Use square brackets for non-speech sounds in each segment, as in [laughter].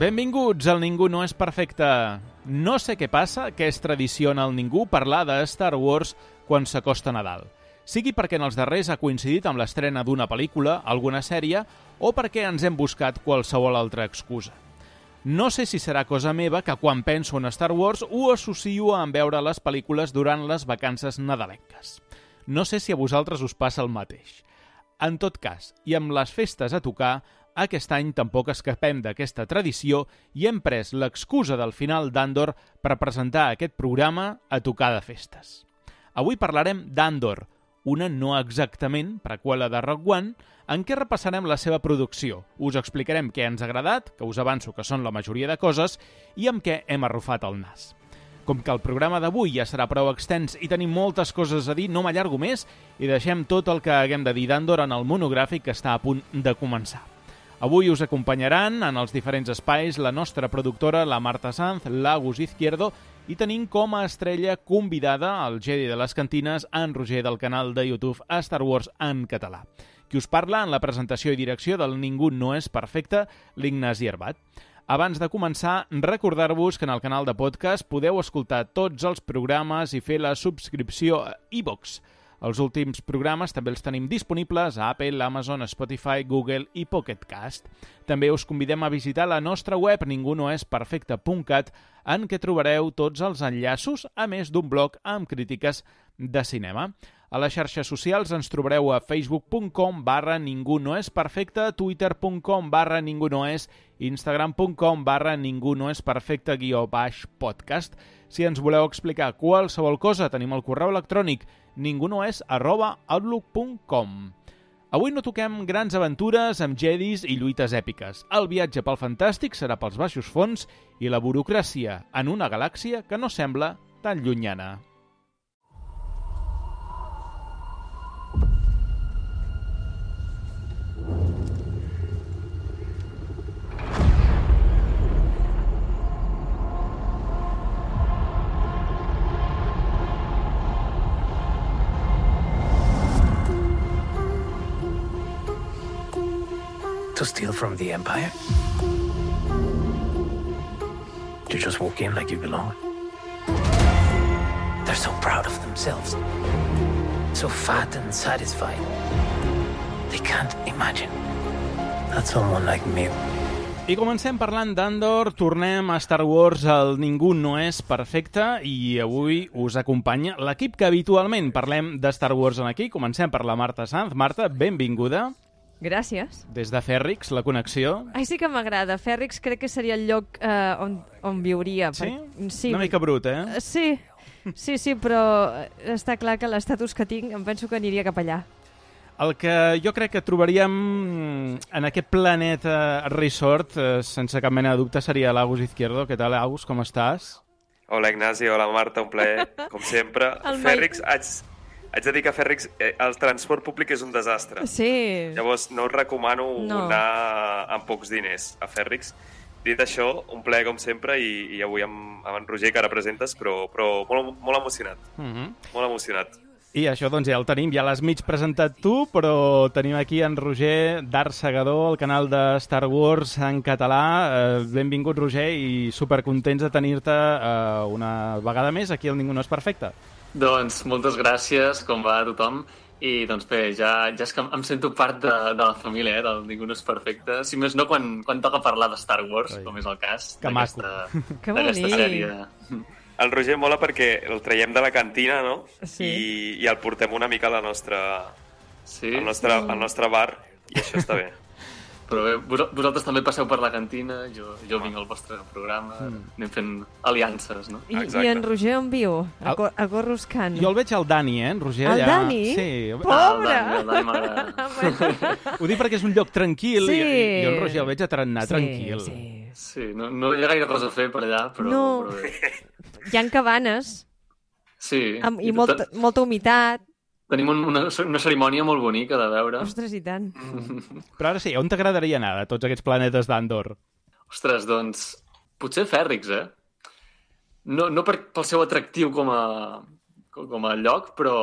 Benvinguts al Ningú no és perfecte. No sé què passa, que és tradició en el Ningú parlar de Star Wars quan s'acosta Nadal. Sigui perquè en els darrers ha coincidit amb l'estrena d'una pel·lícula, alguna sèrie, o perquè ens hem buscat qualsevol altra excusa. No sé si serà cosa meva que quan penso en Star Wars ho associo amb veure les pel·lícules durant les vacances nadalenques. No sé si a vosaltres us passa el mateix. En tot cas, i amb les festes a tocar, aquest any tampoc escapem d'aquesta tradició i hem pres l'excusa del final d'Andor per presentar aquest programa a tocar de festes. Avui parlarem d'Andor, una no exactament preqüela de Rock One, en què repassarem la seva producció. Us explicarem què ens ha agradat, que us avanço que són la majoria de coses, i amb què hem arrufat el nas. Com que el programa d'avui ja serà prou extens i tenim moltes coses a dir, no m'allargo més i deixem tot el que haguem de dir d'Andor en el monogràfic que està a punt de començar. Avui us acompanyaran en els diferents espais la nostra productora, la Marta Sanz, l'Agus Izquierdo i tenim com a estrella convidada al Jedi de les Cantines en Roger del canal de YouTube Star Wars en català. Qui us parla en la presentació i direcció del Ningú no és perfecte, l'Ignasi Herbat. Abans de començar, recordar-vos que en el canal de podcast podeu escoltar tots els programes i fer la subscripció a iVox. E els últims programes també els tenim disponibles a Apple, Amazon, Spotify, Google i Pocket Cast. També us convidem a visitar la nostra web ningunoesperfecte.cat en què trobareu tots els enllaços, a més d'un blog amb crítiques de cinema. A les xarxes socials ens trobareu a facebook.com barra ningú no és perfecte, twitter.com barra ningú no és, instagram.com barra ningú no és perfecte guió baix podcast. Si ens voleu explicar qualsevol cosa, tenim el correu electrònic ningunoes arroba outlook.com. Avui no toquem grans aventures amb jedis i lluites èpiques. El viatge pel fantàstic serà pels baixos fons i la burocràcia en una galàxia que no sembla tan llunyana. To steal from the Empire? To just walk in like you belong? They're so proud of themselves. So fat and satisfied. They can't imagine that someone like me I comencem parlant d'Andor, tornem a Star Wars, el Ningú no és perfecte i avui us acompanya l'equip que habitualment parlem de Star Wars en aquí. Comencem per la Marta Sanz. Marta, benvinguda. Gràcies. Des de Fèrrix, la connexió. Ai, sí que m'agrada. Fèrrix crec que seria el lloc eh, on, on viuria. Sí? Per... sí? Una mica brut, eh? Eh, Sí, sí, sí, però està clar que l'estatus que tinc em penso que aniria cap allà. El que jo crec que trobaríem en aquest planeta resort, eh, sense cap mena de dubte, seria l'Agus Izquierdo. Què tal, Agus? Com estàs? Hola Ignasi, hola Marta, un plaer, com sempre. El Fèrrix, haig, haig de dir que a Fèrrix eh, el transport públic és un desastre. Sí. Llavors no us recomano No. anar amb pocs diners a Fèrrix. Dit això, un plaer com sempre i, i avui amb, amb en Roger que representes, però, però molt, molt emocionat, Uh -huh. molt emocionat. I això, doncs, ja el tenim, ja l'has mig presentat tu, però tenim aquí en Roger d'Art Segador, el canal de Star Wars en català. Eh, benvingut, Roger, i supercontents de tenir-te eh, una vegada més aquí al Ningú no és perfecte. Doncs moltes gràcies, com va a tothom. I doncs bé, ja, ja és que em sento part de, de la família, eh, del Ningú no és perfecte. Si més no, quan, quan toca parlar de Star Wars, Ai. com és el cas Que maco. d'aquesta [laughs] Que bonic. sèrie. El Roger mola perquè el traiem de la cantina, no? Sí. I, i el portem una mica a la nostra, Sí, al, nostre, al nostre bar, i això està bé. [laughs] però bé, vos, vosaltres també passeu per la cantina, jo, jo vinc al vostre programa, anem fent aliances, no? I, Exacte. I en Roger on viu? A, El- Cor a Coruscant. Jo el veig al Dani, eh, en Roger? El allà. Dani? Sí. Pobre! [laughs] Ah, el Dani, el Dani. Ho dic perquè és un lloc tranquil Sí. i, i jo en Roger el veig anar sí, tranquil. Sí. Sí, no, no hi ha gaire cosa a fer per allà, però, No. però bé. Hi ha cabanes Sí. amb, i te- molta, molta humitat. Tenim un, una, una cerimònia molt bonica de veure. Ostres, i tant. [laughs] Però ara sí, on t'agradaria anar de tots aquests planetes d'Andor? Ostres, doncs, potser Fèrrix, eh? No, no per, pel seu atractiu com a, com a lloc, però,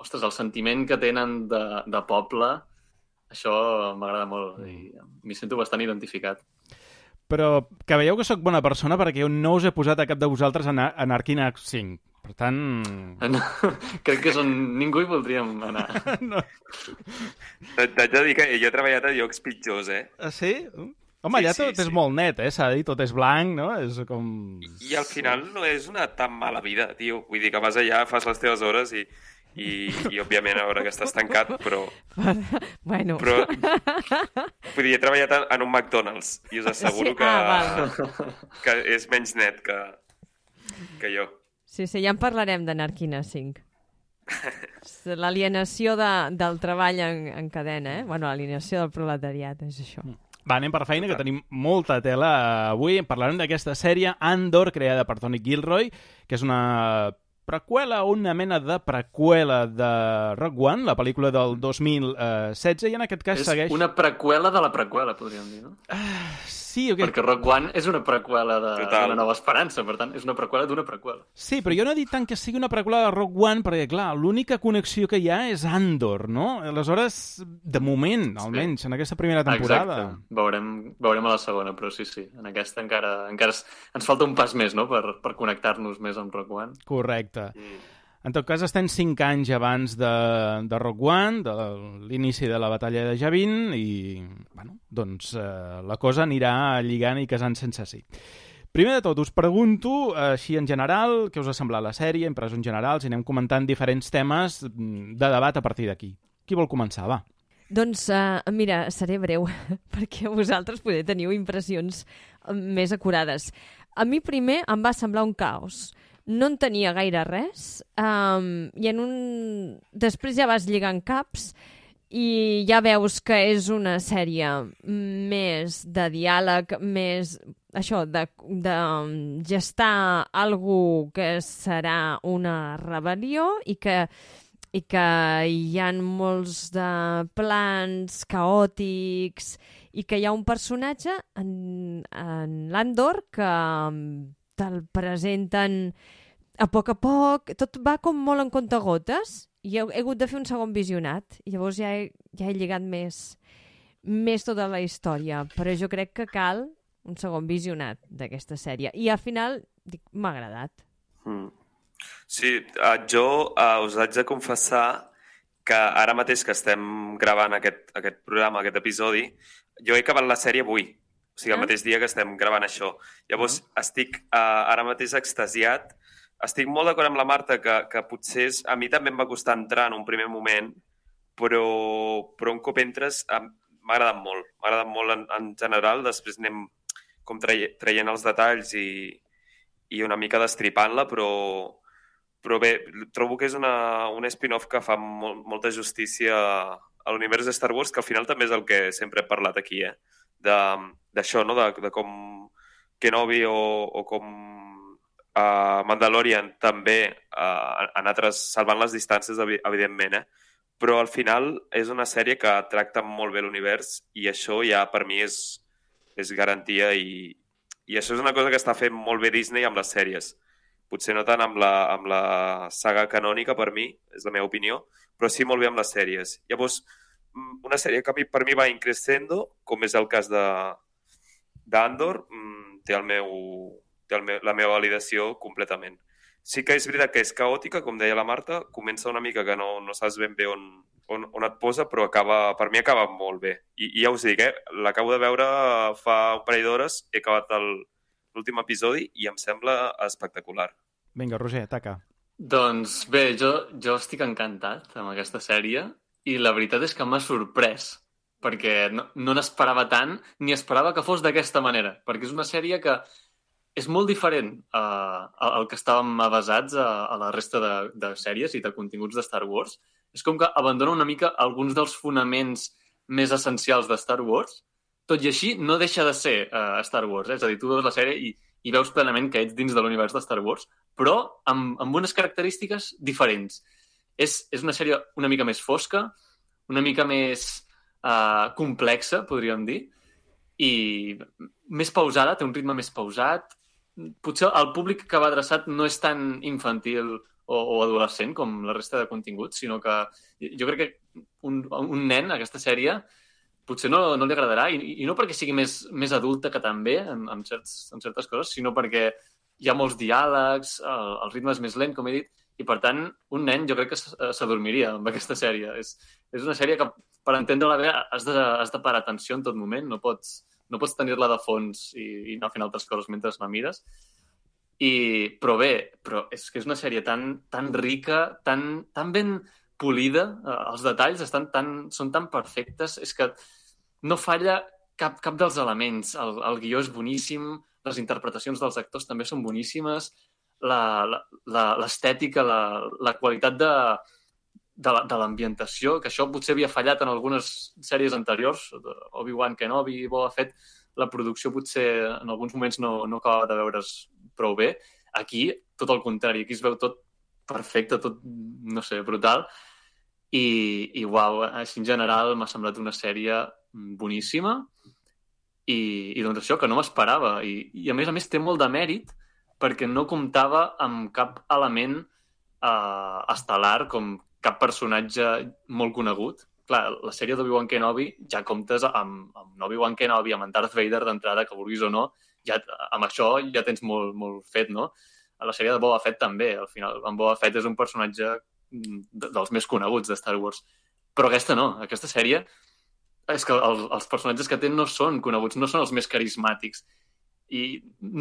ostres, el sentiment que tenen de, de poble, això m'agrada molt i m'hi sento bastant identificat. Però que veieu que sóc bona persona perquè jo no us he posat a cap de vosaltres en, en Arquina 5. Per tant... No, [laughs] crec que és on ningú hi voldríem anar. [laughs] No. T'haig de dir que jo he treballat a llocs pitjors, eh? Ah, sí? Home, Sí, allà sí, tot és sí. molt net, eh? S'ha de dir, tot és blanc, no? És com... I al final no és una tan mala vida, tio. Vull dir que vas allà, fas les teves hores i, i, i òbviament a veure que estàs tancat, però, [laughs] bueno, però vull dir, he treballat en, un McDonald's i us asseguro Sí, que, ah, val. que és menys net que, que jo. Sí, sí, ja en parlarem de Narquina 5. [laughs] L'alienació de, del treball en, en cadena, eh? Bueno, l'alienació del proletariat, és això. Va, anem per feina, que tenim molta tela avui. Parlarem d'aquesta sèrie Andor, creada per Tony Gilroy, que és una preqüela o una mena de preqüela de Rogue One, la pel·lícula del 2016, i en aquest cas és segueix... una preqüela de la preqüela, podríem dir, no? Sí, o què? Perquè Rock One és una preqüela de, de la Nova Esperança, per tant, és una preqüela d'una preqüela. Sí, però jo no he dit tant que sigui una preqüela de Rogue One, perquè, clar, l'única connexió que hi ha és Andor, no? Aleshores, de moment, almenys, en aquesta primera temporada... Exacte. Veurem, veurem a la segona, però sí, sí. En aquesta encara, encara ens falta un pas més, no?, per, per connectar-nos més amb Rock One. Correcte. Mm. En tot cas, estem 5 anys abans de, de Rogue One, de l'inici de la batalla de Javin, i, bueno, doncs eh, la cosa anirà lligant i casant sense sí. Primer de tot, us pregunto, així en general, què us ha semblat la sèrie, impressions generals, i anem comentant diferents temes de debat a partir d'aquí. Qui vol començar, va? Doncs, uh, mira, seré breu, [laughs] perquè vosaltres poder teniu impressions eh, més acurades. A mi primer em va semblar un caos. No en tenia gaire res, um, i en un... després ja vas lligant caps i ja veus que és una sèrie més de diàleg, més això, de, de gestar algú que serà una rebel·lió i que i que hi ha molts de plans caòtics i que hi ha un personatge en, en l'Andor que mm, te'l presenten a poc a poc, tot va com molt en comptagotes i he, he hagut de fer un segon visionat. I llavors ja he, ja he lligat més, més tota la història, però jo crec que cal un segon visionat d'aquesta sèrie. I al final dic, m'ha agradat. Mm. Sí, uh, jo uh, us haig de confessar que ara mateix que estem gravant aquest, aquest programa, aquest episodi, jo he acabat la sèrie avui, o sigui, el mateix dia que estem gravant això. Llavors, estic uh, ara mateix extasiat. Estic molt d'acord amb la Marta que, que potser és, a mi també em va costar entrar en un primer moment, però, però un cop entres m'ha agradat molt. M'ha agradat molt en, en general. Després anem com traie, traient els detalls i, i una mica destripant-la, però, però bé, trobo que és una, un spin-off que fa mol, molta justícia a l'univers de Star Wars, que al final també és el que sempre he parlat aquí, eh? D'això, no? De, de com Kenobi o, o com uh, Mandalorian també uh, han anat res- salvant les distàncies, evi- evidentment, eh? Però al final és una sèrie que tracta molt bé l'univers i això ja per mi és, és garantia i, i això és una cosa que està fent molt bé Disney amb les sèries potser no tant amb la, amb la saga canònica per mi, és la meva opinió, però sí molt bé amb les sèries. Llavors, una sèrie que a mi, per mi va increscendo, com és el cas de d'Andor, mm, té, el meu, té el meu, la meva validació completament. Sí que és veritat que és caòtica, com deia la Marta, comença una mica que no, no saps ben bé on, on, on et posa, però acaba, per mi acaba molt bé. I, i ja us dic, eh? l'acabo de veure fa un parell d'hores, he acabat el- l'últim episodi i em sembla espectacular. Vinga, Roger, ataca. Doncs bé, jo, jo estic encantat amb aquesta sèrie i la veritat és que m'ha sorprès perquè no, no n'esperava tant ni esperava que fos d'aquesta manera perquè és una sèrie que és molt diferent uh, al que estàvem avasats a, a la resta de, de sèries i de continguts de Star Wars. És com que abandona una mica alguns dels fonaments més essencials de Star Wars, tot i així no deixa de ser uh, Star Wars. Eh? És a dir, tu veus la sèrie i, i veus plenament que ets dins de l'univers de Star Wars, però amb, amb unes característiques diferents. És, és una sèrie una mica més fosca, una mica més uh, complexa, podríem dir, i més pausada, té un ritme més pausat. Potser el públic que va adreçat no és tan infantil o, o adolescent com la resta de continguts, sinó que jo crec que un, un nen, aquesta sèrie, potser no, no li agradarà, i, i no perquè sigui més, més adulta que també en, en, certs, en certes coses, sinó perquè hi ha molts diàlegs, el, el ritme és més lent, com he dit, i per tant, un nen jo crec que s'adormiria amb aquesta sèrie. És, és una sèrie que, per entendre-la bé, has de, has de parar atenció en tot moment, no pots, no pots tenir-la de fons i, i anar fent altres coses mentre la mires. I, però bé, però és que és una sèrie tan, tan rica, tan, tan ben polida, eh, els detalls estan tan, són tan perfectes, és que no falla cap, cap dels elements. El, el guió és boníssim, les interpretacions dels actors també són boníssimes, l'estètica, la, la, la, la qualitat de, de l'ambientació, que això potser havia fallat en algunes sèries anteriors, Obi-Wan Kenobi, Boba Fett, la producció potser en alguns moments no, no acaba de veure's prou bé. Aquí, tot el contrari, aquí es veu tot perfecte, tot, no sé, brutal. I, i uau, així en general m'ha semblat una sèrie boníssima i, i doncs això, que no m'esperava. I, I a més a més té molt de mèrit perquè no comptava amb cap element eh, estel·lar com cap personatge molt conegut. Clar, la sèrie d'Obi-Wan Kenobi ja comptes amb, amb Obi-Wan Kenobi, amb en Darth Vader d'entrada, que vulguis o no, ja, amb això ja tens molt, molt fet, no? A la sèrie de Boba Fett també, al final. En Boba Fett és un personatge mm, dels més coneguts de Star Wars. Però aquesta no, aquesta sèrie és que els, personatges que té no són coneguts, no són els més carismàtics. I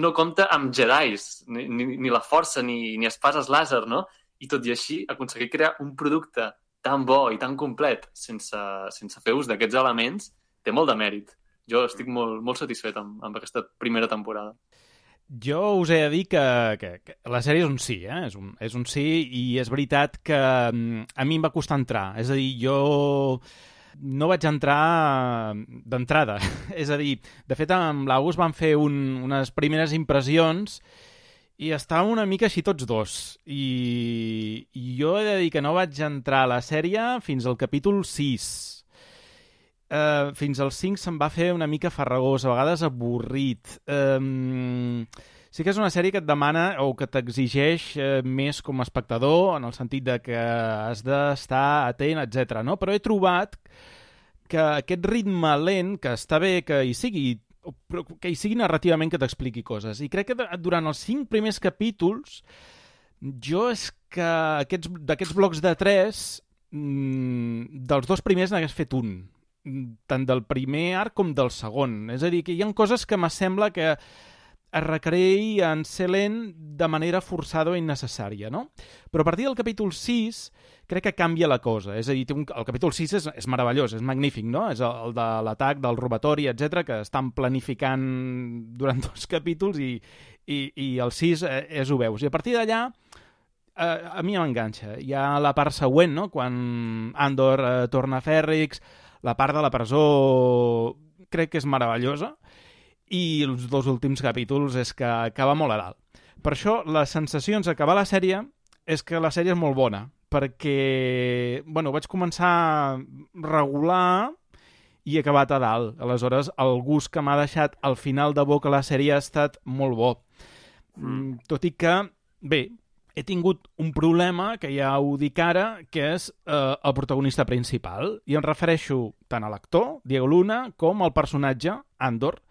no compta amb Jedis, ni, ni, ni la força, ni, ni espases làser, no? I tot i així, aconseguir crear un producte tan bo i tan complet sense, sense fer ús d'aquests elements té molt de mèrit. Jo estic molt, molt satisfet amb, amb aquesta primera temporada. Jo us he de dir que, que, que la sèrie és un sí, eh? és, un, és un sí, i és veritat que mm, a mi em va costar entrar. És a dir, jo no vaig entrar d'entrada. [laughs] és a dir, de fet, amb l'August vam fer un, unes primeres impressions i estàvem una mica així tots dos. I, I jo he de dir que no vaig entrar a la sèrie fins al capítol 6. Uh, eh, fins al 5 se'm va fer una mica farragós, a vegades avorrit. Um, sí que és una sèrie que et demana o que t'exigeix eh, més com a espectador, en el sentit de que has d'estar atent, etc. No? Però he trobat que aquest ritme lent, que està bé que hi sigui, però que hi sigui narrativament que t'expliqui coses. I crec que durant els cinc primers capítols jo és que d'aquests blocs de tres, mmm, dels dos primers n'hagués fet un tant del primer arc com del segon. És a dir, que hi ha coses que m'assembla que es recreï en ser lent de manera forçada o innecessària, no? Però a partir del capítol 6 crec que canvia la cosa. És a dir, un, el capítol 6 és, és meravellós, és magnífic, no? És el, el de l'atac, del robatori, etc que estan planificant durant [laughs] dos capítols i, i, i el 6 eh, és ho veus. I a partir d'allà eh, a mi m'enganxa. Hi ha la part següent, no? Quan Andor eh, torna a Fèrrix, la part de la presó crec que és meravellosa i els dos últims capítols és que acaba molt a dalt. Per això, les sensacions d'acabar la sèrie és que la sèrie és molt bona, perquè, bueno, vaig començar regular i acabat a dalt. Aleshores, el gust que m'ha deixat al final de boca la sèrie ha estat molt bo. Mm. Tot i que, bé, he tingut un problema, que ja ho dic ara, que és eh, el protagonista principal. I em refereixo tant a l'actor, Diego Luna, com al personatge, Andor,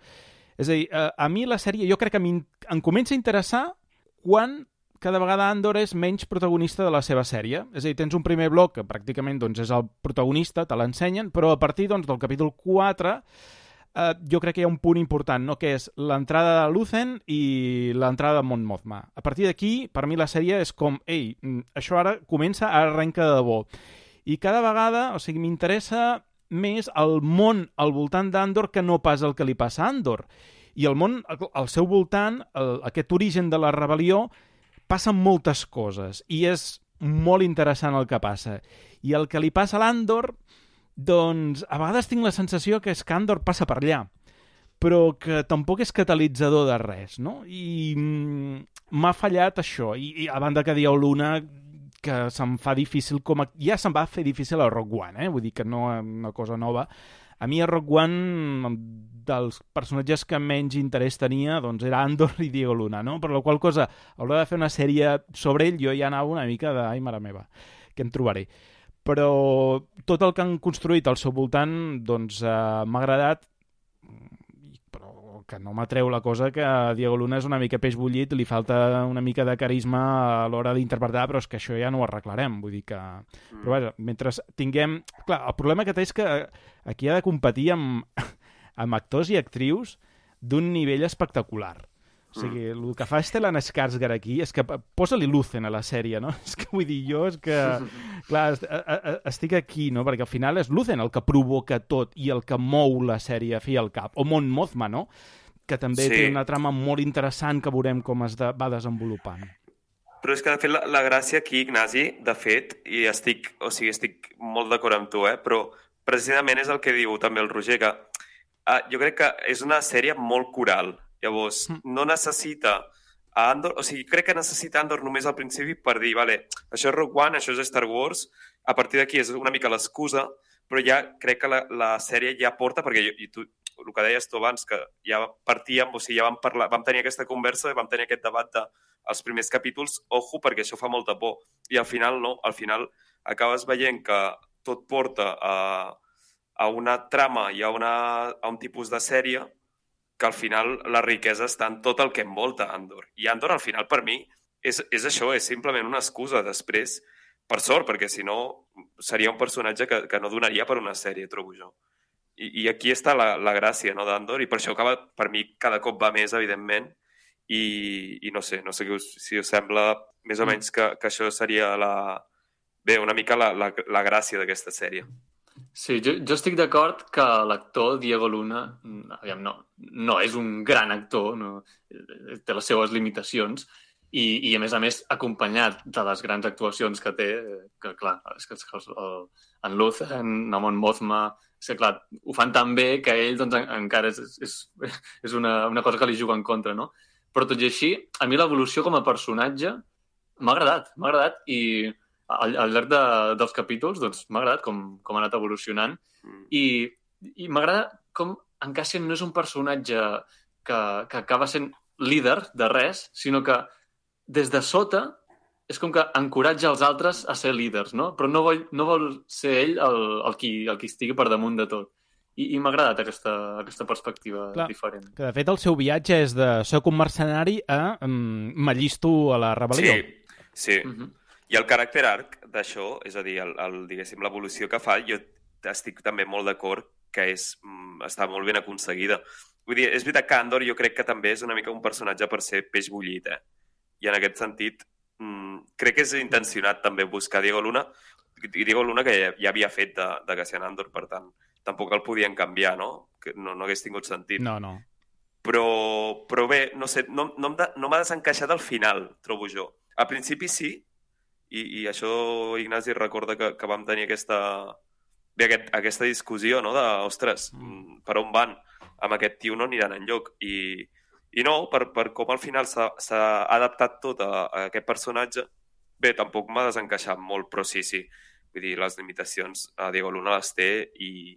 és a dir, a, a mi la sèrie jo crec que em, comença a interessar quan cada vegada Andor és menys protagonista de la seva sèrie. És a dir, tens un primer bloc que pràcticament doncs, és el protagonista, te l'ensenyen, però a partir doncs, del capítol 4 eh, jo crec que hi ha un punt important, no? que és l'entrada de Lucen i l'entrada de Mon Mothma. A partir d'aquí, per mi la sèrie és com, ei, mm, això ara comença, ara arrenca de debò. I cada vegada, o sigui, m'interessa més el món al voltant d'Andor que no pas el que li passa a Andor. I el món al seu voltant, el, aquest origen de la rebel·lió, passen moltes coses i és molt interessant el que passa. I el que li passa a l'Andor, doncs a vegades tinc la sensació que és que Andor passa per allà, però que tampoc és catalitzador de res, no? I mm, m'ha fallat això. I, I a banda que dieu Luna, que se'm fa difícil com a... Ja se'm va fer difícil a Rock One, eh? Vull dir que no una cosa nova. A mi a Rock One, dels personatges que menys interès tenia, doncs era Andor i Diego Luna, no? Per la qual cosa, a l'hora de fer una sèrie sobre ell, jo ja anava una mica de... Ai, mare meva, que em trobaré. però tot el que han construït al seu voltant doncs eh, m'ha agradat que no m'atreu la cosa que Diego Luna és una mica peix bullit, li falta una mica de carisma a l'hora d'interpretar, però és que això ja no ho arreglarem, vull dir que... Mm. Però vaja, mentre tinguem... Clar, el problema que té és que aquí ha de competir amb, [laughs] amb actors i actrius d'un nivell espectacular. O sigui, mm. el que fa Stellan Skarsgård aquí és que posa-li Lucen a la sèrie, no? [laughs] És que vull dir, jo és que... [laughs] Clar, estic aquí, no? Perquè al final és Lucen el que provoca tot i el que mou la sèrie a fi al cap. O Mon Mothma, no? Que també sí. té una trama molt interessant que veurem com es de, va desenvolupant. Però és que, de fet, la, la gràcia aquí, Ignasi, de fet, i estic, o sigui, estic molt d'acord amb tu, eh? però precisament és el que diu també el Roger, que uh, jo crec que és una sèrie molt coral Llavors, mm. no necessita a Andor, o sigui, crec que necessita Andor només al principi per dir, vale, això és Rogue One, això és Star Wars, a partir d'aquí és una mica l'excusa, però ja crec que la, la sèrie ja porta, perquè jo, i tu, el que deies tu abans, que ja partíem, o sigui, ja vam, parlar, vam tenir aquesta conversa, vam tenir aquest debat de els primers capítols, ojo, perquè això fa molta por. I al final no, al final acabes veient que tot porta a, a una trama i a, una, a un tipus de sèrie que al final la riquesa està en tot el que envolta Andor. I Andor, al final, per mi, és, és això, és simplement una excusa després, per sort, perquè si no seria un personatge que, que no donaria per una sèrie, trobo jo. I, i aquí està la, la gràcia no, d'Andor, i per això acaba, per mi cada cop va més, evidentment, i, i no sé, no sé si us, si us sembla més o mm. menys que, que això seria la, bé, una mica la, la, la gràcia d'aquesta sèrie. Sí, jo, jo estic d'acord que l'actor Diego Luna, aviam, no, no és un gran actor, no, té les seues limitacions, i, i a més a més acompanyat de les grans actuacions que té, que clar, és que el, el, en Luz, en Namon Mothma, és que clar, ho fan tan bé que ell doncs, en, encara és, és, és una, una cosa que li juga en contra, no? Però tot i així, a mi l'evolució com a personatge m'ha agradat, m'ha agradat i al, al llarg de, dels capítols doncs, m'ha agradat com, com ha anat evolucionant mm. i, i m'agrada com en Cassian no és un personatge que, que acaba sent líder de res, sinó que des de sota és com que encoratja els altres a ser líders, no? Però no vol, no vol ser ell el, el, qui, el qui estigui per damunt de tot. I, i m'ha agradat aquesta, aquesta perspectiva Clar, diferent. Que de fet el seu viatge és de soc un mercenari a um, m'allisto a la rebel·lió. Sí, sí. Uh -huh. I el caràcter arc d'això, és a dir, el, el, diguéssim, l'evolució que fa, jo estic també molt d'acord que és, mm, està molt ben aconseguida. Vull dir, és veritat que Andor jo crec que també és una mica un personatge per ser peix bullit, eh? I en aquest sentit, mmm, crec que és intencionat també buscar Diego Luna, Diego Luna que ja, ja havia fet de, de Cassian Andor, per tant, tampoc el podien canviar, no? Que no, no hagués tingut sentit. No, no. Però, però bé, no sé, no, no, no m'ha desencaixat al final, trobo jo. Al principi sí, i, i això, Ignasi, recorda que, que vam tenir aquesta, bé, aquest, aquesta discussió, no?, de, ostres, mm. per on van? Amb aquest tio no aniran enlloc. I, i no, per, per com al final s'ha adaptat tot a, a aquest personatge, bé, tampoc m'ha desencaixat molt, però sí, sí. Vull dir, les limitacions a Diego Luna les té i,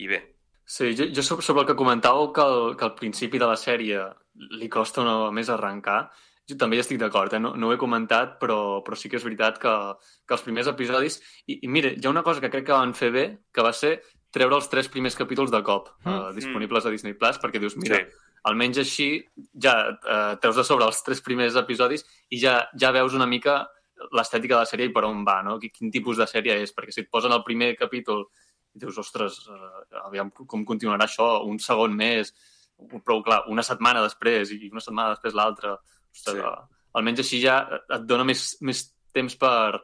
i bé. Sí, jo, jo sobre el que comentàveu que, el, que al principi de la sèrie li costa una més arrencar, jo també hi estic d'acord, eh? no, no ho he comentat, però, però sí que és veritat que, que els primers episodis... I, I mira, hi ha una cosa que crec que van fer bé, que va ser treure els tres primers capítols de cop mm. uh, disponibles a Disney+, Plus, perquè dius, mira, sí. Almenys així ja uh, treus de sobre els tres primers episodis i ja, ja veus una mica l'estètica de la sèrie i per on va, no? Quin tipus de sèrie és, perquè si et posen el primer capítol i dius, ostres, uh, aviam com continuarà això, un segon més, però clar, una setmana després i una setmana després l'altra, sí. Almenys així ja et dona més, més temps per,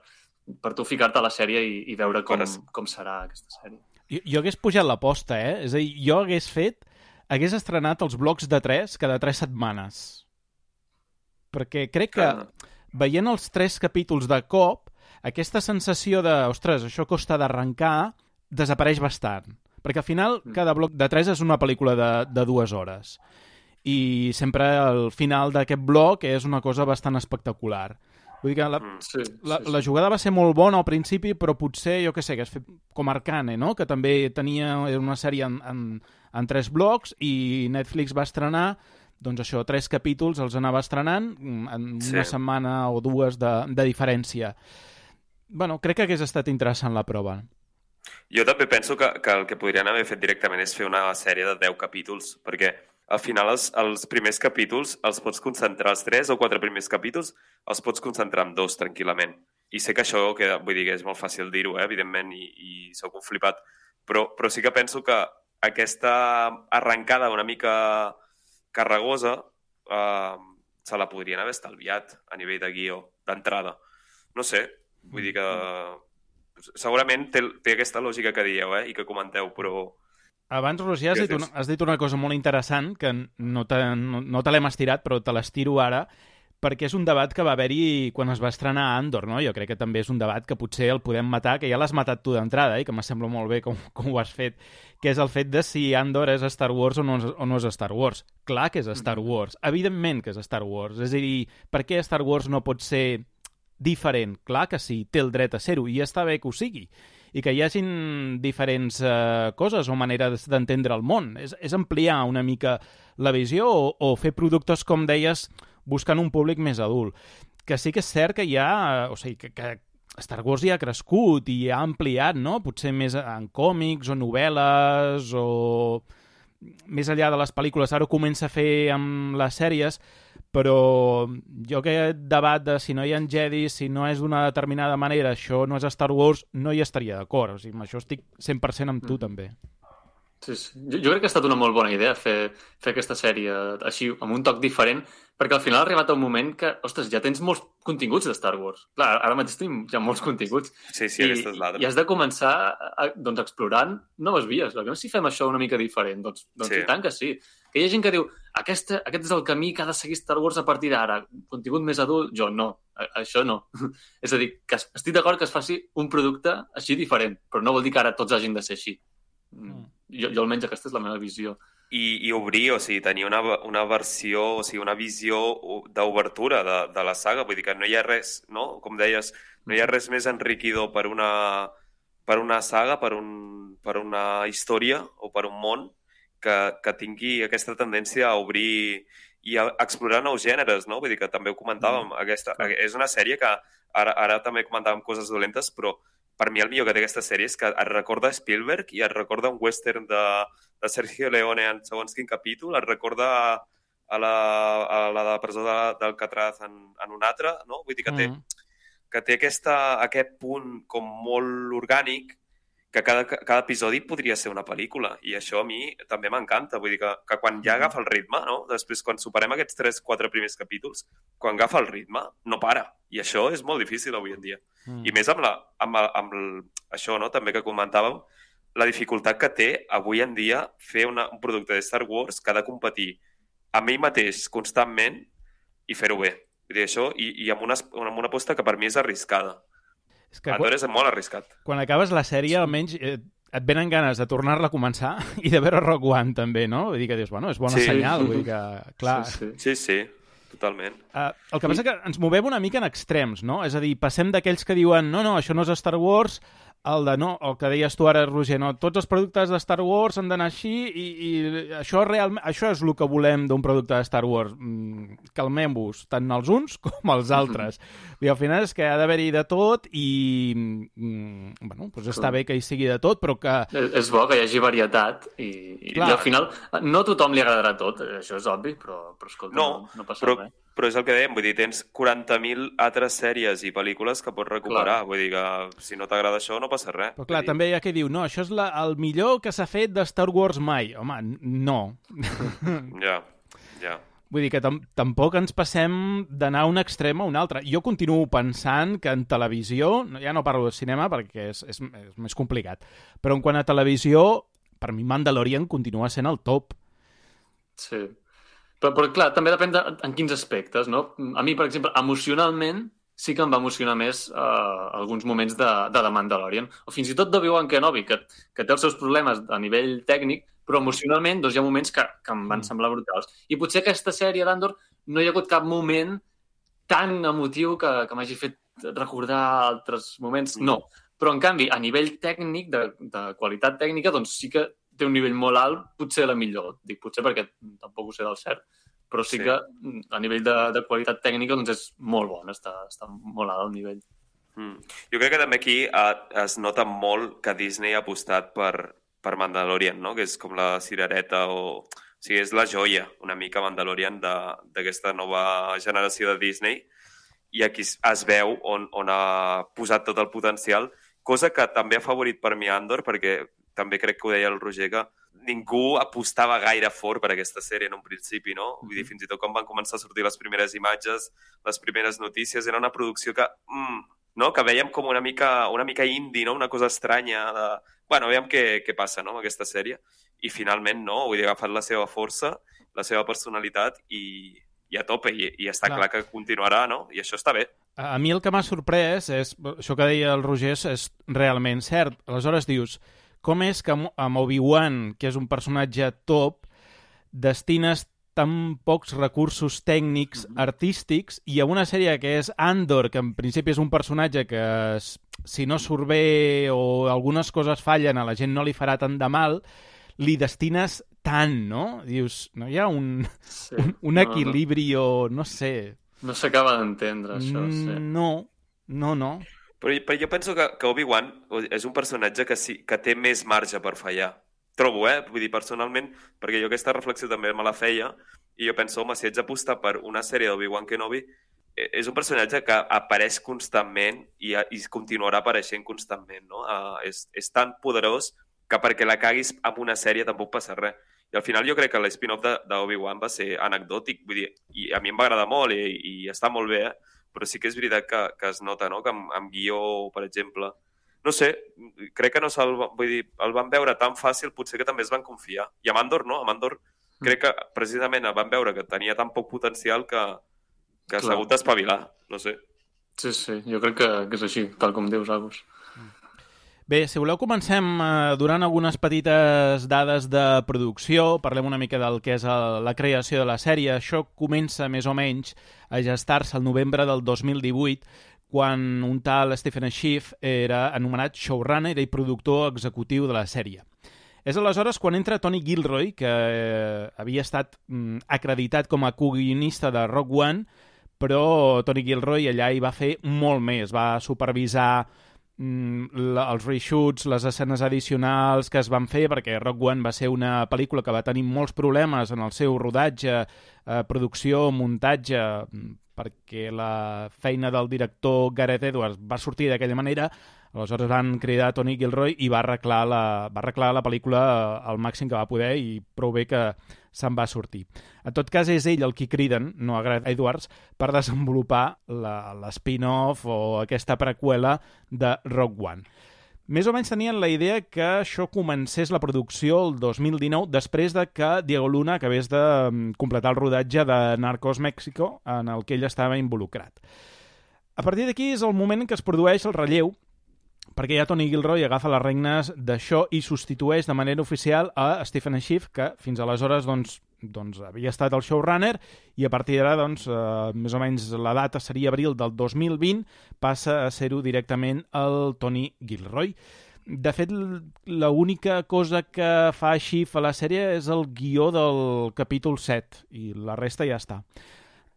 per tu ficar-te a la sèrie i, i veure com, com serà aquesta sèrie. Jo, jo hagués pujat l'aposta, eh? És a dir, jo hagués fet... Hagués estrenat els blocs de 3 cada 3 setmanes. Perquè crec que, veient els tres capítols de cop, aquesta sensació de, ostres, això costa d'arrencar, desapareix bastant. Perquè al final, mm. cada bloc de 3 és una pel·lícula de, de dues hores i sempre el final d'aquest bloc és una cosa bastant espectacular. Vull dir que la, mm, sí, la, sí, sí. la jugada va ser molt bona al principi, però potser, jo que sé, que has fet com Arcane, no? que també tenia una sèrie en, en, en tres blocs i Netflix va estrenar doncs això, tres capítols els anava estrenant en una sí. setmana o dues de, de diferència. bueno, crec que hagués estat interessant la prova. Jo també penso que, que el que podrien haver fet directament és fer una sèrie de 10 capítols, perquè al final els, els primers capítols els pots concentrar, els 3 o 4 primers capítols els pots concentrar en dos tranquil·lament. I sé que això queda, vull dir que és molt fàcil dir-ho, eh, evidentment, i, i sóc un flipat, però, però sí que penso que aquesta arrencada una mica carregosa eh, se la podrien haver estalviat a nivell de guió, d'entrada. No sé, vull dir que segurament té, té aquesta lògica que dieu eh, i que comenteu, però... Abans, Roger, has dit, una, has dit una cosa molt interessant que no te, no, no te l'hem estirat, però te l'estiro ara, perquè és un debat que va haver-hi quan es va estrenar a Andor, no? Jo crec que també és un debat que potser el podem matar, que ja l'has matat tu d'entrada, eh? que m'assembla molt bé com, [laughs] com ho has fet, que és el fet de si Andor és Star Wars o no, o no és Star Wars. Clar que és Star mm-hmm. Wars, evidentment que és Star Wars. És a dir, per què Star Wars no pot ser diferent. Clar que sí, té el dret a ser-ho i està bé que ho sigui. I que hi hagin diferents eh, coses o maneres d'entendre el món. És, és ampliar una mica la visió o, o fer productes, com deies, buscant un públic més adult. Que sí que és cert que hi ha... O sigui, que, que Star Wars ja ha crescut i ha ampliat, no? Potser més en còmics o novel·les o més enllà de les pel·lícules. Ara ho comença a fer amb les sèries, però jo aquest debat de si no hi ha Jedi, si no és d'una determinada manera, això no és Star Wars, no hi estaria d'acord. O sigui, amb això estic 100% amb tu, mm. també. Sí, sí. Jo, jo crec que ha estat una molt bona idea fer, fer aquesta sèrie així, amb un toc diferent, perquè al final ha arribat un moment que, ostres, ja tens molts continguts de Star Wars. Clar, ara mateix tenim ja molts continguts. Sí, sí, I, I has de començar a, doncs, explorant noves vies. A si fem això una mica diferent? Doncs, doncs sí. i tant que sí. Que hi ha gent que diu, aquesta, aquest és el camí que ha de seguir Star Wars a partir d'ara. Contingut més adult? Jo no. A, això no. [laughs] és a dir, que estic d'acord que es faci un producte així diferent, però no vol dir que ara tots hagin de ser així. Mm jo, jo almenys aquesta és la meva visió. I, i obrir, o sigui, tenir una, una versió, o sigui, una visió d'obertura de, de la saga, vull dir que no hi ha res, no? Com deies, no hi ha res més enriquidor per una, per una saga, per, un, per una història o per un món que, que tingui aquesta tendència a obrir i a explorar nous gèneres, no? Vull dir que també ho comentàvem, mm. aquesta, és una sèrie que ara, ara també comentàvem coses dolentes, però per mi el millor que té aquesta sèrie és que et recorda Spielberg i et recorda un western de, de Sergio Leone en segons quin capítol, et recorda a la, a la de presó de, d'Alcatraz en, en un altre, no? Vull dir que té, mm. que té aquesta, aquest punt com molt orgànic que cada, cada episodi podria ser una pel·lícula i això a mi també m'encanta, vull dir que, que quan ja agafa el ritme, no? després quan superem aquests 3-4 primers capítols, quan agafa el ritme no para i això és molt difícil avui en dia. Mm. I més amb, la, amb, amb el, això no? també que comentàvem, la dificultat que té avui en dia fer una, un producte de Star Wars que ha de competir amb ell mateix constantment i fer-ho bé. Vull dir, això, i, i amb, una, amb una aposta que per mi és arriscada. És que Andorra és molt arriscat. Quan acabes la sèrie, sí. almenys eh, et venen ganes de tornar-la a començar [laughs] i de veure Rock One, també, no? Vull dir que dius, bueno, és bona sí. senyal, vull dir que, clar... Sí, sí, sí, sí totalment. Uh, el que passa que ens movem una mica en extrems, no? És a dir, passem d'aquells que diuen no, no, això no és Star Wars, el de no, el que deies tu ara, Roger, no, tots els productes de Star Wars han d'anar així i, i això, realment, això és el que volem d'un producte de Star Wars. Mm, Calmem-vos, tant els uns [laughs] com els altres. [laughs] I al final és que ha d'haver-hi de tot i, mm, bueno, doncs està bé que hi sigui de tot, però que... És bo que hi hagi varietat i, i, i al final no a tothom li agradarà tot, això és obvi, però, però escolta, no, no, no passa però, res però és el que dèiem, vull dir, tens 40.000 altres sèries i pel·lícules que pots recuperar. Clar. Vull dir que si no t'agrada això no passa res. Però clar, dir... també hi ha qui diu, no, això és la, el millor que s'ha fet de Star Wars mai. Home, no. [laughs] Ja, ja. Vull dir que tam tampoc ens passem d'anar a un extrem a un altre. Jo continuo pensant que en televisió, ja no parlo de cinema perquè és, és, és més complicat, però en quant a televisió, per mi Mandalorian continua sent el top. Sí. Però, però clar, també depèn de, en quins aspectes, no? A mi, per exemple, emocionalment sí que em va emocionar més uh, alguns moments de, de The Mandalorian, o fins i tot de Obi-Wan Kenobi, que, que té els seus problemes a nivell tècnic, però emocionalment doncs, hi ha moments que, que em van mm. semblar brutals. I potser aquesta sèrie d'Andor no hi ha hagut cap moment tan emotiu que, que m'hagi fet recordar altres moments. Mm. No. Però, en canvi, a nivell tècnic, de, de qualitat tècnica, doncs sí que té un nivell molt alt, potser la millor. Dic potser perquè tampoc ho sé del cert, però sí, sí. que a nivell de, de qualitat tècnica doncs és molt bon, està, està molt alt el nivell. Mm. Jo crec que també aquí uh, es nota molt que Disney ha apostat per, per Mandalorian, no? que és com la cirereta o... O sigui, és la joia, una mica Mandalorian d'aquesta nova generació de Disney i aquí es veu on, on ha posat tot el potencial, cosa que també ha favorit per mi Andor, perquè també crec que ho deia el Roger, que ningú apostava gaire fort per aquesta sèrie en un principi, no? Vull dir, fins i tot quan van començar a sortir les primeres imatges, les primeres notícies, era una producció que, mm, no? que veiem com una mica, una mica indie, no? una cosa estranya de... Bueno, veiem què, què passa no? amb aquesta sèrie i finalment no, vull dir, ha agafat la seva força, la seva personalitat i, i a tope, i, i està clar. clar que continuarà, no? I això està bé. A, mi el que m'ha sorprès és, això que deia el Roger és realment cert. Aleshores dius, com és que amb Obi-Wan, que és un personatge top, destines tan pocs recursos tècnics, mm -hmm. artístics, i a una sèrie que és Andor, que en principi és un personatge que si no surt bé o algunes coses fallen a la gent no li farà tant de mal, li destines tant, no? Dius, no hi ha un, sí. un, un equilibri no, no. o no sé... No s'acaba d'entendre, això, mm, sí. No, no, no. Però, però jo penso que, que Obi-Wan és un personatge que, sí, que té més marge per fallar. Trobo, eh? Vull dir, personalment, perquè jo aquesta reflexió també me la feia, i jo penso, home, si ets apostar per una sèrie d'Obi-Wan Kenobi, eh, és un personatge que apareix constantment i, i continuarà apareixent constantment, no? Uh, és, és tan poderós que perquè la caguis amb una sèrie tampoc passa res. I al final jo crec que l'spin-off d'Obi-Wan va ser anecdòtic, vull dir, i a mi em va agradar molt i, i està molt bé, eh? Però sí que és veritat que, que es nota, no?, que amb, amb guió, per exemple, no sé, crec que no se'l vull dir, el van veure tan fàcil, potser que també es van confiar. I amb Andor, no? Amb Andor mm. crec que precisament el van veure que tenia tan poc potencial que, que s'ha hagut d'espavilar, no sé. Sí, sí, jo crec que, que és així, tal com dius, Agus. Bé, si voleu comencem eh, donant algunes petites dades de producció, parlem una mica del que és el, la creació de la sèrie. Això comença més o menys a gestar-se el novembre del 2018, quan un tal Stephen Schiff era anomenat showrunner i productor executiu de la sèrie. És aleshores quan entra Tony Gilroy, que eh, havia estat mm, acreditat com a co-guionista de Rock One, però Tony Gilroy allà hi va fer molt més. Va supervisar la, els reshoots, les escenes addicionals que es van fer, perquè Rock One va ser una pel·lícula que va tenir molts problemes en el seu rodatge, eh, producció, muntatge, mm, perquè la feina del director Gareth Edwards va sortir d'aquella manera, Aleshores van cridar Tony Gilroy i va arreglar la, va arreglar la pel·lícula al màxim que va poder i prou bé que se'n va sortir. En tot cas, és ell el qui criden, no a Gareth Edwards, per desenvolupar l'spin-off o aquesta preqüela de Rogue One. Més o menys tenien la idea que això comencés la producció el 2019 després de que Diego Luna acabés de mm, completar el rodatge de Narcos México en el que ell estava involucrat. A partir d'aquí és el moment en què es produeix el relleu perquè ja Tony Gilroy agafa les regnes d'això i substitueix de manera oficial a Stephen Schiff, que fins aleshores doncs, doncs, havia estat el showrunner i a partir d'ara, doncs, eh, més o menys la data seria abril del 2020, passa a ser-ho directament el Tony Gilroy. De fet, l'única cosa que fa Schiff a la sèrie és el guió del capítol 7 i la resta ja està.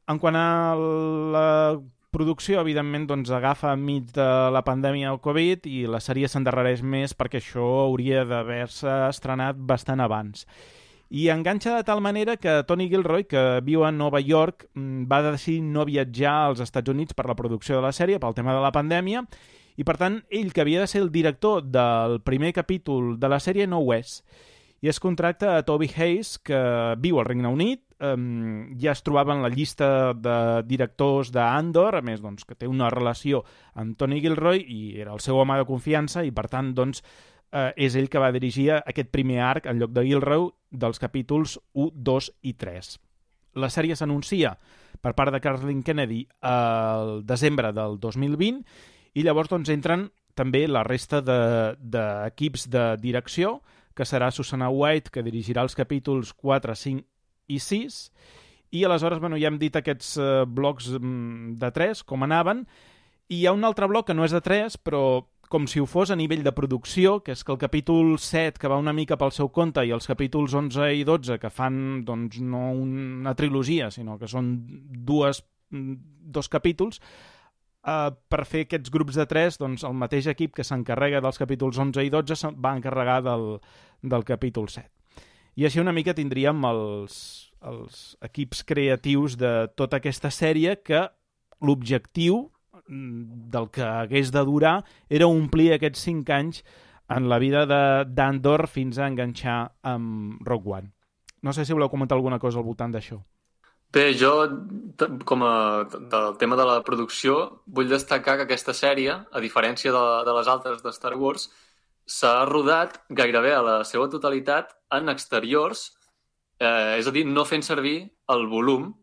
En quant a la producció, evidentment, doncs, agafa enmig de la pandèmia del Covid i la sèrie s'endarrereix més perquè això hauria d'haver-se estrenat bastant abans. I enganxa de tal manera que Tony Gilroy, que viu a Nova York, mm, va decidir no viatjar als Estats Units per la producció de la sèrie, pel tema de la pandèmia, i per tant, ell, que havia de ser el director del primer capítol de la sèrie, no ho és. I es contracta a Toby Hayes, que viu al Regne Unit, um, ja es trobava en la llista de directors d'Andor, a més doncs, que té una relació amb Tony Gilroy i era el seu home de confiança i per tant doncs, eh, és ell que va dirigir aquest primer arc en lloc de Gilroy dels capítols 1, 2 i 3. La sèrie s'anuncia per part de Kathleen Kennedy el desembre del 2020 i llavors doncs, entren també la resta d'equips de, de direcció, que serà Susanna White, que dirigirà els capítols 4, 5 i 6, i aleshores bueno, ja hem dit aquests eh, blocs mm, de 3, com anaven, i hi ha un altre bloc que no és de 3, però com si ho fos a nivell de producció, que és que el capítol 7, que va una mica pel seu compte, i els capítols 11 i 12, que fan doncs, no una trilogia, sinó que són dues, mm, dos capítols, Uh, per fer aquests grups de 3, doncs el mateix equip que s'encarrega dels capítols 11 i 12 se'n va encarregar del, del capítol 7. I així una mica tindríem els, els equips creatius de tota aquesta sèrie que l'objectiu mm, del que hagués de durar era omplir aquests 5 anys en la vida d'Andor fins a enganxar amb Rogue One. No sé si voleu comentar alguna cosa al voltant d'això. Bé, jo, com a del tema de la producció, vull destacar que aquesta sèrie, a diferència de, de les altres de Star Wars, s'ha rodat gairebé a la seva totalitat en exteriors, eh, és a dir, no fent servir el volum,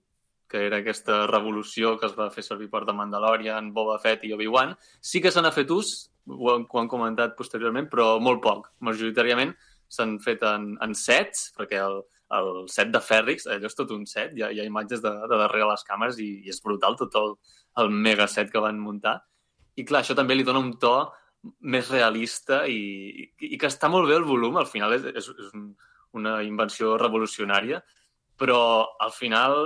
que era aquesta revolució que es va fer servir per The Mandalorian, Boba Fett i Obi-Wan. Sí que se n'ha fet ús, ho han, ho han comentat posteriorment, però molt poc. Majoritàriament s'han fet en, en sets, perquè el, el set de Fèrrix, allò és tot un set, hi ha, hi ha imatges de, de darrere les càmeres i, i és brutal tot el, el mega set que van muntar. I clar, això també li dona un to més realista i, i, i que està molt bé el volum, al final és, és, és un, una invenció revolucionària, però al final,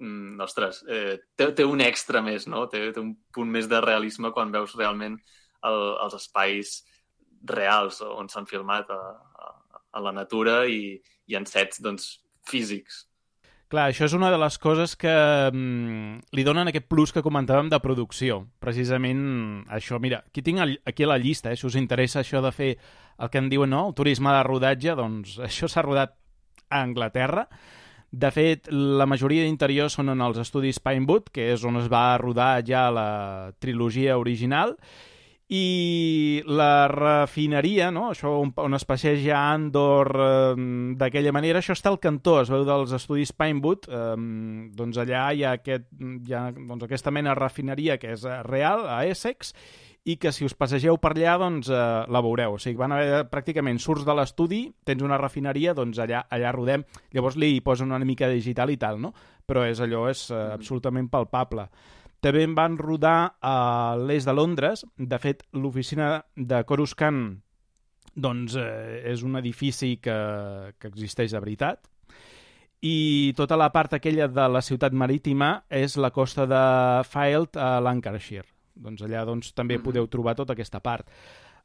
mm, ostres, eh, té, té un extra més, no? Té, té un punt més de realisme quan veus realment el, els espais reals on s'han filmat a, a, a la natura i, i en sets doncs, físics. Clar, això és una de les coses que mm, li donen aquest plus que comentàvem de producció. Precisament això, mira, aquí tinc el, aquí la llista, eh, si us interessa això de fer el que en diuen, no?, el turisme de rodatge, doncs [laughs] això s'ha rodat a Anglaterra. De fet, la majoria d'interiors són en els estudis Pinewood, que és on es va rodar ja la trilogia original, i la refineria, no? això on, on es passeja Andor eh, d'aquella manera, això està al cantó, es veu dels estudis Pinewood, eh, doncs allà hi ha, aquest, hi ha doncs aquesta mena de refineria que és eh, real, a Essex, i que si us passegeu per allà doncs eh, la veureu. O sigui, van haver pràcticament surts de l'estudi, tens una refineria, doncs allà allà rodem, llavors li posen una mica digital i tal, no? Però és allò és eh, absolutament palpable. També en van rodar a l'est de Londres. De fet, l'oficina de Coruscant doncs, eh, és un edifici que, que existeix de veritat. I tota la part aquella de la ciutat marítima és la costa de Fylde a Lancashire. Doncs allà doncs, també mm -hmm. podeu trobar tota aquesta part.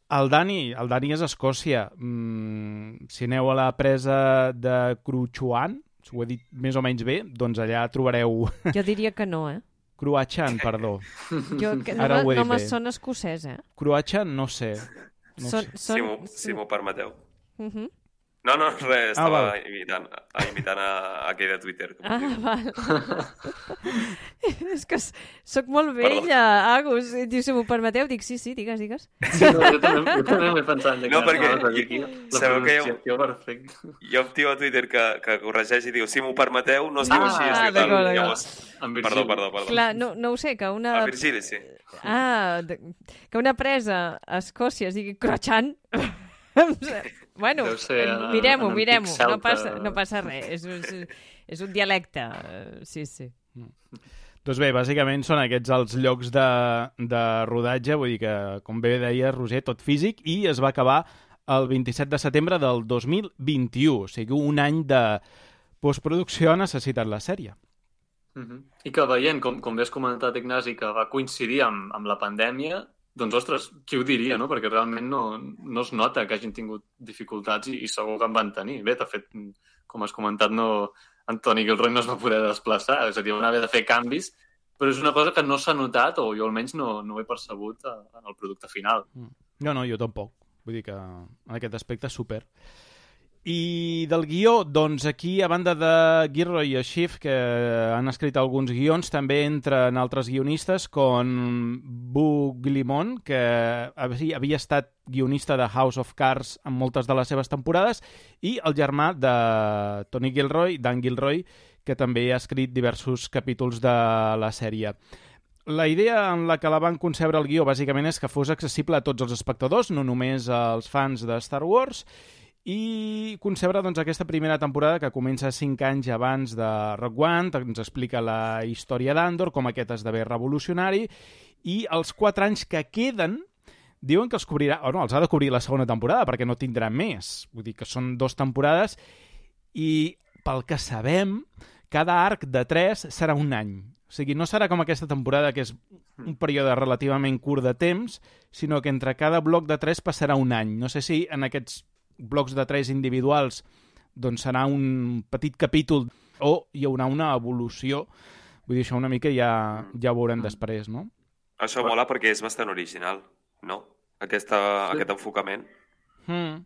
El Dani, el Dani és a Escòcia. Mm, si aneu a la presa de Cruchuan, si ho he dit més o menys bé, doncs allà trobareu... Jo diria que no, eh? Croatxan, perdó. Jo, que no, Ara no me sona escocès, eh? Croatxan, no sé. No són, sé. Són... Si m'ho permeteu. Uh -huh. No, no, res, estava ah, imitant, imitant a, a aquell de Twitter. Que ah, val. [laughs] és que sóc molt vella, Agus. Diu, si m'ho permeteu, dic sí, sí, digues, digues. Sí, no, jo també, jo també m'he pensat. No, perquè no, aquí, sabeu que hi ha, perfecte. hi ha un tio a Twitter que, que corregeix i diu, si m'ho permeteu, no es diu ah, així. Ah, d'acord, Llavors, perdó, perdó, perdó. Clar, no, no ho sé, que una... A Virgili, sí. Ah, que una presa a Escòcia es digui Crochan [laughs] Bueno, mirem-ho, mirem-ho, no, passa, no passa res, és, és, és un dialecte, sí, sí. Mm. Doncs bé, bàsicament són aquests els llocs de, de rodatge, vull dir que, com bé deia Roger, tot físic, i es va acabar el 27 de setembre del 2021, o sigui, un any de postproducció ha necessitat la sèrie. Uh -huh. I que veient, com, com bé has comentat, Ignasi, que va coincidir amb, amb la pandèmia, doncs, ostres, qui ho diria, no? Perquè realment no, no es nota que hagin tingut dificultats i, i segur que en van tenir. Bé, de fet, com has comentat, no, Antoni Gilroy no es va poder desplaçar, és a dir, van haver de fer canvis, però és una cosa que no s'ha notat, o jo almenys no, no ho he percebut en el producte final. Mm. No, no, jo tampoc. Vull dir que en aquest aspecte super. I del guió, doncs aquí, a banda de Gilroy i Schiff, que han escrit alguns guions, també entren altres guionistes, com Bu Glimon, que havia estat guionista de House of Cards en moltes de les seves temporades, i el germà de Tony Gilroy, Dan Gilroy, que també ha escrit diversos capítols de la sèrie. La idea en la que la van concebre el guió bàsicament és que fos accessible a tots els espectadors, no només als fans de Star Wars, concebre doncs, aquesta primera temporada que comença 5 anys abans de Rogue One, ens explica la història d'Andor, com aquest esdevé revolucionari, i els 4 anys que queden diuen que els cobrirà, o no, els ha de cobrir la segona temporada perquè no tindrà més. Vull dir que són dues temporades i pel que sabem, cada arc de 3 serà un any. O sigui, no serà com aquesta temporada, que és un període relativament curt de temps, sinó que entre cada bloc de tres passarà un any. No sé si en aquests blocs de tres individuals doncs serà un petit capítol o hi haurà una evolució. Vull dir, això una mica ja, ja ho veurem després, no? Això mola perquè és bastant original, no? Aquesta, sí. Aquest enfocament. Mm.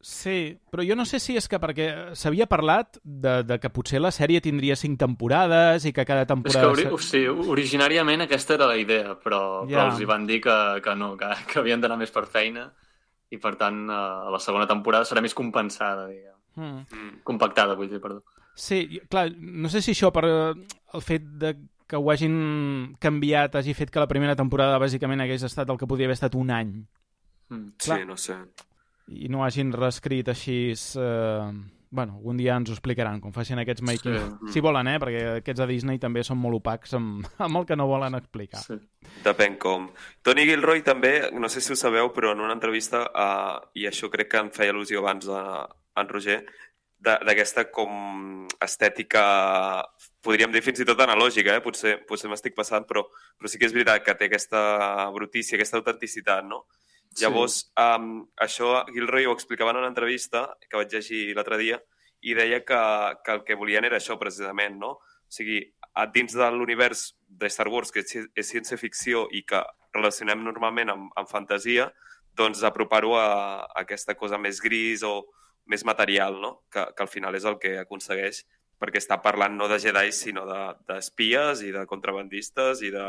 Sí, però jo no sé si és que perquè s'havia parlat de, de que potser la sèrie tindria cinc temporades i que cada temporada... És que, ori sí, originàriament aquesta era la idea, però, ja. però els hi van dir que, que no, que, que havien d'anar més per feina i, per tant, a la segona temporada serà més compensada, diguem. Mm. Compactada, vull dir, perdó. Sí, clar, no sé si això per el fet de que ho hagin canviat hagi fet que la primera temporada bàsicament hagués estat el que podria haver estat un any. Mm. Clar, sí, no sé. I no hagin reescrit així... Eh... Bueno, algun dia ens ho explicaran, com facin aquests making sí. Si volen, eh? Perquè aquests de Disney també són molt opacs amb, [laughs] amb el que no volen explicar. Sí. Depèn com. Tony Gilroy també, no sé si ho sabeu, però en una entrevista, uh, i això crec que en feia al·lusió abans a, en Roger, d'aquesta com estètica, podríem dir fins i tot analògica, eh? potser, potser m'estic passant, però, però sí que és veritat que té aquesta brutícia, aquesta autenticitat, no? Sí. Llavors, um, això Gilroy ho explicava en una entrevista que vaig llegir l'altre dia i deia que, que el que volien era això, precisament, no? O sigui, dins de l'univers de Star Wars, que és ciència-ficció i que relacionem normalment amb, amb fantasia, doncs apropar-ho a, a aquesta cosa més gris o, més material, no? que, que al final és el que aconsegueix, perquè està parlant no de Jedi, sinó d'espies de, i de contrabandistes i de,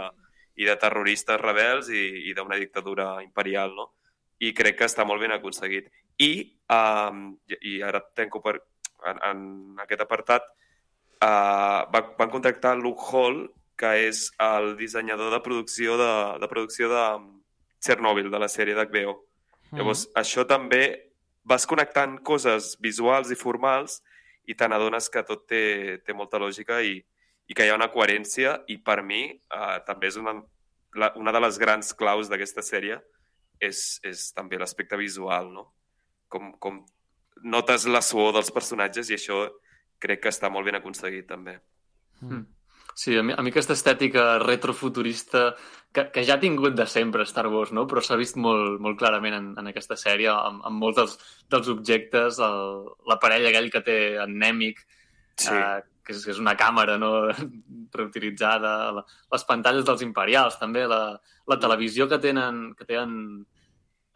i de terroristes rebels i, i d'una dictadura imperial, no? I crec que està molt ben aconseguit. I, um, i ara tenco per, en, en aquest apartat, uh, va, van contractar Luke Hall, que és el dissenyador de producció de, de producció de Chernobyl, de la sèrie d'HBO. Mm. Llavors, això també vas connectant coses visuals i formals i te n'adones que tot té, té molta lògica i, i que hi ha una coherència i per mi eh, també és una, la, una de les grans claus d'aquesta sèrie és, és també l'aspecte visual, no? Com, com notes la suor dels personatges i això crec que està molt ben aconseguit també. Mm. Sí, a mi, a mi aquesta estètica retrofuturista que, que ja ha tingut de sempre Star Wars, no? però s'ha vist molt, molt clarament en, en aquesta sèrie, amb, amb molts dels, dels objectes, l'aparell aquell que té en Nemic, sí. eh, que, és, que és una càmera no? [laughs] reutilitzada, la, les pantalles dels imperials, també, la, la televisió que tenen que tenen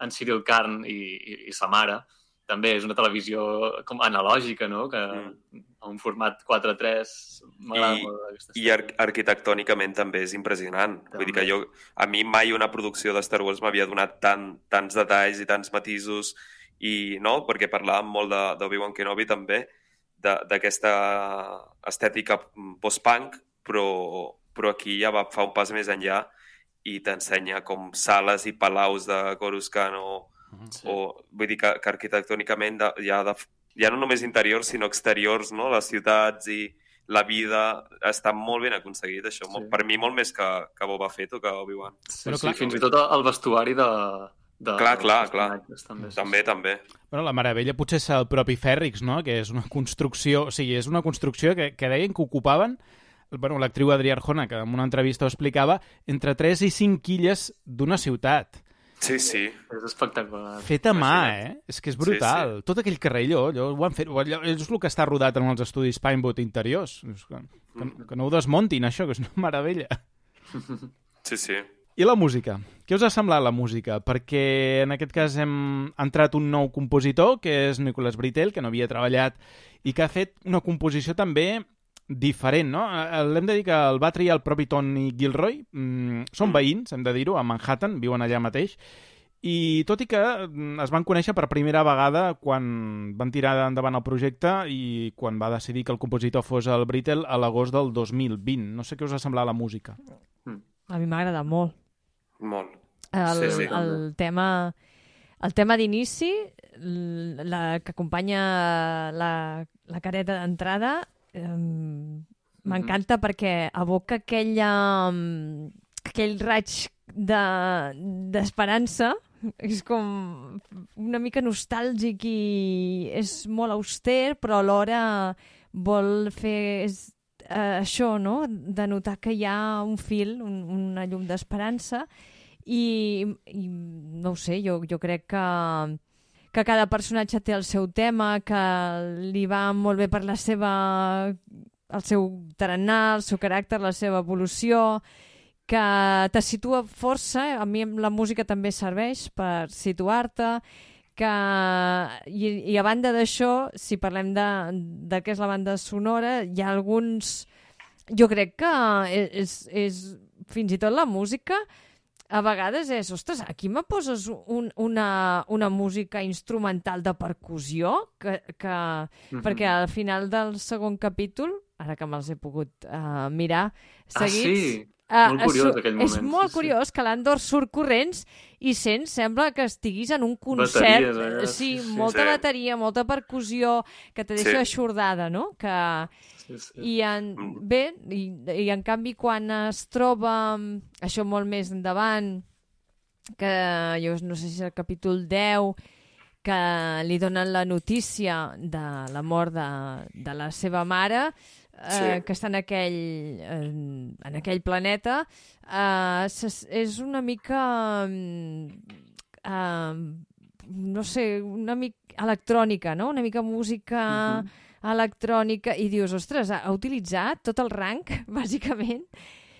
en Cyril Karn i, i, i sa mare, també és una televisió com analògica, no? Que mm. a un format 4.3 m'agrada molt I ar arquitectònicament també és impressionant. També. Vull dir que jo, a mi mai una producció de Star Wars m'havia donat tant, tants detalls i tants matisos i no, perquè parlàvem molt d'Obi-Wan Kenobi també, d'aquesta estètica post-punk, però, però aquí ja va, fa un pas més enllà i t'ensenya com sales i palaus de Coruscant o, Sí. O, vull dir que, que arquitectònicament de, ja, de, ja no només interiors, sinó exteriors, no? les ciutats i la vida està molt ben aconseguit, això. Sí. Per mi, molt més que, que Boba Fett o que Obi-Wan. Sí, Però, clar, sí, fins i tot el vestuari de, de, clar, clar, clar. També, també, també. Bueno, la meravella potser és el propi Fèrrix, no? que és una construcció, o sigui, és una construcció que, que deien que ocupaven bueno, l'actriu Adrià Arjona, que en una entrevista ho explicava, entre 3 i 5 quilles d'una ciutat. Sí, sí. És espectacular. Fet a mà, eh? És que és brutal. Sí, sí. Tot aquell carrer allò, allò ho han fet... Allò, és el que està rodat en els estudis Pineboot interiors. Que, que, que no ho desmontin, això, que és una meravella. Sí, sí. I la música? Què us ha semblat la música? Perquè en aquest cas hem entrat un nou compositor, que és Nicolas Britel, que no havia treballat i que ha fet una composició també diferent, no? Eh, l'hem de dir que el va triar el propi Tony Gilroy. Mm, són veïns, hem de dir-ho, a Manhattan, viuen allà mateix. I tot i que mm, es van conèixer per primera vegada quan van tirar endavant el projecte i quan va decidir que el compositor fos el Brittle a l'agost del 2020. No sé què us ha semblat la música. A mi m'agrada molt. Molt. El, sí, sí. el tema... El tema d'inici, la que acompanya la, la careta d'entrada, um, m'encanta mm -hmm. perquè evoca aquella, aquell raig d'esperança de, és com una mica nostàlgic i és molt auster, però alhora vol fer... És, eh, això, no?, de notar que hi ha un fil, un, una llum d'esperança, i, i no ho sé, jo, jo crec que que cada personatge té el seu tema, que li va molt bé per la seva el seu tarannà, el seu caràcter, la seva evolució, que te situa força, a mi la música també serveix per situar-te, que, i, i a banda d'això, si parlem de, de què és la banda sonora, hi ha alguns... Jo crec que és, és fins i tot la música a vegades és, ostres, aquí me poses un, una, una música instrumental de percussió que, que, mm -hmm. perquè al final del segon capítol, ara que me'ls he pogut uh, mirar seguits... Ah, sí? Uh, molt curiós, aquell moment. És molt sí, curiós sí. que l'Andor surt corrents i sents, sembla que estiguis en un concert. Bateries, eh? Sí, Sí, sí. molta Sí. bateria, molta percussió, que te deixa Sí. aixordada, no? Que, Sí, sí. i en, Mm. bé, i, i en canvi quan es troba mm, això molt més endavant, que jo no sé si és el capítol 10, que li donen la notícia de la mort de, de la seva mare, eh, que està en aquell, en, en aquell planeta, eh, és una mica... mm, eh, no sé, una mica electrònica, no? Una mica música Mhm. electrònica i dius, ostres, ha, ha utilitzat tot el rang, [laughs] bàsicament,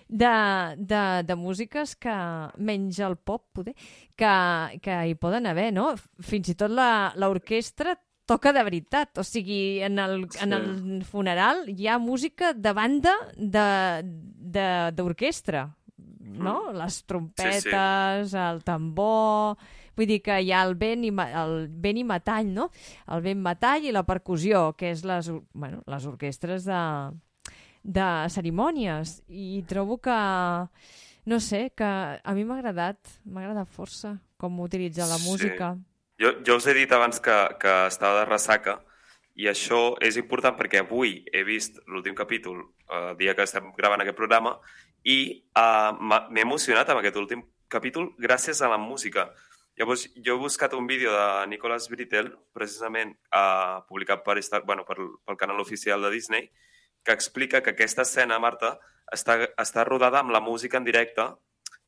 de, de, de músiques que, menys el pop, poder, que, que hi poden haver, no? Fins i tot la- l'orquestra toca de veritat, o sigui, en el, Sí. en el funeral hi ha música de banda de- de- d'orquestra, no? Les trompetes, el tambor... Vull dir que hi ha el vent i, el vent i metall, no? El vent metall i la percussió, que és les, bueno, les orquestres de, de cerimònies. I trobo que, no sé, que a mi m'ha agradat, m'ha agradat força com utilitza la Sí. música. Jo, jo us he dit abans que, que estava de ressaca i això és important perquè avui he vist l'últim capítol, el dia que estem gravant aquest programa, i m'ha- m'he emocionat amb aquest últim capítol gràcies a la música. Llavors, jo he buscat un vídeo de Nicholas Britell, precisament eh, publicat per, Star, bueno, per, pel canal oficial de Disney, que explica que aquesta escena, Marta, està, està rodada amb la música en directe,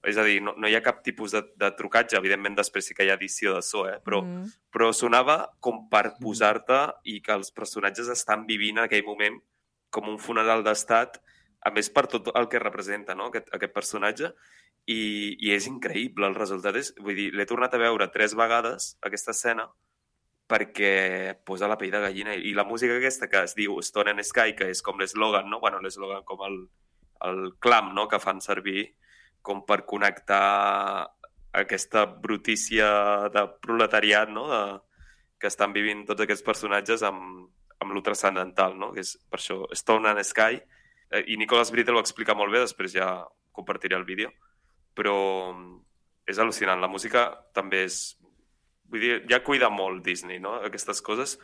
és a dir, no, no hi ha cap tipus de, de trucatge, evidentment després sí que hi ha edició de so, eh? però, Mm. però sonava com per posar-te i que els personatges estan vivint en aquell moment com un funeral d'estat, a més per tot el que representa no? aquest, aquest personatge, i, i és increïble el resultat. És, vull dir, l'he tornat a veure tres vegades, aquesta escena, perquè posa la pell de gallina. I la música aquesta que es diu Stone and Sky, que és com l'eslògan, no? bueno, l'eslògan com el, el clam no? que fan servir com per connectar aquesta brutícia de proletariat no? de, que estan vivint tots aquests personatges amb, amb lo transcendental, no? que és per això Stone and Sky. Eh, I Nicholas Britell ho explica molt bé, després ja compartiré el vídeo, però és al·lucinant. La música també és... Vull dir, ja cuida molt Disney, no?, aquestes coses,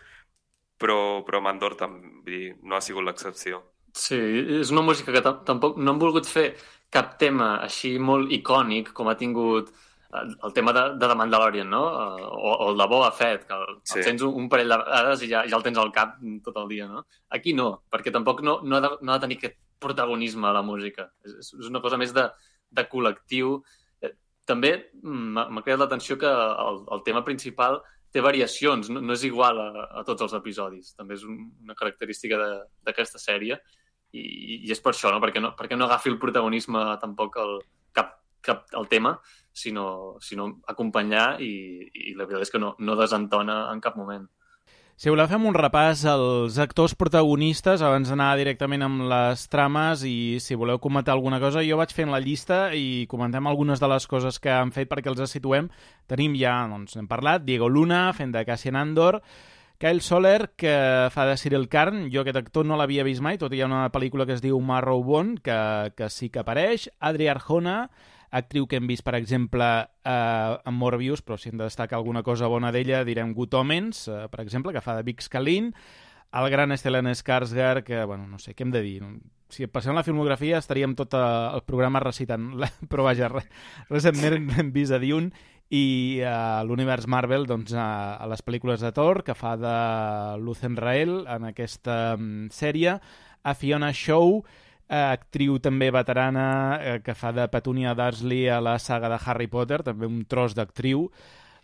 però, però amb Andor també, vull dir, no ha sigut l'excepció. Sí, és una música que tam- tampoc no han volgut fer cap tema així molt icònic com ha tingut el, el tema de, de The Mandalorian, no? Eh, O, o el de Boba Fett, que el, Sí. el tens un, un parell de vegades i ja, ja el tens al cap tot el dia, no? Aquí no, perquè tampoc no, no, ha, de, no ha de tenir aquest protagonisme a la música. És, és una cosa més de, de col·lectiu. Eh, També m'ha m'ha cridat l'atenció que el, el tema principal té variacions, no, no és igual a, a tots els episodis. També és un, una característica de- d'aquesta sèrie i, i és per això, no? Perquè, no? perquè no agafi el protagonisme tampoc el, cap, cap el tema, sinó, sinó acompanyar i, i la veritat és que no, no desentona en cap moment. Si voleu fem un repàs als actors protagonistes abans d'anar directament amb les trames i si voleu comentar alguna cosa, jo vaig fent la llista i comentem algunes de les coses que han fet perquè els situem. Tenim ja, doncs, hem parlat, Diego Luna fent de Cassian Andor, Kyle Soler, que fa de Cyril Karn, jo aquest actor no l'havia vist mai, tot i hi ha una pel·lícula que es diu Marrow Bone, que, que sí que apareix, Adri Arjona, actriu que hem vist, per exemple, eh, en Morbius, però si hem de destacar alguna cosa bona d'ella, direm Good Omens, eh, per exemple, que fa de Big Scalin, el gran Stellan Skarsgård, que, bueno, no sé, què hem de dir? Si passem la filmografia estaríem tot eh, el programa recitant, [laughs] però vaja, re- recentment hem vist a Dune, i a l'univers Marvel doncs, a, a les pel·lícules de Thor, que fa de Lucen Rael en aquesta um, sèrie, a Fiona Shaw, eh, actriu també veterana eh, que fa de Petunia Dursley a la saga de Harry Potter, també un tros d'actriu.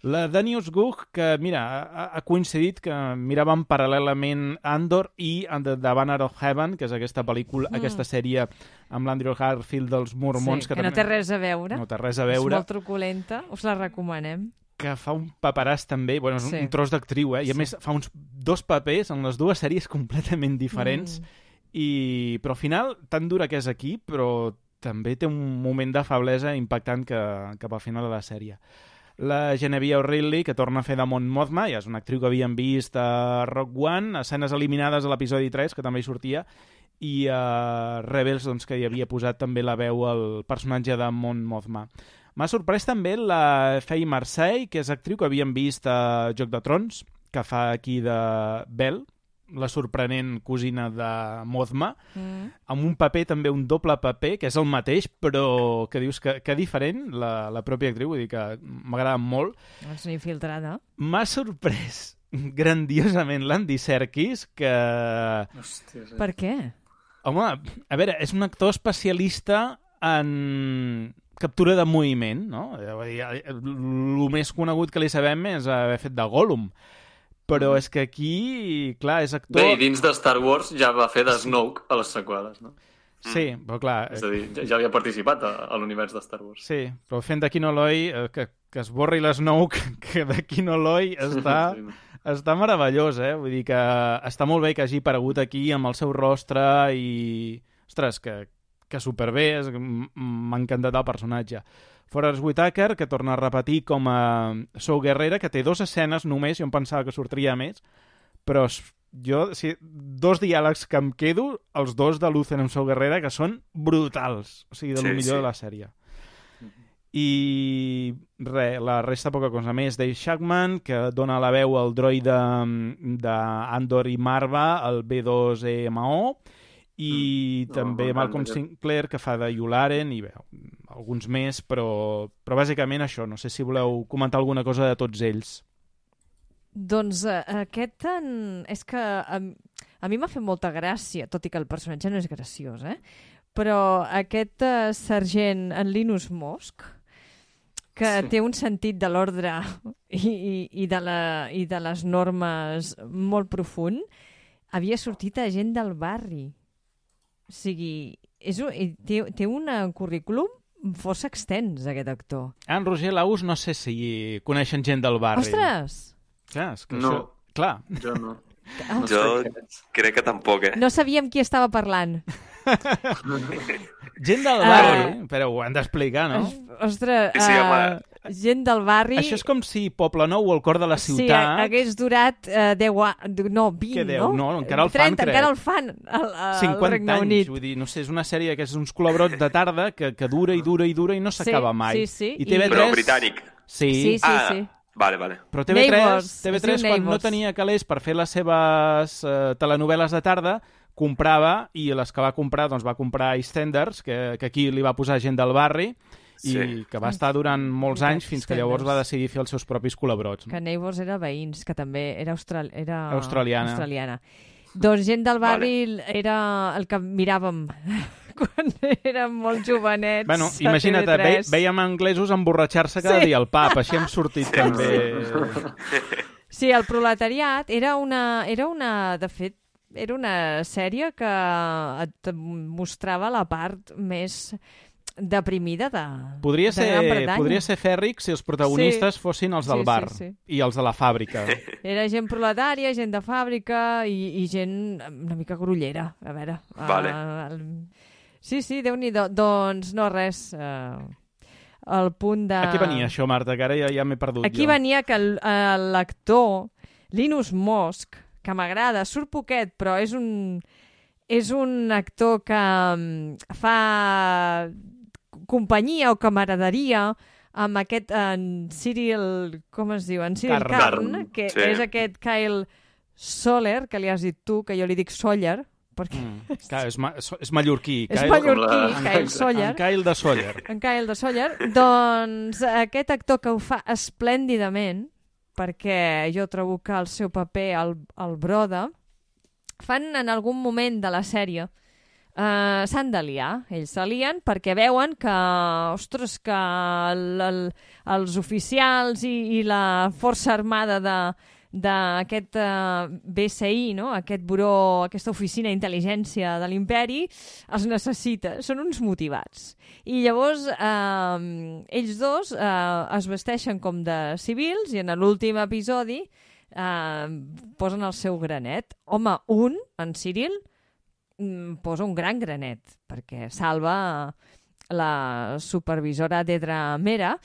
La Danius Gugh, que, mira, ha, ha coincidit que miràvem paral·lelament Andor i The, The Banner of Heaven, que és aquesta pel·lícula, mm. aquesta sèrie amb l'Andrew Garfield dels Mormons. Sí, que, que no té res a veure. No té res a veure. És molt truculenta, us la recomanem que fa un paperàs també, bueno, és sí. un tros d'actriu, eh? i a sí. més fa uns dos papers en les dues sèries completament diferents, mm. i però al final, tan dura que és aquí, però també té un moment de feblesa impactant que, cap al final de la sèrie la Genevieve O'Reilly, que torna a fer de Mon Mothma, ja és una actriu que havíem vist a Rock One, escenes eliminades a l'episodi 3, que també hi sortia, i a Rebels, doncs, que hi havia posat també la veu al personatge de Mon Mothma. M'ha sorprès també la Faye Marseille, que és actriu que havíem vist a Joc de Trons, que fa aquí de Bell, la sorprenent cosina de Mothma, mm. amb un paper també, un doble paper, que és el mateix, però que dius que, que diferent, la, la pròpia actriu, vull dir que m'agrada molt. És una infiltrada. M'ha sorprès [laughs] grandiosament l'Andy Serkis, que... Hòstia. Per què? Home, a veure, és un actor especialista en captura de moviment, no? El més conegut que li sabem és haver fet de Gollum però és que aquí, clar, és actor... Bé, i dins de Star Wars ja va fer de Snoke a les seqüeles, no? Sí, però clar... És a dir, ja, ja havia participat a, a l'univers de Star Wars. Sí, però fent de Quinoloi, eh, que, que es borri l'Snoke, [laughs] que de Quinoloi està, sí, no. està meravellós, eh? Vull dir que està molt bé que hagi aparegut aquí amb el seu rostre i... Ostres, que, que superbé, m'ha encantat el personatge. Forrest Whitaker, que torna a repetir com a Sou Guerrera, que té dues escenes només, jo em pensava que sortiria més, però jo, si, dos diàlegs que em quedo, els dos de Lucen amb Sou Guerrera, que són brutals, o sigui, de sí, lo millor sí. de la sèrie. I res, la resta poca cosa més. Dave Shackman, que dona la veu al droide d'Andor i Marva, el B2EMO, i mm. també no, Malcolm Sinclair, que fa de Yularen, i bé, alguns més, però, però bàsicament això. No sé si voleu comentar alguna cosa de tots ells. Doncs uh, aquest en... és que a, a mi m'ha fet molta gràcia, tot i que el personatge no és graciós, eh? però aquest uh, sergent, en Linus Mosk, que sí. té un sentit de l'ordre i, i, i, de la, i de les normes molt profund, havia sortit a gent del barri. O sigui, és, té, té un currículum força extens, aquest actor. Ah, en Roger Laus no sé si coneixen gent del barri. Ostres! Clar, és que no. això... Clar. Jo no. no jo crec que tampoc, eh? No sabíem qui estava parlant. [laughs] gent del barri, uh, però ho han d'explicar, no? Ostres, sí, sí, uh, gent del barri... Això és com si Poble Nou o el cor de la ciutat... Sí, hagués durat uh, 10 anys... No, 20, que 10? no? No, encara el 30, fan, crec. encara el fan al, al 50 Regne anys, Unit. vull dir, no sé, és una sèrie que és uns col·laborats de tarda que, que dura i dura i dura i no s'acaba sí, mai. Sí, sí. I TV3... Però britànic. Sí. Sí, sí, ah, sí. Vale, vale. Però TV3, Neighbors, TV3 quan Neighbors. no tenia calés per fer les seves uh, telenovel·les de tarda, comprava, i les que va comprar, doncs va comprar EastEnders, que, que aquí li va posar gent del barri, i sí. que va estar durant molts anys fins que llavors va decidir fer els seus propis col·laborats. Que Neighbors era veïns, que també era, austral... era... Australiana. australiana. Doncs gent del barri vale. era el que miràvem [laughs] quan érem molt jovenets. Bueno, imagina't, ve, veiem anglesos emborratxar-se cada sí. dia al pub, així hem sortit sí, també. Sí, el proletariat era una, era una, de fet, era una sèrie que et mostrava la part més deprimida de, podria de ser, Gran Bretanya. Podria ser fèrric si els protagonistes Sí. fossin els del Sí, bar sí, sí. i els de la fàbrica. [laughs] Era gent proletària, gent de fàbrica i, i gent una mica grollera, a veure. Vale. Uh. Sí, sí, déu nhi Doncs no, res. Uh, el punt de... Aquí venia això, Marta, que ara ja, ja m'he perdut Aquí jo. venia que el- eh, l'actor Linus Mosk, que m'agrada, surt poquet, però és un, és un actor que mm, fa companyia o camaraderia amb aquest en Cyril, com es diu? En Cyril. Karn, que Sí. és aquest Kyle Soler, que li has dit tu, que jo li dic Sawyer, perquè Mm. [laughs] Clar, és, ma és, és mallorquí. és Kyle- mallorquí, com la- Kyle Sawyer. En Kyle de Sawyer. en Kyle de Sawyer, doncs aquest actor que ho fa esplèndidament, perquè jo trobo que el seu paper, el, el Broda, fan en algun moment de la sèrie Uh, s'han de liar, ells se lien perquè veuen que, ostres, que el, el, els oficials i, i la força armada de d'aquest uh, BCI, no? aquest buró, aquesta oficina d'intel·ligència de l'imperi, els necessita, són uns motivats. I llavors eh, ells dos eh, es vesteixen com de civils i en l'últim episodi eh, posen el seu granet. Home, un, en Cyril, posa un gran granet perquè salva la supervisora d'Edra Mera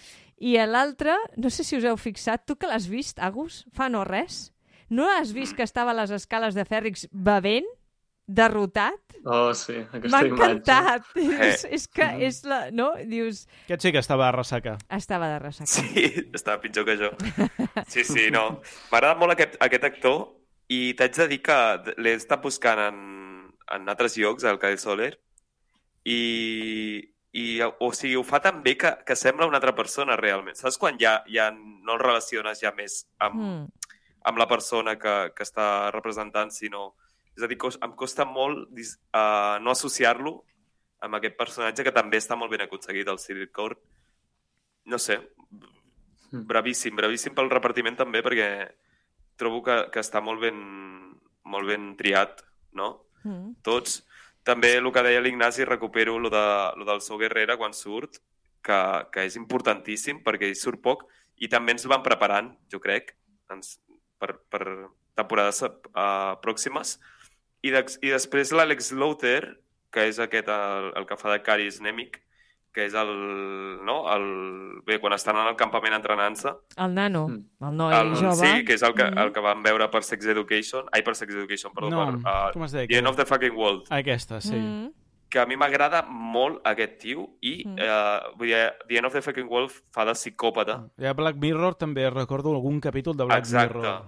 i l'altre, no sé si us heu fixat, tu que l'has vist, Agus, fa no res? No has vist que estava a les escales de Fèrrix bevent, derrotat? Oh, sí, aquesta M'ha imatge. encantat. És, [laughs] Eh. és que és la... No? Dius, Aquest sí que estava a ressaca. estava de ressaca. Sí, estava pitjor que jo. Sí, sí, no. M'ha agradat molt aquest, aquest actor i t'haig de dir que l'he estat buscant en, en altres llocs, el Kyle Soler, i, i o sigui, ho fa tan bé que, que sembla una altra persona realment. Saps quan ja, ja no el relaciones ja més amb, Mm. amb la persona que, que està representant, sinó... És a dir, cos, em costa molt dis, uh, no associar-lo amb aquest personatge que també està molt ben aconseguit, el Cyril Court. No sé, bravíssim, bravíssim pel repartiment també, perquè trobo que, que està molt ben, molt ben triat, no? Mm. Tots. També el que deia l'Ignasi, recupero lo, de, lo del Sou Guerrera quan surt, que, que és importantíssim perquè ell surt poc i també ens van preparant, jo crec, ens, per, per temporades uh, pròximes. I, de, I després l'Àlex Lauter, que és aquest, el, el que fa de Caris Nemic, que és el, no? el... Bé, quan estan en el campament entrenant-se, El nano, Mm. el noi el, jove. sí, que és el que, Mhm. el que vam veure per Sex Education, ai, per Sex Education, perdó, No, per uh, com es deia The End of the Fucking World, Aquesta, sí. Mm. que a mi m'agrada molt aquest tio i Mm. eh, vull dir, The End of the Fucking World fa de psicòpata. Hi ha Black Mirror, també recordo algun capítol de Black Exacte. Mirror.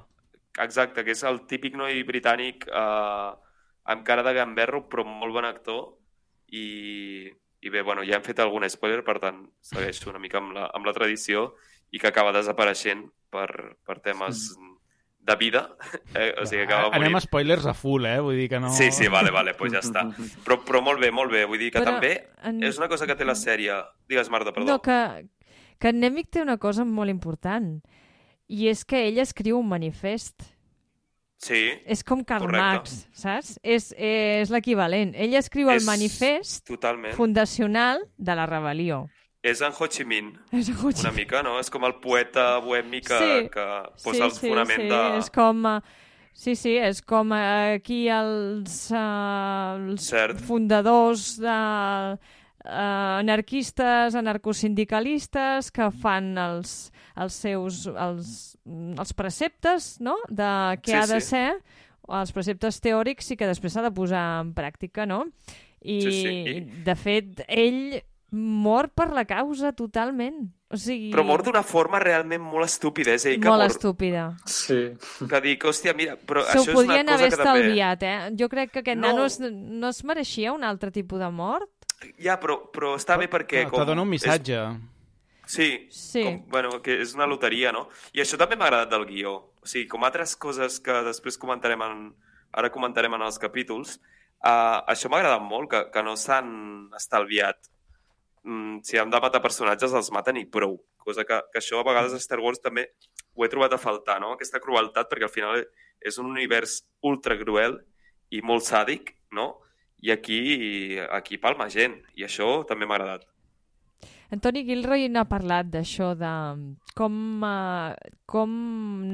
Exacte, que és el típic noi britànic eh, amb cara de gamberro, però molt bon actor. I, i bé, bueno, ja hem fet algun spoiler, per tant, segueixo una mica amb la, amb la tradició i que acaba desapareixent per, per temes de vida. Eh? O sigui, acaba Anem morint. a spoilers a full, eh? Vull dir que no... Sí, sí, vale, vale, doncs ja està. Però, però molt bé, molt bé. Vull dir que Però també en- és una cosa que té la sèrie... Digues, Marta, perdó. No, que, que en Nemic té una cosa molt important i és que ell escriu un manifest. Sí, És com Karl Correcte. Marx, saps? És, és l'equivalent. Ell escriu el És- manifest totalment. fundacional de la rebel·lió. És en Ho Chi Minh, És el Ho Chi una mica, no? És com el poeta bohemi que, Sí. que posa el fonament sí, de... És com... eh, Sí, sí, és com eh, aquí els, uh, els Cert. fundadors de uh, anarquistes, anarcosindicalistes que fan els, els seus els, els preceptes no? de què Sí, ha de sí. ser, els preceptes teòrics i que després s'ha de posar en pràctica, no? I, Sí, sí, i- de fet, ell mor per la causa totalment. O sigui, Però mor d'una forma realment molt estúpida, és ell que molt mor... estúpida. Sí. Que dic, hòstia, mira, però Se ho això és una podien cosa haver que també... estalviat, eh? Jo crec que aquest No. nano es, no es mereixia un altre tipus de mort. Ja, però, però està bé perquè... Te dona un missatge. És... Sí, Sí. Com, bueno, que és una loteria, no? I això també m'ha agradat del guió. O sigui, com altres coses que després comentarem en... Ara comentarem en els capítols, uh, això m'ha agradat molt, que, que no s'han estalviat. Mm, si han de matar personatges, els maten i prou. Cosa que, que això a vegades a Star Wars també ho he trobat a faltar, no? Aquesta crueltat, perquè al final és un univers ultra cruel i molt sàdic, no? I aquí, aquí palma gent, i això també m'ha agradat. Antoni Gilroy n'ha parlat d'això, de com, uh, com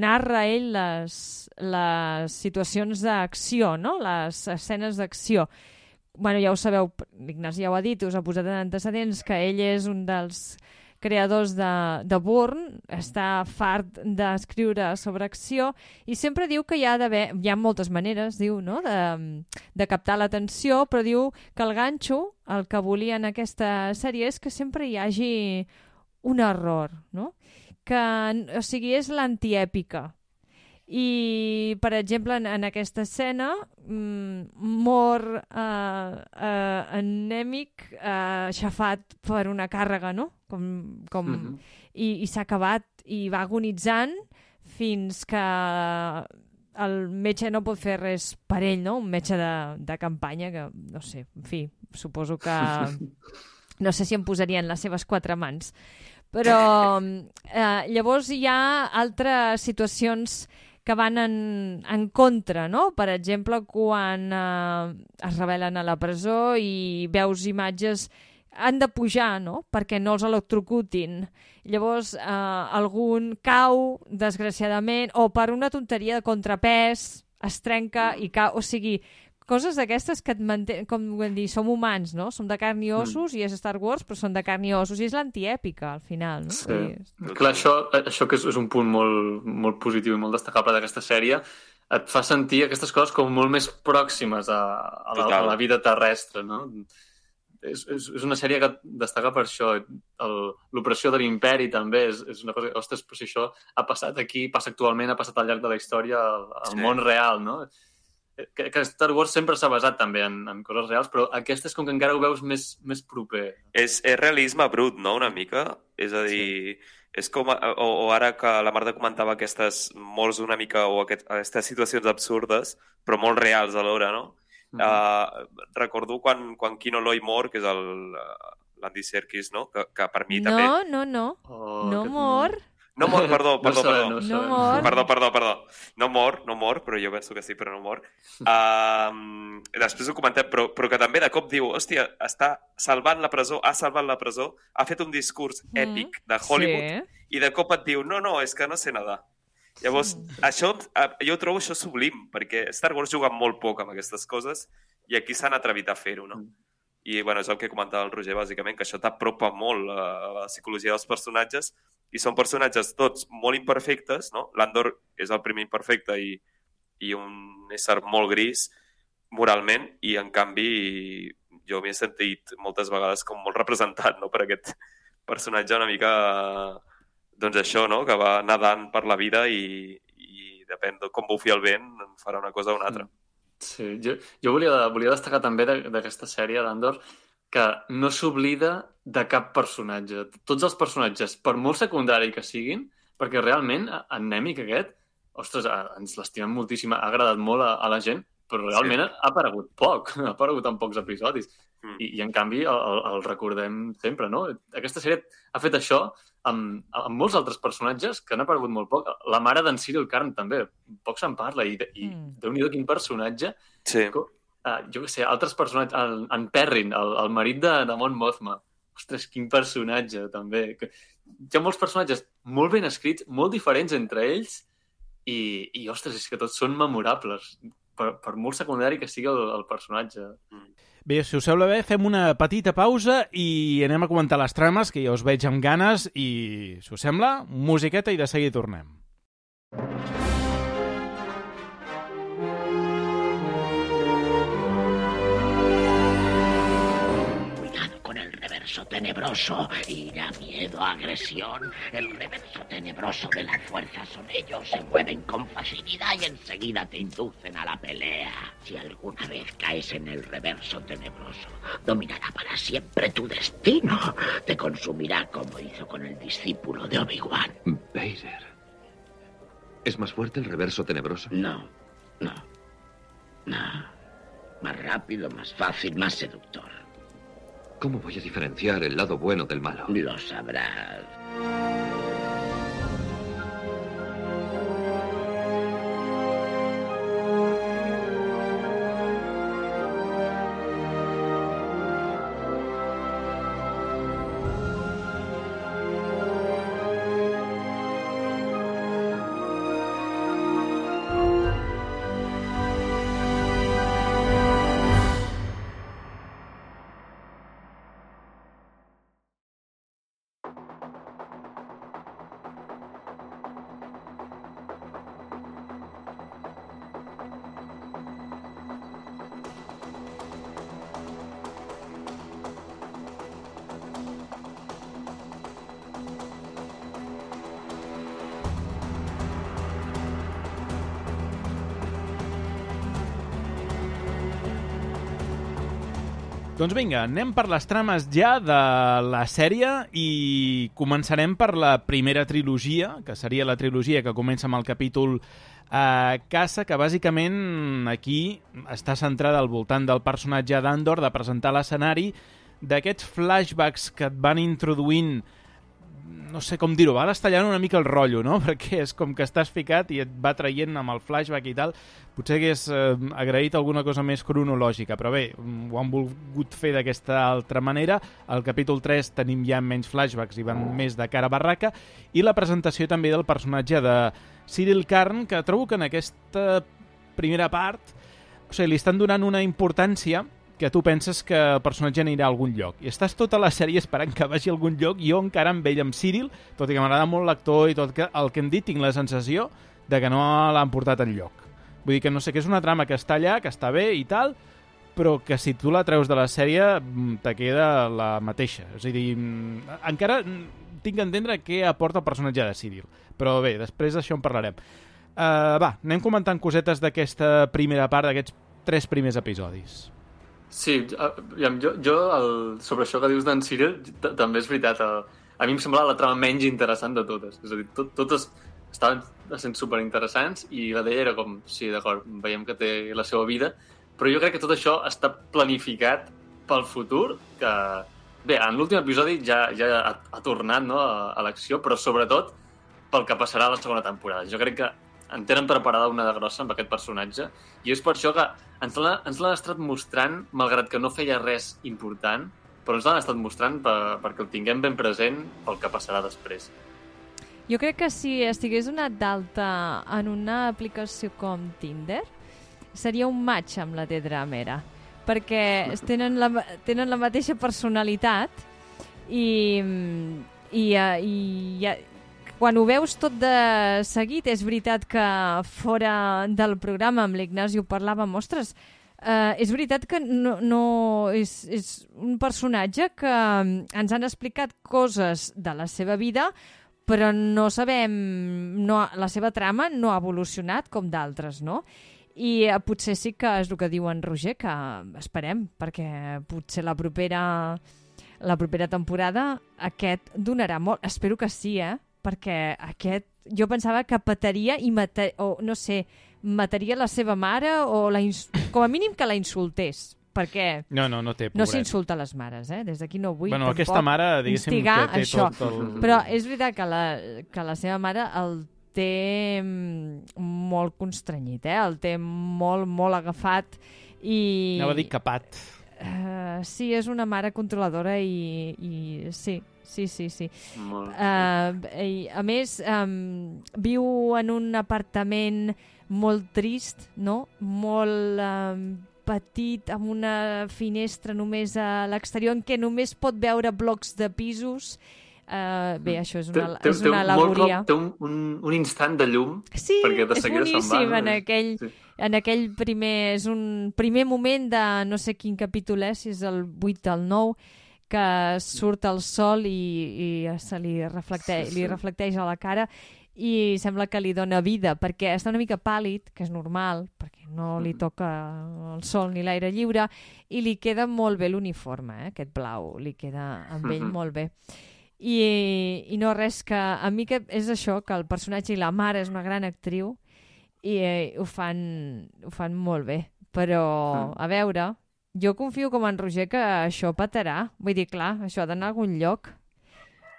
narra ell les, les situacions d'acció, no? les escenes d'acció. bueno, ja ho sabeu, l'Ignasi ja ho ha dit, us ha posat en antecedents que ell és un dels creadors de, de Bourne, està fart d'escriure sobre acció i sempre diu que hi ha d'haver, hi ha moltes maneres, diu, no?, de, de captar l'atenció, però diu que el ganxo, el que volia en aquesta sèrie és que sempre hi hagi un error, no? Que, o sigui, és l'antièpica. I, per exemple, en, en aquesta escena mm, mor uh, uh, anèmic uh, aixafat per una càrrega, no? Com, com... Mm -hmm. I, i s'ha acabat i va agonitzant fins que el metge no pot fer res per ell, no? Un metge de, de campanya que, no sé, en fi, suposo que... [laughs] No sé si em posaria en les seves quatre mans. Però [laughs] eh, llavors hi ha altres situacions que van en, en contra, no? Per exemple, quan eh, es rebel·len a la presó i veus imatges han de pujar, no?, perquè no els electrocutin. Llavors, eh, algun cau, desgraciadament, o per una tonteria de contrapès, es trenca i cau. O sigui, coses d'aquestes que et mantenen, com dir, som humans, no? Som de carn i mm. ossos mm. i és Star Wars, però són de carn i ossos i és l'antièpica, al final, no? Sí. I... Clar, això, això que és, és un punt molt, molt positiu i molt destacable d'aquesta sèrie, et fa sentir aquestes coses com molt més pròximes a, a, la, a la vida terrestre, no? És, és, és una sèrie que destaca per això. L'opressió de l'imperi també és, és una cosa... Ostres, però si això ha passat aquí, passa actualment, ha passat al llarg de la història al, al sí. món real, no? Que, que Star Wars sempre s'ha basat també en, en coses reals, però aquesta és com que encara ho veus més, més proper. És, és realisme brut, no?, una mica? És a dir, sí. és com... O, o ara que la Marta comentava aquestes morts una mica, o aquest, aquestes situacions absurdes, però molt reals alhora, no? Mm -hmm. uh, recordo quan, quan Kino Loy mor, que és l'Andy Serkis, no?, que, que per mi no, també... No, no, no. Oh, no mor. No mor, perdó, perdó, no perdó. No, no mor. Perdó, perdó, perdó. No mor, no mor, però jo penso que sí, però no mor. Uh, després ho comentem, però, però que també de cop diu, hòstia, està salvant la presó, ha salvat la presó, ha fet un discurs mm. èpic de Hollywood sí. i de cop et diu, no, no, és que no sé nedar. Llavors, mm. això, jo trobo això sublim, perquè Star Wars juga molt poc amb aquestes coses i aquí s'han atrevit a fer-ho, no? Mm. I, bueno, és el que comentava el Roger, bàsicament, que això t'apropa molt a la psicologia dels personatges i són personatges tots molt imperfectes, no? L'Andor és el primer imperfecte i, i un ésser molt gris moralment i, en canvi, jo m'he sentit moltes vegades com molt representat no? per aquest personatge una mica, doncs això, no? que va nedant per la vida i, i depèn de com bufi el vent, farà una cosa o una altra. Sí, jo, jo volia, volia destacar també d'aquesta sèrie d'Andor que no s'oblida de cap personatge. Tots els personatges, per molt secundari que siguin, perquè realment en Nemic aquest, ostres, ens l'estimem moltíssim, ha agradat molt a, a la gent, però realment sí. ha aparegut poc, [laughs] ha aparegut en pocs episodis. Mm. I, I, en canvi, el, el recordem sempre, no? Aquesta sèrie ha fet això amb, amb molts altres personatges que han aparegut molt poc. La mare d'en Cyril Karn, també. Poc se'n parla. I, i mm. déu-n'hi-do quin personatge. Sí uh, jo què sé, altres personatges, el, en Perrin, el, el marit de, de Mon Mothma, ostres, quin personatge, també. Que, hi ha molts personatges molt ben escrits, molt diferents entre ells, i, i ostres, és que tots són memorables, per, per molt secundari que sigui el, el personatge. Bé, si us sembla bé, fem una petita pausa i anem a comentar les trames, que ja us veig amb ganes, i, si us sembla, musiqueta i de seguida tornem. Reverso tenebroso, ira, miedo, agresión. El reverso tenebroso de la fuerza son ellos. Se mueven con facilidad y enseguida te inducen a la pelea. Si alguna vez caes en el reverso tenebroso, dominará para siempre tu destino. Te consumirá como hizo con el discípulo de Obi-Wan. Vader. ¿Es más fuerte el reverso tenebroso? No, no, no. Más rápido, más fácil, más seductor. ¿Cómo voy a diferenciar el lado bueno del malo? Lo sabrás. Doncs vinga, anem per les trames ja de la sèrie i començarem per la primera trilogia, que seria la trilogia que comença amb el capítol eh, Casa, que bàsicament aquí està centrada al voltant del personatge d'Andor, de presentar l'escenari, d'aquests flashbacks que et van introduint no sé com dir-ho, va destallant una mica el rotllo, no? [laughs] Perquè és com que estàs ficat i et va traient amb el flashback i tal. Potser hagués eh, agraït alguna cosa més cronològica, però bé, ho han volgut fer d'aquesta altra manera. Al capítol 3 tenim ja menys flashbacks i van més de cara a barraca, i la presentació també del personatge de Cyril Karn, que trobo que en aquesta primera part o sigui, li estan donant una importància que tu penses que el personatge anirà a algun lloc. I estàs tota la sèrie esperant que vagi a algun lloc, i jo encara amb ell, amb Cyril, tot i que m'agrada molt l'actor i tot que, el que hem dit, tinc la sensació de que no l'han portat en lloc. Vull dir que no sé, que és una trama que està allà, que està bé i tal, però que si tu la treus de la sèrie mm, te queda la mateixa. És a dir, mm, encara tinc que entendre què aporta el personatge de Cyril. Però bé, després d'això en parlarem. Uh, va, anem comentant cosetes d'aquesta primera part, d'aquests tres primers episodis. Sí, jo, jo el, sobre això que dius d'en Cyril, també és veritat. El, a mi em semblava la trama menys interessant de totes. És a dir, tot, totes estaven sent superinteressants i la d'ella era com, sí, d'acord, veiem que té la seva vida, però jo crec que tot això està planificat pel futur, que... Bé, en l'últim episodi ja, ja ha, ha tornat no, a, a l'acció, però sobretot pel que passarà a la segona temporada. Jo crec que en tenen preparada una de grossa amb aquest personatge i és per això que ens l'han estat mostrant, malgrat que no feia res important, però ens l'han estat mostrant per, perquè el tinguem ben present pel que passarà després. Jo crec que si estigués donat d'alta en una aplicació com Tinder, seria un match amb la Tedra Mera, perquè tenen la, tenen la mateixa personalitat i, i, eh, i, i, quan ho veus tot de seguit, és veritat que fora del programa amb l'Ignasi ho parlàvem, ostres, Uh, és veritat que no, no és, és un personatge que ens han explicat coses de la seva vida, però no sabem... No, la seva trama no ha evolucionat com d'altres, no? I uh, potser sí que és el que diu en Roger, que esperem, perquè potser la propera, la propera temporada aquest donarà molt. Espero que sí, eh? Perquè aquest jo pensava que petaria i mata, o no sé, mataria la seva mare o la com a mínim que la insultés perquè no, no, no, té, no s'insulta les mares, eh? Des d'aquí no vull bueno, aquesta mare, diguéssim, que té això. tot el... Però és veritat que la, que la seva mare el té mm, molt constrenyit, eh? El té molt, molt agafat i... Anava a dir capat. Uh, sí, és una mare controladora i, i sí, sí, sí, sí. Molt. Uh, i, a més, um, viu en un apartament molt trist, no? Molt um, petit, amb una finestra només a l'exterior, en què només pot veure blocs de pisos. Uh, bé, això és una, té, és una al·legoria. Té un, un, un instant de llum sí, perquè de seguida se'n va. Sí, és boníssim en aquell... Sí en aquell primer, és un primer moment de no sé quin capítol és, si és el 8 o el 9, que surt el sol i, i se li reflecteix, sí, sí. li reflecteix a la cara i sembla que li dona vida perquè està una mica pàl·lid, que és normal perquè no li toca el sol ni l'aire lliure i li queda molt bé l'uniforme, eh? aquest blau li queda amb ell molt bé i, i no res que a mi que és això, que el personatge i la mare és una gran actriu i eh, ho, fan, ho fan molt bé. Però, mm. a veure, jo confio com en Roger que això patarà. Vull dir, clar, això ha d'anar a algun lloc.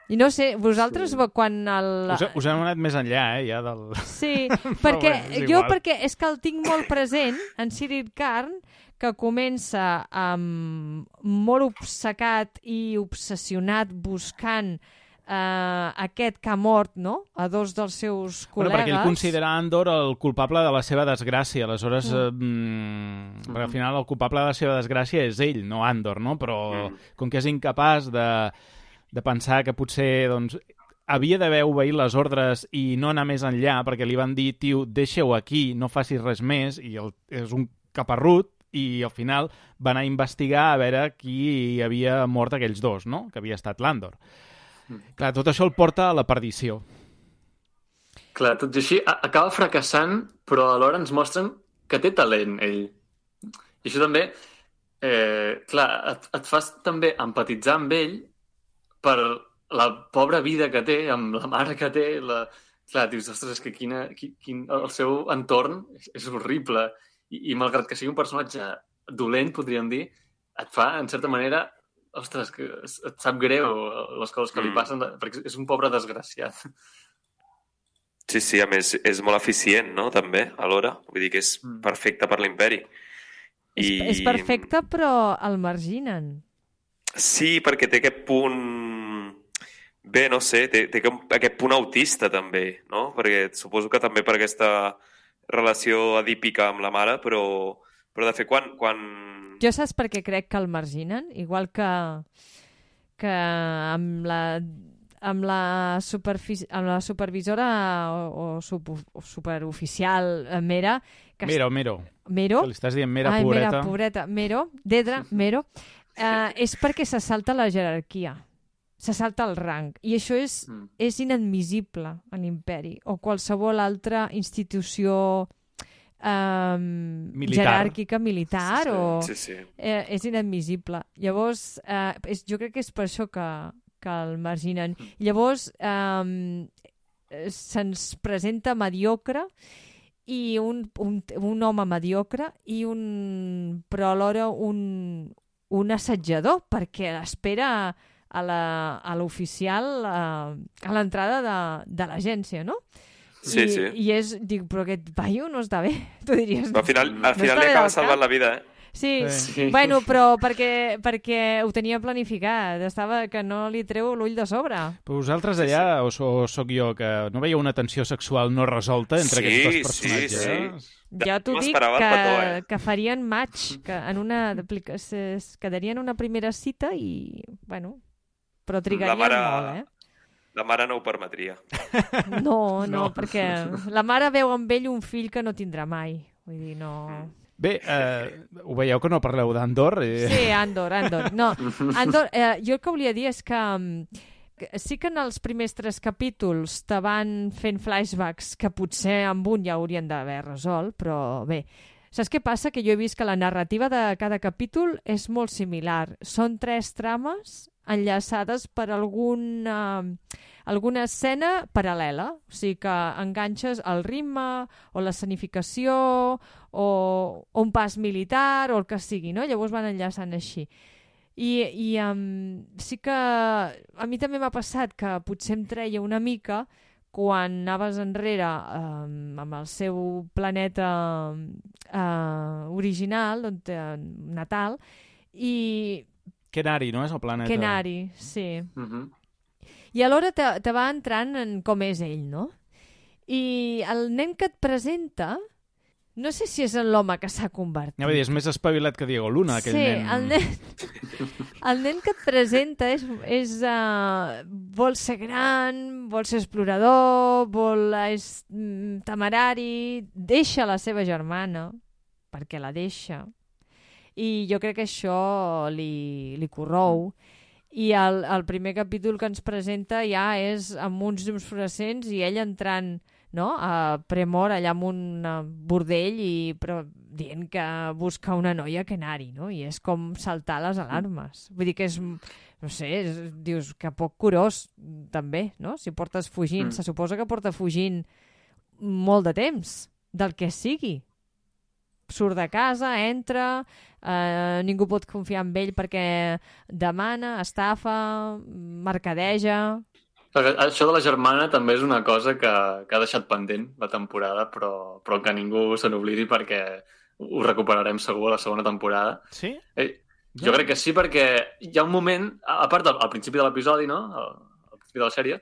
I no sé, vosaltres sí. quan el... Us, us hem anat més enllà, eh, ja del... [laughs] Sí, [laughs] perquè bé, jo perquè és que el tinc molt present, en Cyril Karn, que comença amb molt obcecat i obsessionat buscant eh, aquest que ha mort no? a dos dels seus col·legues... Bueno, perquè ell considera Andor el culpable de la seva desgràcia, aleshores, mm. eh, mm, perquè al final el culpable de la seva desgràcia és ell, no Andor, no? Però mm. com que és incapaç de, de pensar que potser doncs, havia d'haver obeït les ordres i no anar més enllà, perquè li van dir, tio, deixa-ho aquí, no facis res més, i el, és un caparrut, i al final va anar a investigar a veure qui havia mort aquells dos, no? que havia estat l'Andor. Clar, tot això el porta a la perdició. Clar, tot i així acaba fracassant, però alhora ens mostren que té talent, ell. I això també eh, clar, et, et fas també empatitzar amb ell per la pobra vida que té, amb la mare que té, la... clar, dius, ostres, que quina, quin, quin, el seu entorn és, és horrible. I, I malgrat que sigui un personatge dolent, podríem dir, et fa, en certa manera, ostres, que et sap greu les coses que li Mm. passen, perquè és un pobre desgraciat. Sí, sí, a més, és molt eficient, no?, també, alhora. Vull dir que és Mm. perfecte per l'imperi. És, és perfecte, però el marginen. Sí, perquè té aquest punt... Bé, no sé, té, té aquest punt autista, també, no? Perquè suposo que també per aquesta relació adípica amb la mare, però, però de fet, quan... quan... Jo saps per què crec que el marginen? Igual que, que amb la amb la, amb la supervisora o, o, sup... o superoficial eh, Mera... Que Mero, Mero. Mero? Que li estàs dient Mera, Ai, pobreta. Mera, pobreta. Mero, Dedra, Mero. Eh, és perquè se salta la jerarquia. Se salta el rang. I això és, Mm. és inadmissible a l'imperi o qualsevol altra institució eh, Militar. jeràrquica, militar sí, o... Sí, sí. Eh, és inadmissible. Llavors, eh, és, jo crec que és per això que, que el marginen. Llavors, eh, se'ns presenta mediocre i un, un, un home mediocre i un, però alhora un, un assetjador perquè espera a la- a l'oficial a, a l'entrada de, de l'agència, no? Sí, I, sí. I és, dic, però aquest paio no està bé. [laughs] Tu diries, Però al final, al No final li acaba salvant la vida, eh? Sí, Sí. Sí. bueno, però perquè, perquè ho tenia planificat. Estava que no li treu l'ull de sobre. Però vosaltres allà, o, so, o sóc jo, que no veieu una tensió sexual no resolta entre Sí, aquests dos sí, personatges? sí. Jo t'ho dic que, petó, eh? que farien match, que en una es quedarien una primera cita i, bueno, però trigarien mare- molt, eh? La mare no ho permetria. No, [laughs] no, No. perquè la mare veu amb ell un fill que no tindrà mai. Vull dir, no... Bé, eh, ho veieu que no parleu d'Andor? Eh? Sí, Andor, Andor. No, [laughs] Andor, eh, jo el que volia dir és que, mm, que sí que en els primers tres capítols te van fent flashbacks que potser amb un ja haurien d'haver resolt, però bé. Saps què passa? Que jo he vist que la narrativa de cada capítol és molt similar. Són tres trames enllaçades per alguna, alguna escena paral·lela. O sigui que enganxes el ritme o l'escenificació o, o un pas militar o el que sigui, no? Llavors van enllaçant així. I, i um, sí que a mi també m'ha passat que potser em treia una mica quan anaves enrere um, amb el seu planeta uh, original, on, uh, natal, i Kenari, no és el planeta? Kenari, sí. Mhm. I alhora te, te va entrant en com és ell, no? I el nen que et presenta, no sé si és en l'home que s'ha convertit. Ja dir, és més espavilat que Diego Luna, aquell sí, nen. el nen, [laughs] el nen que et presenta és, és uh, vol ser gran, vol ser explorador, vol, és mm, temerari, deixa la seva germana, perquè la deixa, i jo crec que això li, li corrou. I el, el primer capítol que ens presenta ja és amb uns llums fluorescents i ell entrant no? a Premor allà amb un eh, bordell i però dient que busca una noia que anar-hi, no? I és com saltar les alarmes. Vull dir que és, no sé, és, dius que poc curós també, no? Si portes fugint, Mm. se suposa que porta fugint molt de temps, del que sigui. Surt de casa, entra, eh, ningú pot confiar en ell perquè demana, estafa, mercadeja... Això de la germana també és una cosa que, que ha deixat pendent la temporada, però, però que ningú se n'oblidi perquè ho recuperarem segur a la segona temporada. Sí? Eh, jo crec que sí, perquè hi ha un moment, a a part del al principi de l'episodi, no? Al, al principi de la sèrie,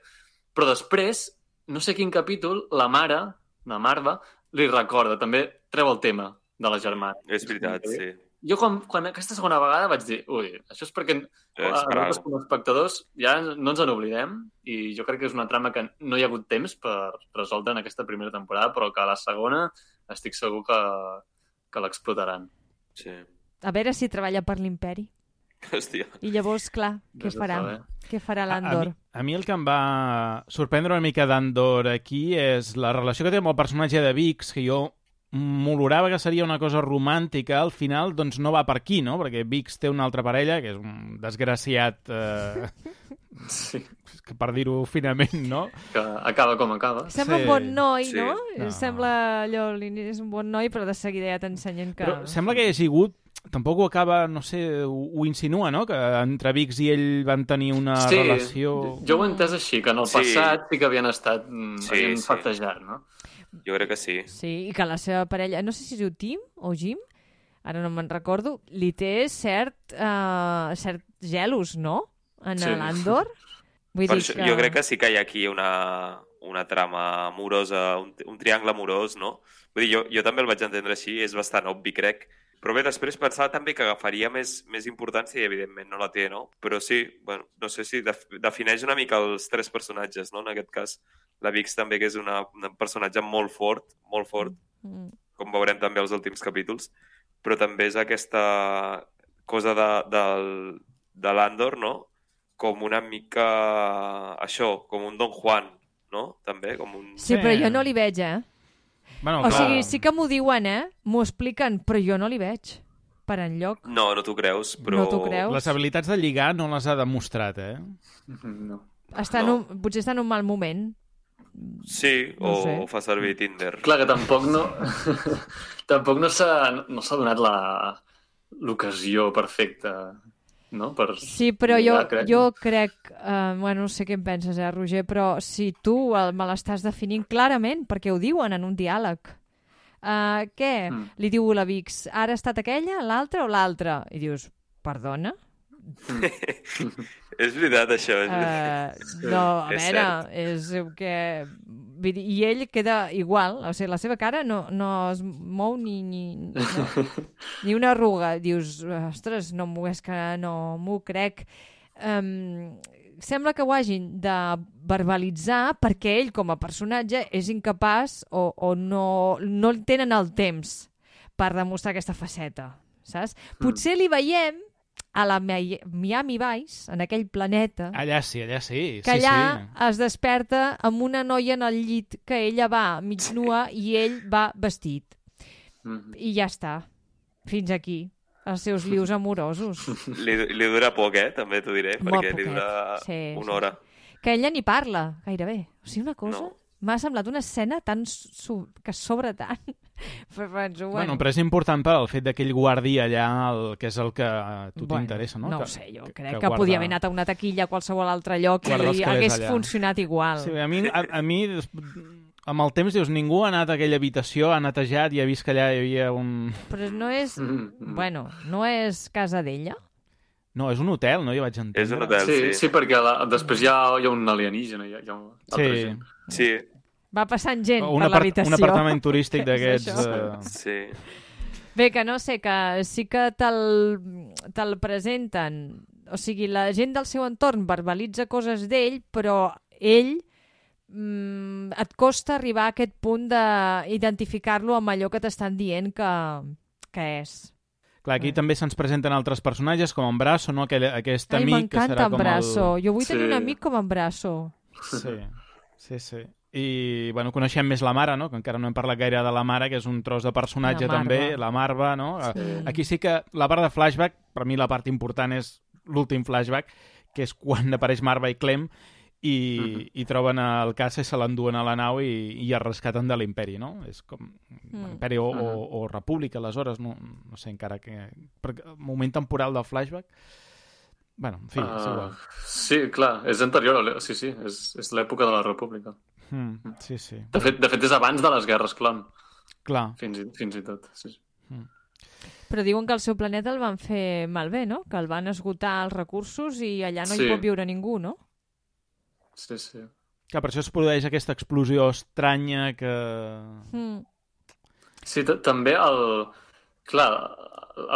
però després, no sé quin capítol, la mare, la Marva, li recorda, també treu el tema de la germana. És veritat, sí. Jo quan, quan aquesta segona vegada vaig dir, ui, això és perquè És a per nosaltres com a espectadors ja no ens n'oblidem i jo crec que és una trama que no hi ha hagut temps per resoldre en aquesta primera temporada, però que a la segona estic segur que, que l'explotaran. sí. A veure si treballa per l'imperi. Hòstia. I llavors, clar, què Vés a farà? Què farà A, a, l'Andor? mi, a mi el que em va sorprendre una mica d'Andor aquí és la relació que té amb el personatge de Vix, que jo m'olorava que seria una cosa romàntica, al final doncs no va per aquí, no? Perquè Vix té una altra parella, que és un desgraciat, eh, [laughs] Sí, que per dir-ho finament, no? que acaba com acaba. Sembla Sí. un bon noi, Sí. no? No. Sembla allò, és un bon noi, però de seguida ja t'ensenyen que... Però sembla que hi hagi hagut tampoc ho acaba, no sé, ho, ho insinua, no? Que entre Vix i ell van tenir una sí, relació... jo ho he entès així, que en el Sí. passat sí que havien estat, mm, Sí, havien sí. partejat, no? Jo crec que sí. Sí, i que la seva parella, no sé si es diu Tim o Jim, ara no me'n recordo, li té cert, uh, cert gelos, no? En Sí. l'Andor. Vull Per dir això, que... Jo crec que sí que hi ha aquí una, una trama amorosa, un, un triangle amorós, no? Vull dir, jo, jo també el vaig entendre així, és bastant obvi, crec. Però bé, després pensava també que agafaria més, més importància i, evidentment, no la té, no? Però sí, bueno, no sé si def defineix una mica els tres personatges, no? En aquest cas, la Vix també, que és una, un personatge molt fort, molt fort, Mm. com veurem també als últims capítols, però també és aquesta cosa de, del, de l'Andor, no? Com una mica això, com un Don Juan, no? També, com un... Sí, però jo no li veig, eh? Bueno, O clar, sigui, sí que m'ho diuen, eh? M'ho expliquen, però jo no li veig. Per enlloc. No, no t'ho creus, però... No t'ho creus? les habilitats de lligar no les ha demostrat, eh? No. Està en No. un, potser està en un mal moment. Sí, No o sé. fa servir Tinder. Clar que tampoc no... [laughs] tampoc no s'ha no donat la l'ocasió perfecta, no? Per... Sí, però jo, crec. jo crec... Uh, bueno, no sé què en penses, eh, Roger, però si tu el, me l'estàs definint clarament, perquè ho diuen en un diàleg. Uh, què? Mm. Li diu la Vix, ara ha estat aquella, l'altra o l'altra? I dius, perdona? [laughs] és veritat, això. És veritat. Uh, no, a És veure, cert. és que... vull dir, I ell queda igual, o sigui, la seva cara no, no es mou ni, ni, no, ni una arruga. Dius, ostres, no m'ho és que no m'ho crec. Um, sembla que ho hagin de verbalitzar perquè ell, com a personatge, és incapaç o, o no, no tenen el temps per demostrar aquesta faceta, saps? Potser li veiem a la Mi- Miami Vice, en aquell planeta, Allà sí, allà sí. que sí, allà sí. es desperta amb una noia en el llit que ella va mig nua i ell va vestit. Mhm. I ja està. Fins aquí. Els seus lius amorosos. Li, li dura poc, eh? També t'ho diré, Molt perquè li poquet. dura Sí, una sí. hora. Que ella ni parla, gairebé. O sigui, una cosa... No. M'ha semblat una escena tan so que sobra tant. Però penso, bueno, Bueno, però és important per al fet d'aquell guardi allà, el, que és el que a tu bueno, t'interessa, no? No que, ho sé, jo que- crec que, que guarda- podia haver anat a una taquilla a qualsevol altre lloc Guarda i hagués allà. funcionat igual. Sí, a mi, a, a mi amb el temps dius, ningú ha anat a aquella habitació, ha netejat i ha vist que allà hi havia un... Però no és... Mhm. Bueno, no és casa d'ella? No, és un hotel, no? Jo vaig entendre. És un hotel, Sí, sí. sí, perquè la, després hi ha, hi ha un alienígena, hi ha, hi ha altra Sí, gent. Sí, Va passant gent un, per l'habitació. un apartament turístic [laughs] d'aquests... Eh... sí. Bé, que no sé, que sí que te'l te presenten... O sigui, la gent del seu entorn verbalitza coses d'ell, però ell mm, et costa arribar a aquest punt d'identificar-lo amb allò que t'estan dient que, que és. Clar, aquí també se'ns presenten altres personatges, com en Brasso, no? Aquell, aquest Ai, amic que m'encanta serà en com Brasso. Jo vull tenir Sí. un amic com en Brasso. el... Sí, sí, sí. I, bueno, coneixem més la mare, no? Que encara no hem parlat gaire de la mare, que és un tros de personatge també, la Marva, no? Sí. Aquí sí que la part de flashback, per mi la part important és l'últim flashback, que és quan apareix Marva i Clem i, Mhm. i troben el cas i se l'enduen a la nau i, i el rescaten de l'imperi, no? És com Mm. imperi o, o, Mhm. o república, aleshores, no, no sé encara que... Perquè el moment temporal del flashback... Bueno, en fi, és Ah, igual. sí, clar, és anterior, l'è- sí, sí, és, és l'època de la República. Mm, sí, sí. De fet, de fet, és abans de les guerres clon, Clar. fins i, fins i tot. Sí. sí. Però diuen que el seu planeta el van fer malbé, no? Que el van esgotar els recursos i allà no Sí. hi pot viure ningú, no? Sí, sí. Que per això es produeix aquesta explosió estranya que... Mm. Sí, també el... Clar,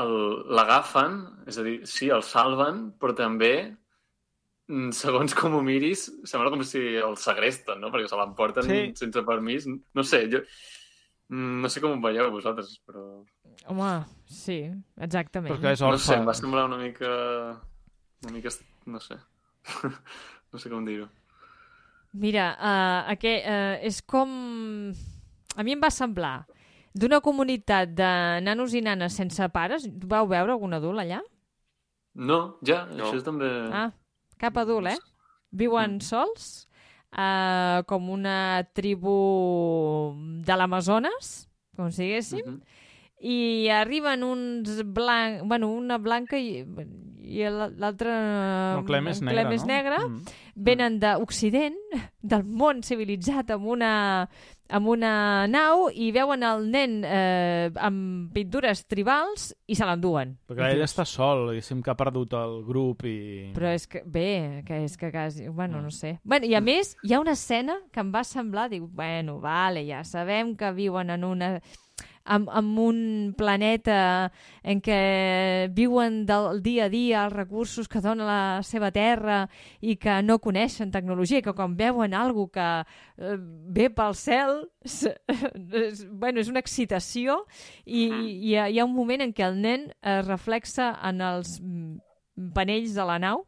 el- l'agafen, és a dir, sí, el salven, però també, mm, [laughs] segons com ho miris, sembla com si el segresten, no? Perquè se l'emporten Sí. sense permís. No sé, jo... mm, No sé com ho veieu vosaltres, però... Home, sí, exactament. Però que és No orfe. sé, em va semblar una mica... Una mica... No sé. [laughs] no sé com dir-ho. Mira, uh, aquest, uh, és com... A mi em va semblar d'una comunitat de nanos i nanes sense pares. Vau veure algun adult allà? No, ja, No. això és també... Ah, cap adult, eh? Viuen sols, eh, com una tribu de l'Amazones, com si diguéssim, Mhm. i arriben uns blanc... Bueno, una blanca i, i l'altre... El Clem és negre, Clem és no? negre. Mm. Venen d'Occident, del món civilitzat, amb una, amb una nau i veuen el nen eh, amb pintures tribals i se l'enduen. Perquè ell està sol, diguéssim que ha perdut el grup i... Però és que, bé, que és que quasi... Bueno, Mm. no sé. Bueno, I a més, hi ha una escena que em va semblar, dic, bueno, vale, ja sabem que viuen en una amb, amb un planeta en què viuen del dia a dia els recursos que dona la seva terra i que no coneixen tecnologia, que quan veuen alguna que eh, ve pel cel, és, és, bueno, és una excitació i, i hi, ha, hi ha un moment en què el nen es reflexa en els panells de la nau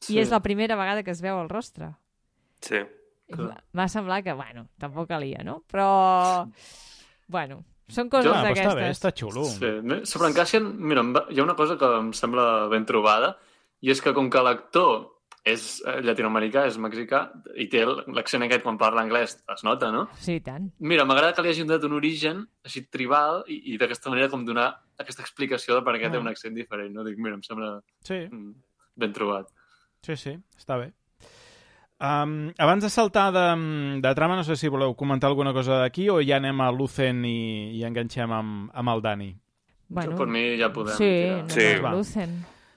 Sí. i és la primera vegada que es veu el rostre. Sí. M'ha semblat que, bueno, tampoc calia, no? Però, bueno, són coses Ah, però està bé, d'aquestes. està xulo. Sí, sobre en Cassian, mira, hi ha una cosa que em sembla ben trobada, i és que com que l'actor és eh, llatinoamericà, és mexicà, i té l'accent aquest quan parla anglès, es nota, no? Sí, tant. Mira, m'agrada que li hagin donat un origen així tribal i, i d'aquesta manera com donar aquesta explicació de per què té Ah. un accent diferent, no? Dic, mira, em sembla Sí, mm, ben trobat. sí, sí, està bé. Um, abans de saltar de, de trama, no sé si voleu comentar alguna cosa d'aquí o ja anem a Lucen i, i enganxem amb, amb el Dani. Bueno, per mi ja podem sí, tirar. no, Sí, no, va.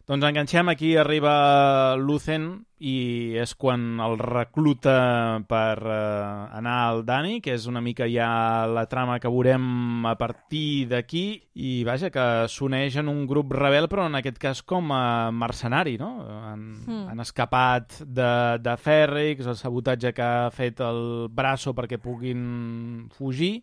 Doncs enganxem, aquí arriba Lucen i és quan el recluta per uh, anar al Dani, que és una mica ja la trama que veurem a partir d'aquí, i vaja, que s'uneix en un grup rebel, però en aquest cas com a mercenari, no? Han, Hmm. han escapat de, de Fèrrix, el sabotatge que ha fet el braço perquè puguin fugir,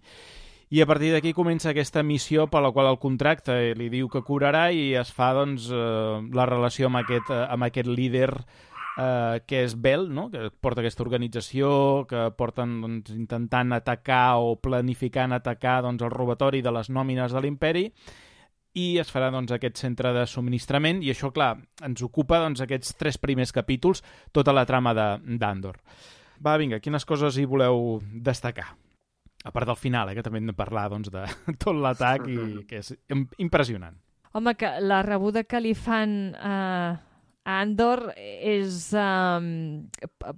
i a partir d'aquí comença aquesta missió per la qual el contracte eh, li diu que cobrarà i es fa doncs, eh, la relació amb aquest, eh, amb aquest líder eh, que és Bell, no? que porta aquesta organització, que porten doncs, intentant atacar o planificant atacar doncs, el robatori de les nòmines de l'imperi i es farà doncs, aquest centre de subministrament i això, clar, ens ocupa doncs, aquests tres primers capítols, tota la trama d'Andor. Va, vinga, quines coses hi voleu destacar? A part del final, eh, que també hem de parlar doncs, de [laughs] tot l'atac i [laughs] que és im- impressionant. Home, que la rebuda que li fan a, a Andor és um, p-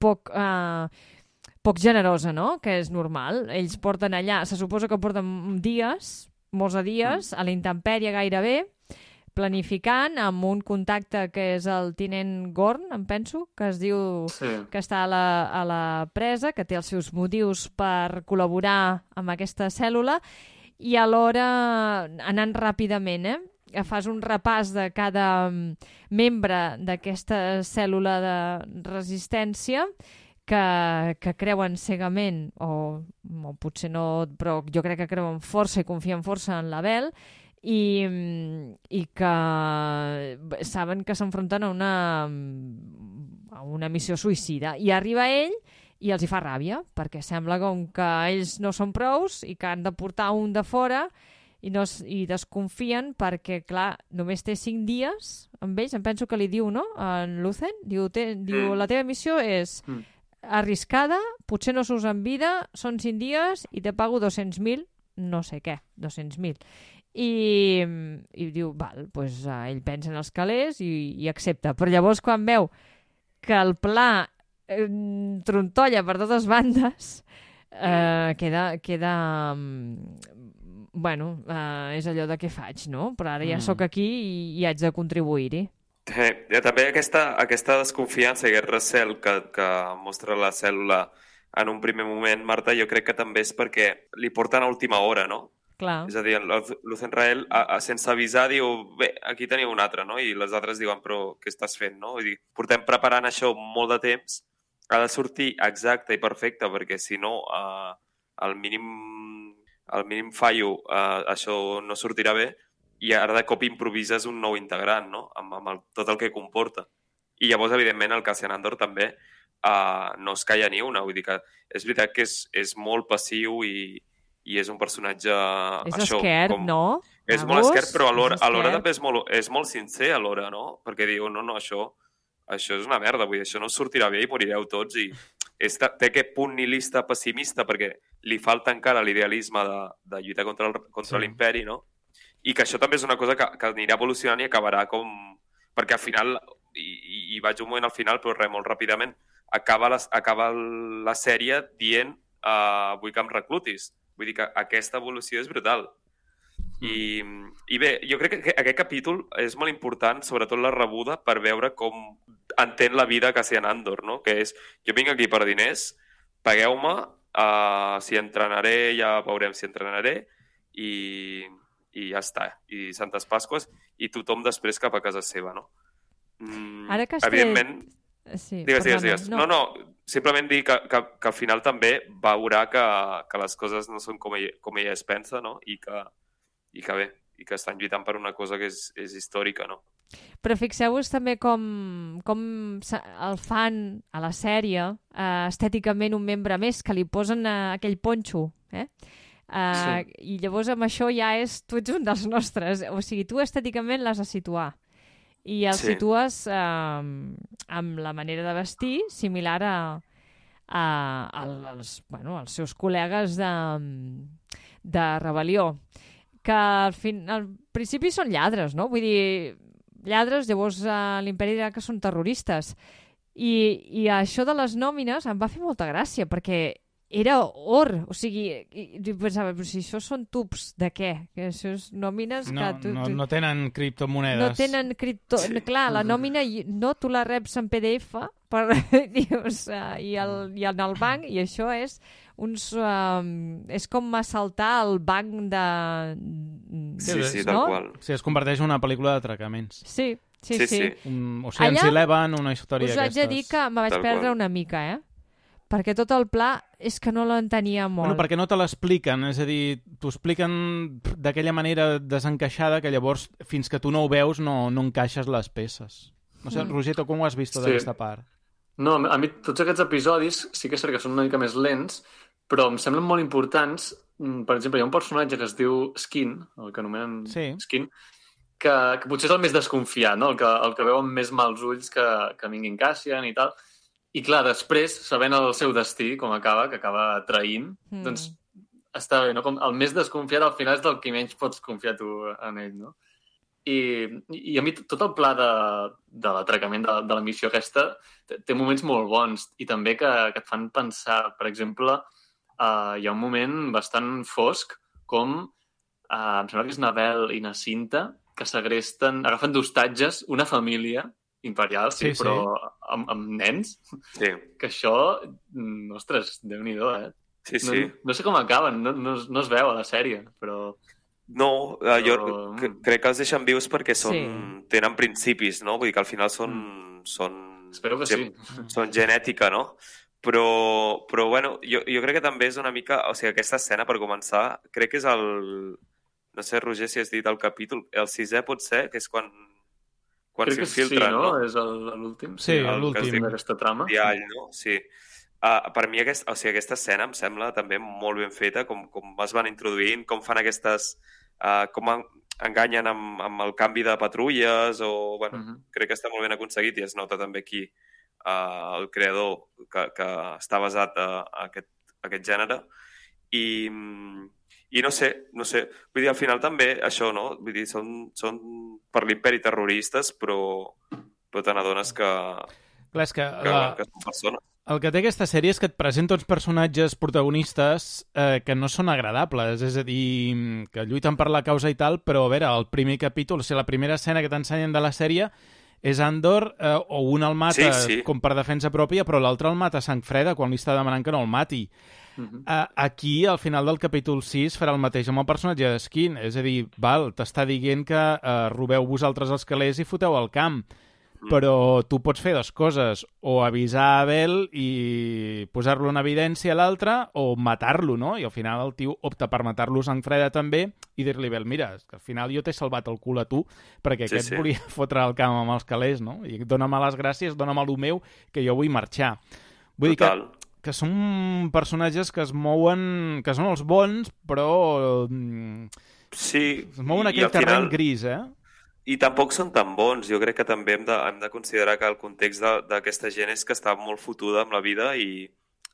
poc... Uh, poc generosa, no? Que és normal. Ells porten allà, se suposa que porten dies, molts de dies, a la intempèrie gairebé, planificant amb un contacte que és el tinent Gorn, em penso, que es diu Sí. que està a la, a la presa, que té els seus motius per col·laborar amb aquesta cèl·lula, i alhora anant ràpidament, eh? fas un repàs de cada mm, membre d'aquesta cèl·lula de resistència que, que creuen cegament, o, o potser no, però jo crec que creuen força i confien força en l'Abel, i, mm, i que saben que s'enfronten a una, mm, a una missió suïcida. I arriba ell i els hi fa ràbia, perquè sembla com que ells no són prous i que han de portar un de fora i, no, i desconfien perquè, clar, només té cinc dies amb ells, em penso que li diu, no?, en Lucen, diu, té, diu Mm. la teva missió és arriscada, potser no surts en vida, són cinc dies i te pago 200.000, no sé què, 200.000. I, i diu, val, doncs uh, ell pensa en els calés i, i accepta. Però llavors quan veu que el pla eh, trontolla per totes bandes, eh, queda... queda mm, bueno, eh, és allò de què faig, no? Però ara ja Mm. sóc aquí i, i haig de contribuir-hi. Eh, ha també aquesta, aquesta desconfiança i aquest recel que, que mostra la cèl·lula en un primer moment, Marta, jo crec que també és perquè li porten a última hora, no? Clar. És a dir, Lucen Rael, a, a, sense avisar, diu, bé, aquí teniu un altre, no? I les altres diuen, però què estàs fent, no? Vull dir, portem preparant això molt de temps, ha de sortir exacte i perfecte, perquè si no, eh, al mínim, al mínim fallo, eh, això no sortirà bé, i ara de cop improvises un nou integrant, no? Amb, amb el, tot el que comporta. I llavors, evidentment, el Cassian Andor també uh, no es calla ni una. Vull dir que és veritat que és, és molt passiu i, i és un personatge... És això, esquert, com... no? És Agus? molt esquert, però alhora, És alhora esquert. també és molt, és molt sincer, alhora, no? Perquè diu, no, no, això, això és una merda, vull dir, això no sortirà bé i morireu tots i és, té aquest punt nihilista pessimista perquè li falta encara l'idealisme de, de lluitar contra el- contra Sí. l'imperi, no? I que això també és una cosa que, que anirà evolucionant i acabarà com... Perquè al final, i, i, i vaig un moment al final, però res, molt ràpidament, acaba la, acaba la sèrie dient uh, vull que em reclutis. Vull dir que aquesta evolució és brutal. I, I bé, jo crec que aquest capítol és molt important, sobretot la rebuda, per veure com entén la vida Cassian Andor, no? Que és, jo vinc aquí per diners, pagueu-me, uh, si entrenaré ja veurem si entrenaré, i, i ja està. I Santes Pasques, i tothom després cap a casa seva, no? Mm, Ara que has tret- Evidentment, Sí, Digues, digues, digues. No, no, simplement dir que, que, que al final també veurà que, que les coses no són com ella, com ella es pensa, no? I que, i que bé, i que estan lluitant per una cosa que és, és històrica, no? Però fixeu-vos també com, com el fan a la sèrie eh, estèticament un membre més que li posen eh, aquell ponxo, eh? Uh, Sí. I llavors amb això ja és, tu ets un dels nostres. O sigui, tu estèticament l'has de situar. I el Sí. situes eh, amb la manera de vestir similar a, a, a als, bueno, als seus col·legues de, de rebel·lió que al, fin, al principi són lladres, no? Vull dir, lladres, llavors a l'imperi dirà que són terroristes. I, I això de les nòmines em va fer molta gràcia, perquè era or, o sigui, i, i pensava, però si això són tubs de què? Que això és nòmines No, que tu, no, tu, no tenen criptomonedes. no tenen cripto... Sí. Clar, la [laughs] nòmina no tu la reps en PDF per, [laughs] dius, uh, i, el, i en el banc i això és uns... Um, és com assaltar el banc de... Sí, Sí, sí, sí, tal no? qual. Sí, es converteix en una pel·lícula d'atracaments. Sí, sí, Sí, sí. sí. Un Ocean's Allà Eleven, una història Us haig de d'aquestes. dir que me vaig Tal perdre qual. una mica, eh? Perquè tot el pla és que no l'entenia molt. Bueno, perquè no te l'expliquen, és a dir, t'ho expliquen d'aquella manera desencaixada que llavors, fins que tu no ho veus, no, no encaixes les peces. No sé, Mm. Roger, tu com ho has vist tota Sí. aquesta part? No, a mi tots aquests episodis sí que és cert que són una mica més lents, però em semblen molt importants. Mm, Per exemple, hi ha un personatge que es diu Skin, el que anomenen Sí. Skin, que, que potser és el més desconfiat, no? el, que, el que veu amb més mals ulls que, que vinguin Cassian i tal. I clar, després, sabent el seu destí, com acaba, que acaba traint, Mm. doncs està bé, no? Com el més desconfiat al final és del que menys pots confiar tu en ell, no? I, i a mi tot el pla de, de l'atracament de, de la missió aquesta té, té moments molt bons i també que, que et fan pensar, per exemple, uh, hi ha un moment bastant fosc com, uh, em sembla que és Nabel i Nacinta, que segresten, agafen d'hostatges una família imperial, sí, Sí, sí. però amb, amb nens, Sí, que això, mm, ostres, déu-n'hi-do, eh? sí, No, sí. no sé com acaben, no, no, no es veu a la sèrie, però... No, eh, jo Però- cre- crec que els deixen vius perquè són, Sí. tenen principis, no? Vull dir que al final són... són Espero que gen- sí. [laughs] Són genètica, no? Però, però bueno, jo, jo crec que també és una mica... O sigui, aquesta escena, per començar, crec que és el... No sé, Roger, si has dit el capítol... El sisè pot ser, que és quan, quan Crec que sí, no? no? És el- l'últim. Sí, el l'últim. D'aquesta trama. Diall, no? Sí. Uh, per mi aquest, o sigui, aquesta escena em sembla també molt ben feta, com, com es van introduint, com fan aquestes... Uh, com en, enganyen amb, amb el canvi de patrulles o... Bueno, Mhm. crec que està molt ben aconseguit i es nota també aquí uh, el creador que, que està basat a, a, aquest, a aquest gènere i, i no sé, no sé. Vull dir, al final també això, no? Vull dir, són, són per l'imperi terroristes però, però te n'adones que, Clar, és que, que, la, que són persones. el que té aquesta sèrie és que et presenta uns personatges protagonistes eh, que no són agradables, és a dir, que lluiten per la causa i tal, però a veure, el primer capítol, o sigui, la primera escena que t'ensenyen de la sèrie és Andor, eh, o un el mata Sí, sí. com per defensa pròpia, però l'altre el mata a sang freda quan li està demanant que no el mati. Mhm. Uh, aquí, al final del capítol 6, farà el mateix amb el personatge de Skin. És a dir, val, t'està dient que uh, robeu vosaltres els calés i foteu al camp. Però tu pots fer dues coses, o avisar Abel i posar-lo en evidència a l'altre, o matar-lo, no? I al final el tio opta per matar-lo sang freda també i dir-li, Abel, mira, que al final jo t'he salvat el cul a tu perquè Sí, aquest sí. volia [laughs] fotre el camp amb els calés, no? I dóna'm les gràcies, dóna'm el meu, que jo vull marxar. Vull dir que Total. que són personatges que es mouen... que són els bons, però... mm, Sí, es mouen aquell terreny final- gris, eh? I tampoc són tan bons. Jo crec que també hem de, hem de considerar que el context de- d'aquesta gent és que està molt fotuda amb la vida i,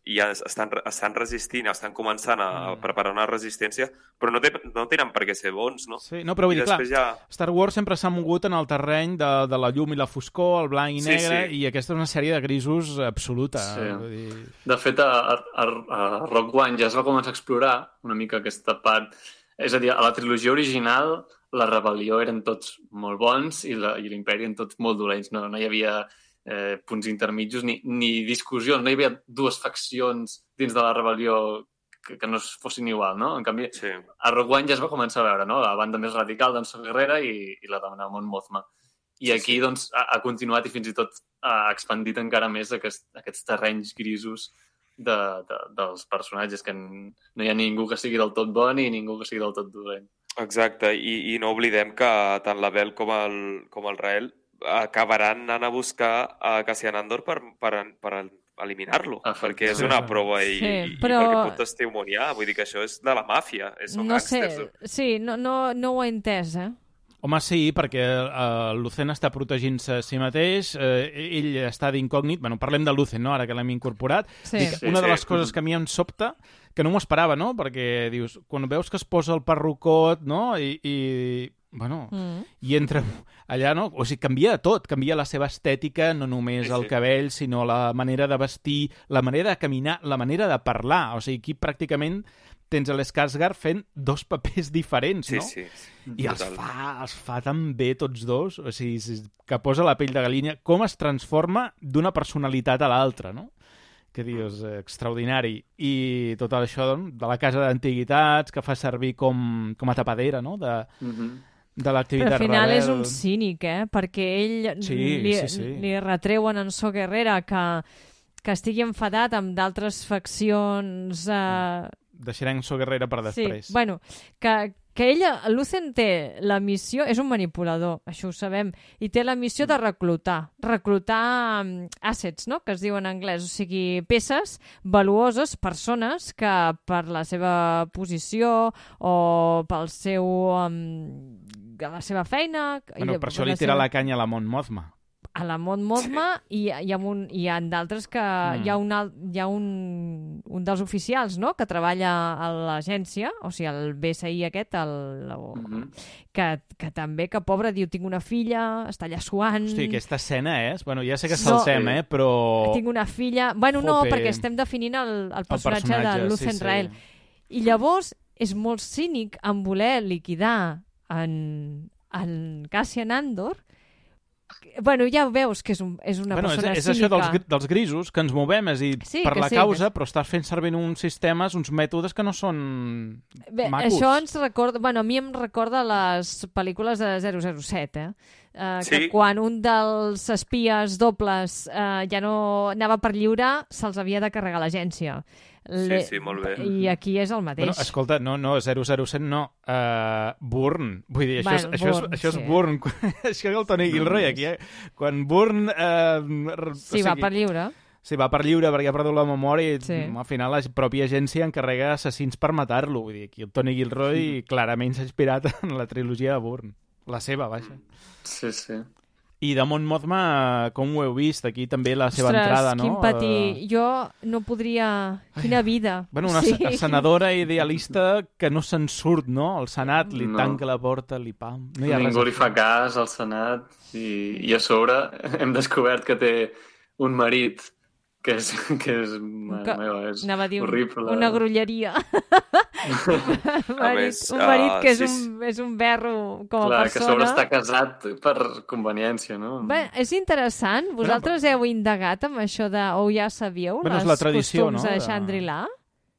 i ja estan, estan resistint, estan començant a, a preparar una resistència, però no, té, no tenen per què ser bons, no? Sí, no, però vull I dir, clar, ja... Star Wars sempre s'ha mogut en el terreny de, de la llum i la foscor, el blanc i Sí, negre, sí. i aquesta és una sèrie de grisos absoluta. Sí. Vull dir... De fet, a, a, a Rock One ja es va començar a explorar una mica aquesta part. És a dir, a la trilogia original la rebel·lió eren tots molt bons i l'imperi eren tots molt dolents. No, no hi havia eh, punts intermitjos ni, ni discussions. No hi havia dues faccions dins de la rebel·lió que, que no es fossin igual, no? En canvi, Sí. a Rogue One ja es va començar a veure, no? La banda més radical d'en Son Guerrera i, i la de Mon Mothma. I aquí, sí. doncs, ha, ha continuat i fins i tot ha expandit encara més aquest, aquests terrenys grisos de, de, dels personatges, que no hi ha ningú que sigui del tot bon i ningú que sigui del tot dolent. Exacte, i, i no oblidem que tant la Bel com el, com el Rael acabaran anant a buscar a Cassian Andor per, per, per eliminar-lo, perquè és una prova i, Sí, i, però- i perquè pot testimoniar. Vull dir que això és de la màfia, és, són No sé, gàngsters. sí, no, no, no ho he entès, eh? Home, sí, perquè eh, Lucen està protegint-se a si mateix, eh, ell està d'incògnit, bueno, parlem de Lucen, no?, ara que l'hem incorporat. Sí. Dic, Sí, una de sí. les coses que a mi em sobta, que no m'ho esperava, no?, perquè dius, quan veus que es posa el perrucot, no?, i, i bueno, Mm. i entra allà, no? O sigui, canvia de tot, canvia la seva estètica, no només Sí, el sí. cabell, sinó la manera de vestir, la manera de caminar, la manera de parlar. O sigui, aquí pràcticament tens a l'Skarsgård fent dos [laughs] papers diferents, Sí, no? sí. I els Total. fa, els fa tan bé tots dos, o sigui, que posa la pell de galina, com es transforma d'una personalitat a l'altra, no? Que dius, eh, extraordinari. I tot això doncs, de la casa d'antiguitats, que fa servir com, com a tapadera, no?, de, Mm -hmm. de Però l'activitat al final rebel. és un cínic, eh? Perquè ell Sí, li, sí, sí. li retreuen en So Guerrera que, que estigui enfadat amb d'altres faccions... Eh, Deixarem So Guerrera per després. Sí, bueno, que, que ella, Lucen té la missió, és un manipulador, això ho sabem, i té la missió de reclutar, reclutar um, assets, no?, que es diu en anglès, o sigui, peces valuoses, persones que per la seva posició o pel seu... Um, la seva feina... Bueno, i- per això li tira seva- la canya a la Mont Mothma. A la Mont Mothma i, i, amb un, i ha d'altres que Mm. hi ha, un, al- hi ha un, un dels oficials no? que treballa a l'agència, o sigui, el BSI aquest, el, el, Mm -hmm. que, que també, que pobre, diu, tinc una filla, està allà suant... Hosti, aquesta escena és... Bueno, ja sé que Mm. No. saltem, eh? Però... Tinc una filla... Bueno, no, Jope. perquè estem definint el, el personatge, personatge, de sí, Lucen sí. Rael. I llavors és molt cínic en voler liquidar en, en Cassian Andor. Bueno, ja veus que és, un, és una bueno, és, persona és cínica. això dels, dels grisos, que ens movem, és a dir, Sí, per la sí, causa, que- però estàs fent servir uns sistemes, uns mètodes que no són Bé, macos. això ens recorda... Bueno, a mi em recorda les pel·lícules de 007, eh? Uh, Sí. Que quan un dels espies dobles uh, ja no anava per lliure, se'ls havia de carregar l'agència. Sí, sí, molt bé. I aquí és el mateix. Bueno, escolta, no, no, 007 no, uh, Bourne. Vull dir, això, és, Bueno, això, és, això és sí. Bourne. [laughs] això és el Tony Gilroy, aquí, eh? Quan Bourne... Uh, sí, va per lliure. Sí, va per lliure perquè ha perdut la memòria i Sí. mm, al final la pròpia agència encarrega assassins per matar-lo. Vull dir, aquí el Tony Gilroy clarament s'ha inspirat [laughs] en la trilogia de Bourne. La seva, vaja. Sí, sí. I de Mon Mothma, com ho heu vist? Aquí també la seva Ostres, entrada, no? quin patí. Jo no podria... Quina vida. Bueno, una sí. senadora idealista que no se'n surt, no? El Senat li No. tanca la porta, li pam... No hi ha Ningú res li fa cas al Senat i, i a sobre [laughs] hem descobert que té un marit que és, [laughs] que és, mare Que- meva, és Anava a dir un- horrible. una grolleria. [laughs] un marit, més, un marit ah, que és, sí, un, és un berro com a Clar, que a persona. sobre està casat per conveniència, no? Bé, és interessant. Vosaltres heu indagat amb això de... O ja sabíeu Bueno, és les la tradició, costums no? de Shangri-La?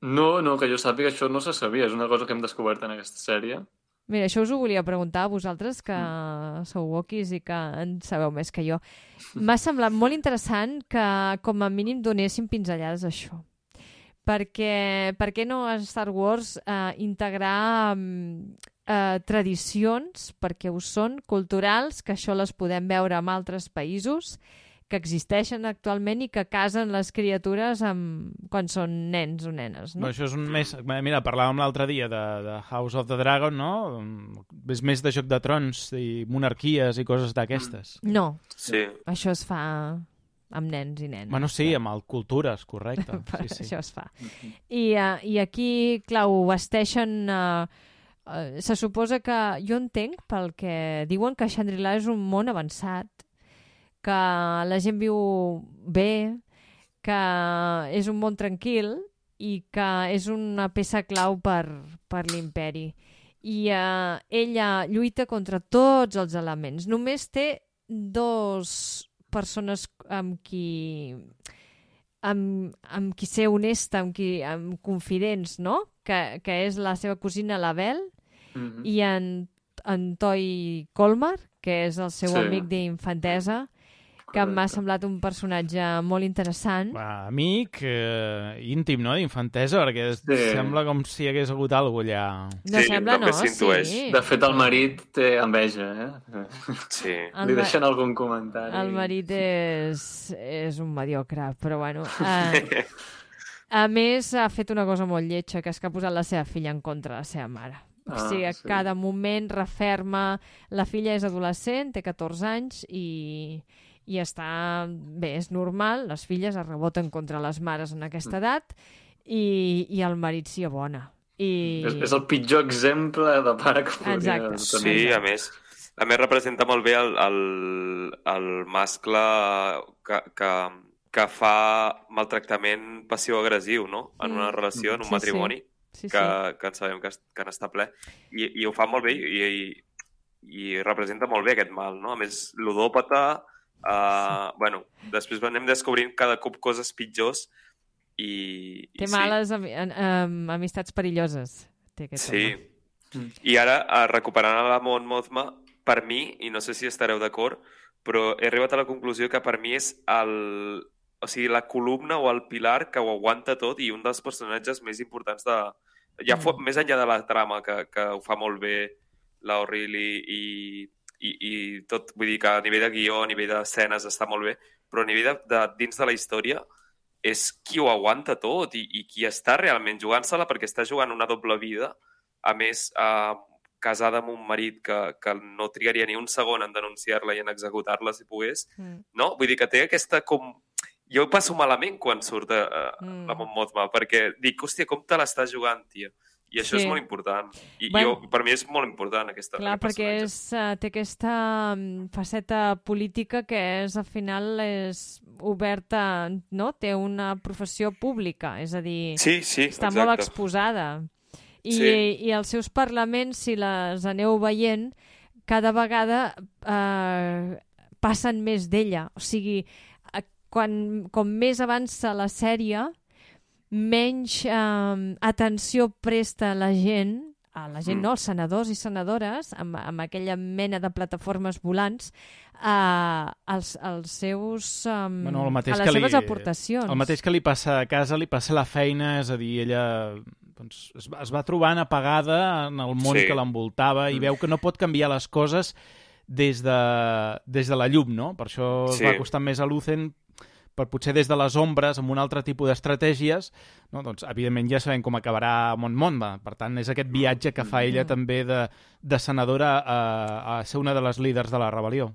No, no, que jo sàpiga això no se sabia, és una cosa que hem descobert en aquesta sèrie. Mira, això us ho volia preguntar a vosaltres, que Mm. sou wokis i que en sabeu més que jo. M'ha semblat molt interessant que, com a mínim, donéssim pinzellades a això. Perquè, per què no a Star Wars eh, integrar mm, eh, tradicions, perquè ho són, culturals, que això les podem veure en altres països, que existeixen actualment i que casen les criatures amb... quan són nens o nenes, No? no? Això és un més... Mira, parlàvem l'altre dia de, de House of the Dragon, no? És més de Joc de Trons i monarquies i coses d'aquestes. No, Sí. això es fa amb nens i nenes. Bueno, sí, amb el Cultures, correcte. per [laughs] Sí, sí. això es fa. I, uh, I aquí, clar, ho vesteixen... Uh, uh, se suposa que... Jo entenc pel que diuen que Shangri-La és un món avançat, que la gent viu bé, que és un món tranquil i que és una peça clau per, per l'imperi. I uh, ella lluita contra tots els elements. Només té dos persones amb qui amb, amb qui ser honesta, amb qui amb confidents, no? Que, que és la seva cosina l'Abel Mhm. i en, en Toy Colmar, que és el seu Sí. amic d'infantesa, que m'ha semblat un personatge molt interessant. Va, amic, eh, íntim, no?, d'infantesa, perquè Sí. sembla com si hi hagués hagut alguna allà. No Sí, sembla, no? Sí. De fet, el marit té enveja, eh? Sí. El Li ma- deixen algun comentari. El marit és, és un mediocre, però bueno... [laughs] Eh, a més, ha fet una cosa molt lletja, que és que ha posat la seva filla en contra de la seva mare. O Ah, sigui, a sí. cada moment referma... La filla és adolescent, té 14 anys i, i està... Bé, és normal, les filles es reboten contra les mares en Mm. aquesta edat i, i el marit s'hi abona. I... És, és el pitjor exemple de pare que podria Exacte. tenir. Sí, a més, a més representa molt bé el, el, el mascle que, que, que fa maltractament passiu-agressiu, no? En una Mm. relació, en un Sí, matrimoni, sí, que, sí. que en sabem que, que n'està ple. I, I ho fa molt bé i, i, i representa molt bé aquest mal, no? A més, ludòpata, uh, bueno, després anem descobrint cada cop coses pitjors i, i Té sí. males ami am am amistats perilloses. Té aquest Sí. home. I ara, eh, recuperant a la Mon Mothma, per mi, i no sé si estareu d'acord, però he arribat a la conclusió que per mi és el, o sigui, la columna o el pilar que ho aguanta tot i un dels personatges més importants de... Ja fo, Mm. més enllà de la trama, que, que ho fa molt bé la O'Reilly i, i, i tot, vull dir que a nivell de guió, a nivell d'escenes està molt bé, però a nivell de, de dins de la història és qui ho aguanta tot i, i qui està realment jugant-se-la perquè està jugant una doble vida, a més, eh, casada amb un marit que, que no trigaria ni un segon en denunciar-la i en executar-la si pogués, Mm. no? Vull dir que té aquesta com... Jo ho passo malament quan surt a, Mm. la Mon Mothma, perquè dic, hòstia, com te l'estàs jugant, tia? I això Sí. és molt important. I Bueno. jo, per mi és molt important aquesta Clar, perquè és, uh, té aquesta mm, faceta política que és, al final, és oberta, no? Té una professió pública, és a dir, Sí, sí, està exacte. molt exposada. I, Sí. I els seus parlaments, si les aneu veient, cada vegada eh, passen més d'ella. O sigui, eh, quan, com més avança la sèrie, menys eh, atenció presta la gent, a la gent Mm. no, els senadors i senadores, amb, amb aquella mena de plataformes volants, eh, als, als seus, eh, Bueno, el mateix a les que li- seves aportacions. El mateix que li passa a casa, li passa a la feina, és a dir, ella doncs, es, va, es va trobant apagada en el món Sí. que l'envoltava i Mm. veu que no pot canviar les coses des de, des de la llum, no? Per això es Sí. va costar més a Lucen per potser des de les ombres, amb un altre tipus d'estratègies, no? doncs, evidentment ja sabem com acabarà Mont Montma. Per tant, és aquest viatge que fa ella Mm. també de, de senadora a, a ser una de les líders de la rebel·lió.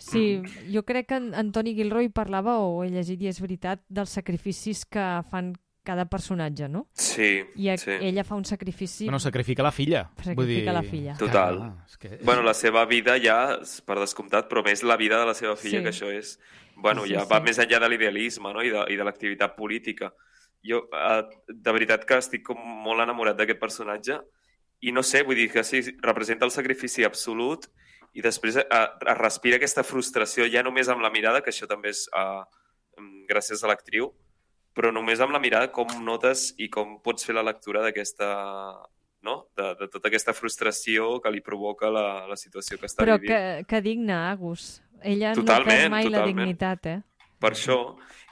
Sí, jo crec que en Antoni Gilroy parlava, o he llegit i és veritat, dels sacrificis que fan cada personatge, no? Sí, I a, sí. ella fa un sacrifici... Bueno, sacrifica la filla. Sacrifica Vull dir... la filla. Total. Clar, és que... Bueno, la seva vida ja, per descomptat, però més la vida de la seva filla, Sí. que això és... Bueno, Sí, ja sí. va més enllà de l'idealisme no? i de, i de l'activitat política. Jo, eh, de veritat que estic com molt enamorat d'aquest personatge i no sé, vull dir que sí, representa el sacrifici absolut i després eh, es respira aquesta frustració ja només amb la mirada, que això també és eh, gràcies a l'actriu, però només amb la mirada com notes i com pots fer la lectura d'aquesta no? de, de tota aquesta frustració que li provoca la, la situació que està Però vivint. que, que digna, Agus. Ella no Totalment, perd mai la totalment. dignitat, eh? Per això.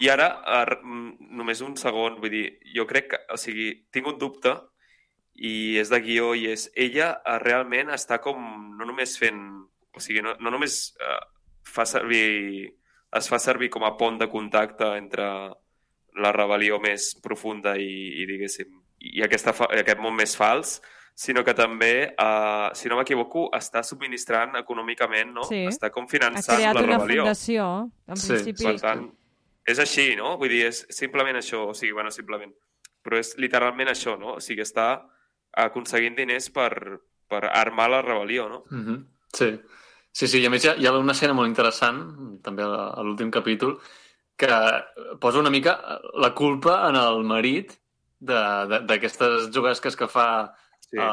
I ara, eh, només un segon, vull dir, jo crec que, o sigui, tinc un dubte i és de guió i és, ella eh, realment està com, no només fent, o sigui, no, no només eh, fa servir es fa servir com a pont de contacte entre la rebel·lió més profunda i, i diguéssim, i aquesta, aquest món més fals, sinó que també, eh, si no m'equivoco, està subministrant econòmicament, no? Sí. Està com Ha finançant creat la una rebel·lió. fundació, en Sí, principi. Per tant, és així, no? Vull dir, és simplement això, o sigui, bueno, simplement, però és literalment això, no? O sigui, està aconseguint diners per, per armar la rebel·lió, no? Mm -hmm. Sí. Sí, sí, i a més hi ha, hi ha una escena molt interessant, també a, l'últim capítol, que posa una mica la culpa en el marit d'aquestes juguesques que fa Sí. a,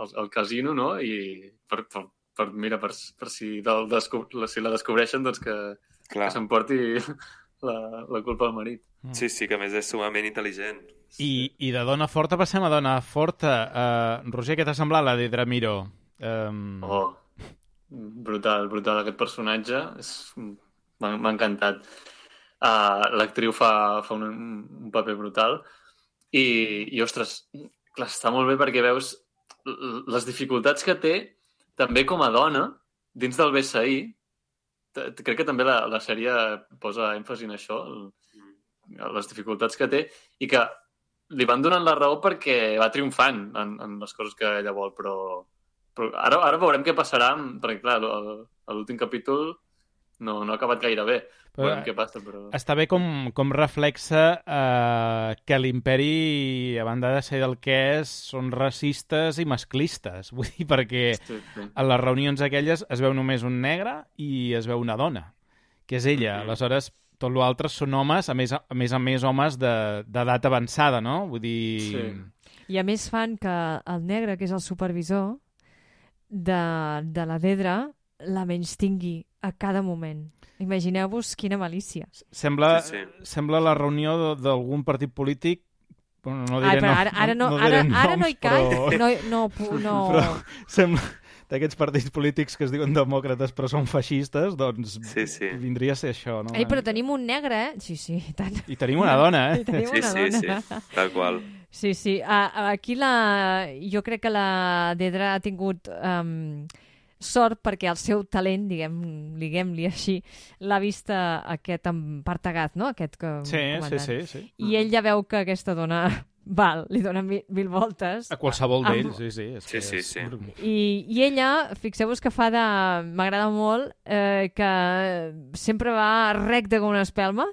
al, al casino, no? I per, per, per mira, per, per si, del, descob si la descobreixen, doncs que, Clar. que s'emporti [laughs] la, la culpa al marit. Sí, sí, que a més és sumament intel·ligent. I, I de dona forta passem a dona forta. Uh, Roger, què t'ha semblat la de Dramiro? Um... Oh, brutal, brutal aquest personatge. És... M'ha m'ha encantat. Uh, L'actriu fa, fa un, un paper brutal i, i, ostres, clar, està molt bé perquè veus les dificultats que té també com a dona dins del BSI. Crec que també la, la sèrie posa èmfasi en això, el, les dificultats que té i que li van donant la raó perquè va triomfant en, en les coses que ella vol, però, però ara, ara veurem què passarà, perquè clar, a l'últim capítol no, no ha acabat gaire bé. Però- Veurem què passa, però... Està bé com, com reflexa eh, que l'imperi, a banda de ser del que és, són racistes i masclistes. [laughs] Vull dir, perquè Sí, sí. a les reunions aquelles es veu només un negre i es veu una dona, que és ella. Mhm. Aleshores, tot l'altre són homes, a més a, a més, a més homes de- d'edat avançada, no? Vull dir... Sí. I a més fan que el negre, que és el supervisor de, de la Dedra, la menys tingui a cada moment. Imagineu-vos quina malícia. Sembla, Sí, sembla la reunió de- d'algun partit polític Bueno, no diré Ai, però ara, ara, no, no ara, diré ara no hi noms, caic. però- No, no, no... [laughs] Però sembla d'aquests partits polítics que es diuen demòcrates però són feixistes, doncs Sí, sí. vindria a ser això, no? Ei, però tenim un negre, eh? Sí, sí, i tant. I tenim una dona, [laughs] I eh? tenim Sí, una sí, sí, dona. tal qual. Sí, sí. Uh, aquí la... jo crec que la Dedra ha tingut um, sort perquè el seu talent, diguem, diguem-li així, l'ha vist a aquest empartegat, no? Aquest que Sí, sí, comandant. sí, sí. I ell ja veu que aquesta dona [laughs] val, li dona mil, mil voltes. A qualsevol Amb- d'ells, sí, sí. És Sí, que sí, és... sí. I, I ella, fixeu-vos que fa de... M'agrada molt eh, que sempre va recte com una espelma,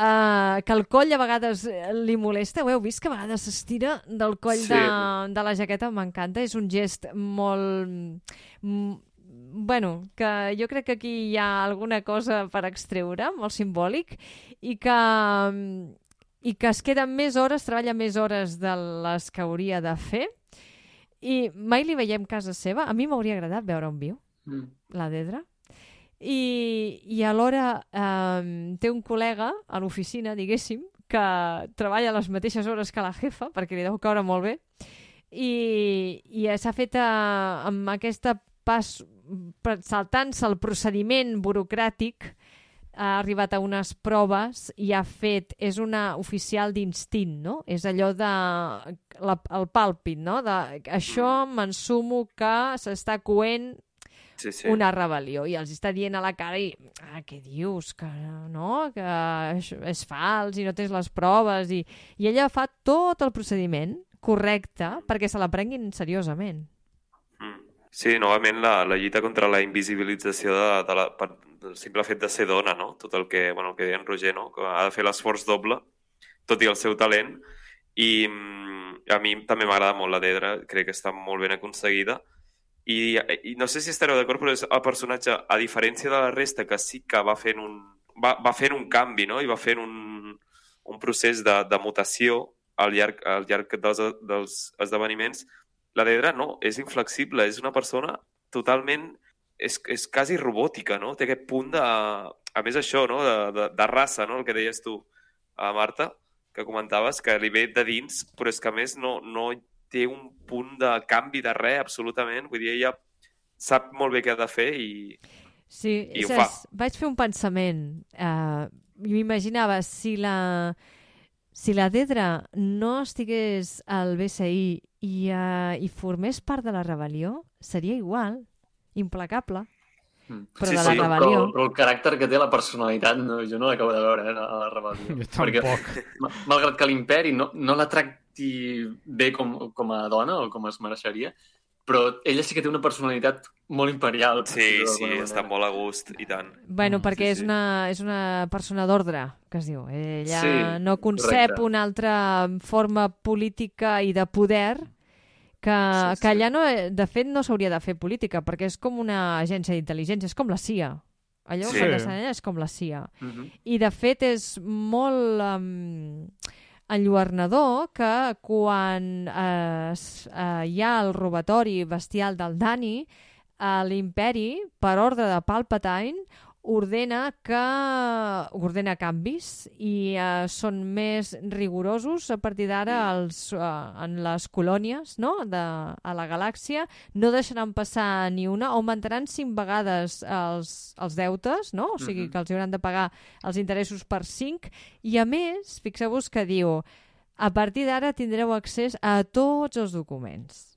eh, que el coll a vegades li molesta. Ho heu vist que a vegades s'estira del coll Sí. de, de la jaqueta? M'encanta. És un gest molt... mm, Bueno, que jo crec que aquí hi ha alguna cosa per extreure, molt simbòlic, i que, mm, i que es queda més hores, treballa més hores de les que hauria de fer, i mai li veiem casa seva. A mi m'hauria agradat veure un viu, Mm. la Dedra. I, i alhora eh, té un col·lega a l'oficina, diguéssim, que treballa les mateixes hores que la jefa, perquè li deu caure molt bé, i, i s'ha fet eh, amb aquesta pas, saltant-se el procediment burocràtic, ha arribat a unes proves i ha fet, és una oficial d'instint, no? És allò de la, el pàlpit, no? De, això m'ensumo que s'està coent Sí, sí. una rebel·lió i els està dient a la cara i, ah, què dius, que no, que és fals i no tens les proves i, i ella fa tot el procediment correcte perquè se la prenguin seriosament. Mm. Sí, novament la, la lluita contra la invisibilització de, de la, per, del simple fet de ser dona, no? Tot el que, bueno, el que deia en Roger, no? Que ha de fer l'esforç doble, tot i el seu talent. I mm, a mi també m'agrada molt la Dedra, crec que està molt ben aconseguida. I, i no sé si estareu d'acord, però és el personatge, a diferència de la resta, que sí que va fent un, va, va fent un canvi, no? I va fent un, un procés de, de mutació al llarg, al llarg dels, dels esdeveniments, la Dedra no, és inflexible, és una persona totalment... És, és quasi robòtica, no? Té aquest punt de... A més això, no? De, de, de raça, no? El que deies tu, a Marta, que comentaves, que li ve de dins, però és que a més no, no té un punt de canvi de res, absolutament. Vull dir, ella sap molt bé què ha de fer i... Sí, I ho saps, vaig fer un pensament. Uh, M'imaginava, si la, si la Dedra no estigués al BCI i, uh, i formés part de la rebel·lió, seria igual, implacable. Però Sí, de la sí, Però, rebel·lió. però el caràcter que té la personalitat, no, jo no l'acabo de veure, eh, a la rebel·lió. Jo tampoc. ma- malgrat que l'imperi no, no la tracti bé com, com a dona o com es mereixeria, però ella sí que té una personalitat molt imperial. per Sí, sí, d'alguna està manera. molt a gust, i tant. Bueno, perquè sí, és, sí. una, és una persona d'ordre, que es diu. Ella Sí, no concep correcte. una altra forma política i de poder que, Sí, sí. que allà, no, de fet, no s'hauria de fer política, perquè és com una agència d'intel·ligència, és com la CIA. Allò Sí. que és com la CIA. Mhm. I, de fet, és molt um, enlluernador que quan eh, es, eh, hi ha el robatori bestial del Dani, eh, l'imperi, per ordre de Palpatine, ordena que ordena canvis i eh, són més rigorosos a partir d'ara els, eh, en les colònies no? de, a la galàxia no deixaran passar ni una augmentaran cinc vegades els, els deutes no? o sigui Mhm. que els hauran de pagar els interessos per 5 i a més, fixeu-vos que diu a partir d'ara tindreu accés a tots els documents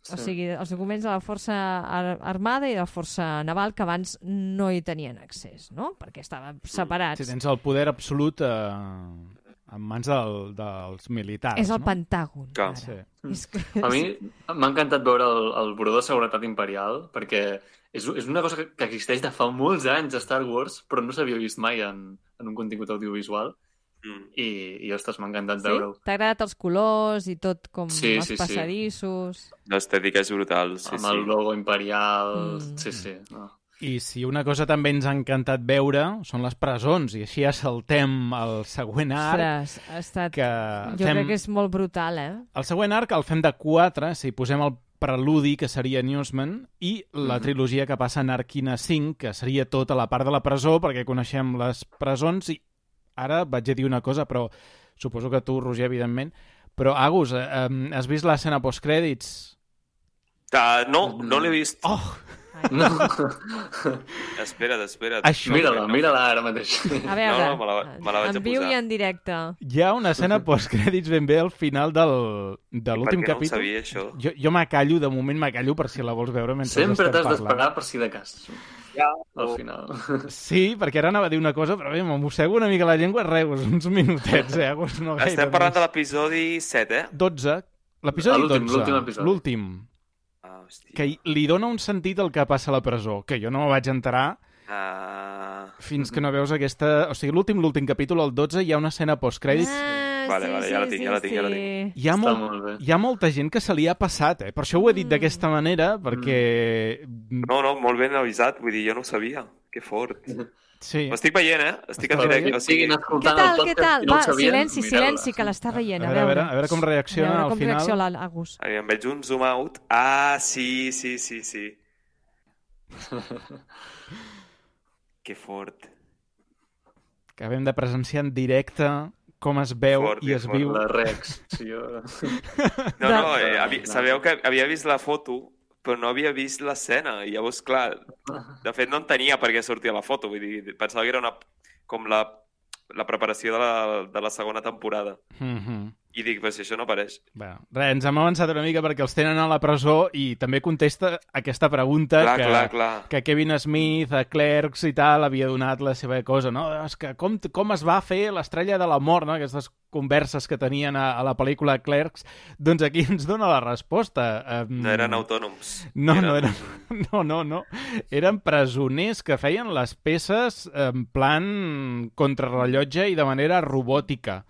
o Sí. sigui, els documents de la Força Ar Armada i de la Força Naval que abans no hi tenien accés, no? Perquè estaven separats. Si tens el poder absolut eh, en mans del, dels militars, és el no? Pentàgon. Clar. ara. Sí. És que... A mi m'ha encantat veure el, el Buró de Seguretat Imperial perquè és, és una cosa que, que existeix de fa molts anys a Star Wars però no s'havia vist mai en, en un contingut audiovisual Mm. i, i ostres, m'ha encantat Sí? veure-ho. T'ha agradat els colors i tot com Sí, els sí, sí. passadissos? L'estètica és brutal, sí, amb sí. el logo imperial... Mm. Sí, sí. No. I si una cosa també ens ha encantat veure són les presons, i així ja saltem al següent arc, Ostres, ha estat... que Jo fem... crec que és molt brutal, eh? El següent arc el fem de 4, si posem el preludi, que seria Newsman, i la Mhm. trilogia que passa en Arquina 5, que seria tota la part de la presó, perquè coneixem les presons, i ara vaig a dir una cosa, però suposo que tu, Roger, evidentment, però, Agus, eh, eh, has vist l'escena postcrèdits? Ah, no, no l'he vist. Oh, no. [laughs] Espera't, espera't. Això- Mira-la, mira-la ara mateix. A veure, no, me la- me la vaig en viu i en directe. hi ha una escena postcrèdits ben bé al final del, de Per l'últim què no ho capítol. sabia, això? Jo, jo m'acallo, de moment m'acallo per si la vols veure mentre Sempre estem t'has d'esperar per si de cas. Ja, Al final. Sí, perquè ara anava a dir una cosa, però bé, m'en mossego una mica la llengua, res, uns minutets, eh? Agus, no gaire Estem parlant més. de l'episodi 7, eh? 12, l'episodi L'últim, 12, l'últim episodi. l'últim, Ah, hòstia. que li dona un sentit al que passa a la presó, que jo no me vaig enterar Ah... fins que no veus aquesta... O sigui, l'últim, l'últim capítol, el 12, hi ha una escena postcrèdits. Ah, Vale, sí, vale, sí, ja la tinc, sí, ja la tinc, ja la sí. tinc. Hi ha, Està molt, molt hi ha molta gent que se li ha passat, eh? Per això ho he dit Mm. d'aquesta manera, perquè... No, no, molt ben avisat, vull dir, jo no ho sabia. Que fort. Sí. Ho estic veient, eh? Estic en directe, veient? o sigui... Què tal, què tal? i no Va, sabien, silenci, silenci, que l'està veient. A A veure, a veure, veure, a veure com reacciona a veure al com final. reacciona l'Agus. Ai, em veig un zoom out. Ah, sí, sí, sí, sí. [laughs] que fort. Acabem de presenciar en directe com es veu Fort, i es fort. viu. La reacció. [laughs] No, no, eh, havi, sabeu que havia vist la foto, però no havia vist l'escena. I llavors, clar, de fet no entenia per què sortia la foto. Vull dir, pensava que era una, com la, la preparació de la, de la segona temporada. Mhm. I dic, però si això no apareix. Bé, res, ens hem avançat una mica perquè els tenen a la presó i també contesta aquesta pregunta Clar, que, clar, clar. que Kevin Smith, a Clerks i tal, havia donat la seva cosa, no? És que com, com es va fer l'estrella de la mort, no? Aquestes converses que tenien a, a la pel·lícula Clerks, doncs aquí ens dona la resposta. Um, No eren autònoms. No, no eren... [laughs] No, no, no. Eren presoners que feien les peces en plan contrarrellotge i de manera robòtica.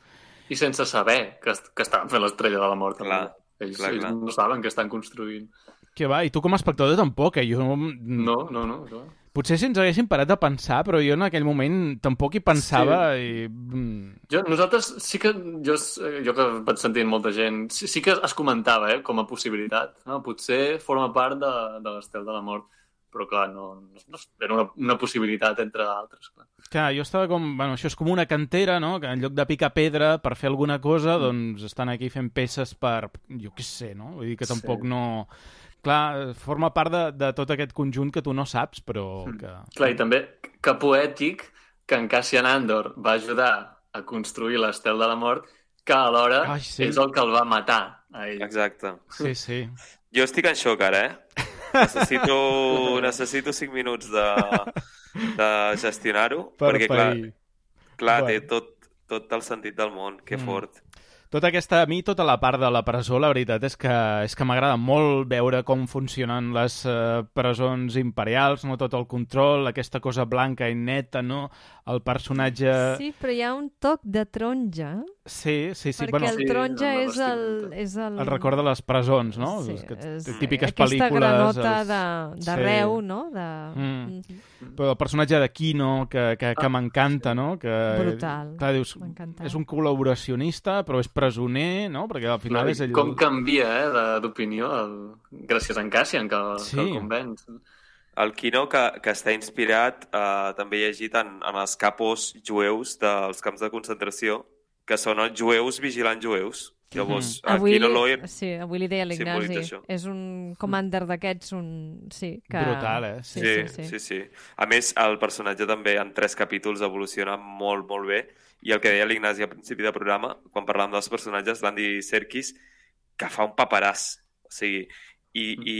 I sense saber que, que estaven fent l'estrella de la mort. Clar, ells, clar, ells clar. no saben que estan construint. Que va, i tu com a espectador tampoc, eh? Jo, No, no, no. clar. Potser si ens haguéssim parat a pensar, però jo en aquell moment tampoc hi pensava i... mm, Jo, nosaltres sí que, jo, jo que vaig sentint molta gent, sí, sí que es comentava, eh, com a possibilitat. No? Potser forma part de, de l'estel de la mort, però clar, no, no, no era una, una possibilitat entre altres. Clar. Clar, jo estava com... Bueno, això és com una cantera, no? Que en lloc de picar pedra per fer alguna cosa, Mm. doncs estan aquí fent peces per... Jo què sé, no? Vull dir que tampoc Sí. no... Clar, forma part de, de tot aquest conjunt que tu no saps, però que... Mm. Clar, i també que poètic que en Cassian Andor va ajudar a construir l'estel de la mort, que alhora Ai, sí. és el que el va matar a ell. Exacte. Sí, sí. Jo estic en xoc ara, eh? Necessito, necessito 5 minuts de, de gestionar-ho, Per perquè, clar, pair. clar té Bueno. tot, tot el sentit del món. Que Mm. fort. Tota aquesta, a mi tota la part de la presó, la veritat és que, és que m'agrada molt veure com funcionen les eh, presons imperials, no tot el control, aquesta cosa blanca i neta, no? El personatge... Sí, però hi ha un toc de taronja, sí, sí. sí perquè bueno, el Sí, taronja la és el, és el... el record de les presons, no? Sí, És que és típiques aquesta pel·lícules... granota els- de, de Sí. reu, no? De... Mm. Mhm. Però el personatge de Kino, que, que, que m'encanta, no? Que, Brutal. Clar, dius, és un col·laboracionista, però és presoner, no? Perquè al final Clar, és ell... Com canvia, eh, d'opinió, el- gràcies a en Cassian, que, Sí. que el convenç. El Kino, que, que està inspirat, eh, també llegit en, en els capos jueus dels camps de concentració, que són els jueus vigilant jueus. Llavors, A el Kino Willy, Loir... sí, avui li deia a l'Ignasi, és un commander d'aquests, un... Sí, que... Brutal, eh? Sí, Sí, sí, sí. sí, sí. A més, el personatge també en tres capítols evoluciona molt, molt bé. I el que deia l'Ignasi al principi del programa, quan parlàvem dels personatges, l'Andy Serkis, que fa un paperàs. O sigui, i, i,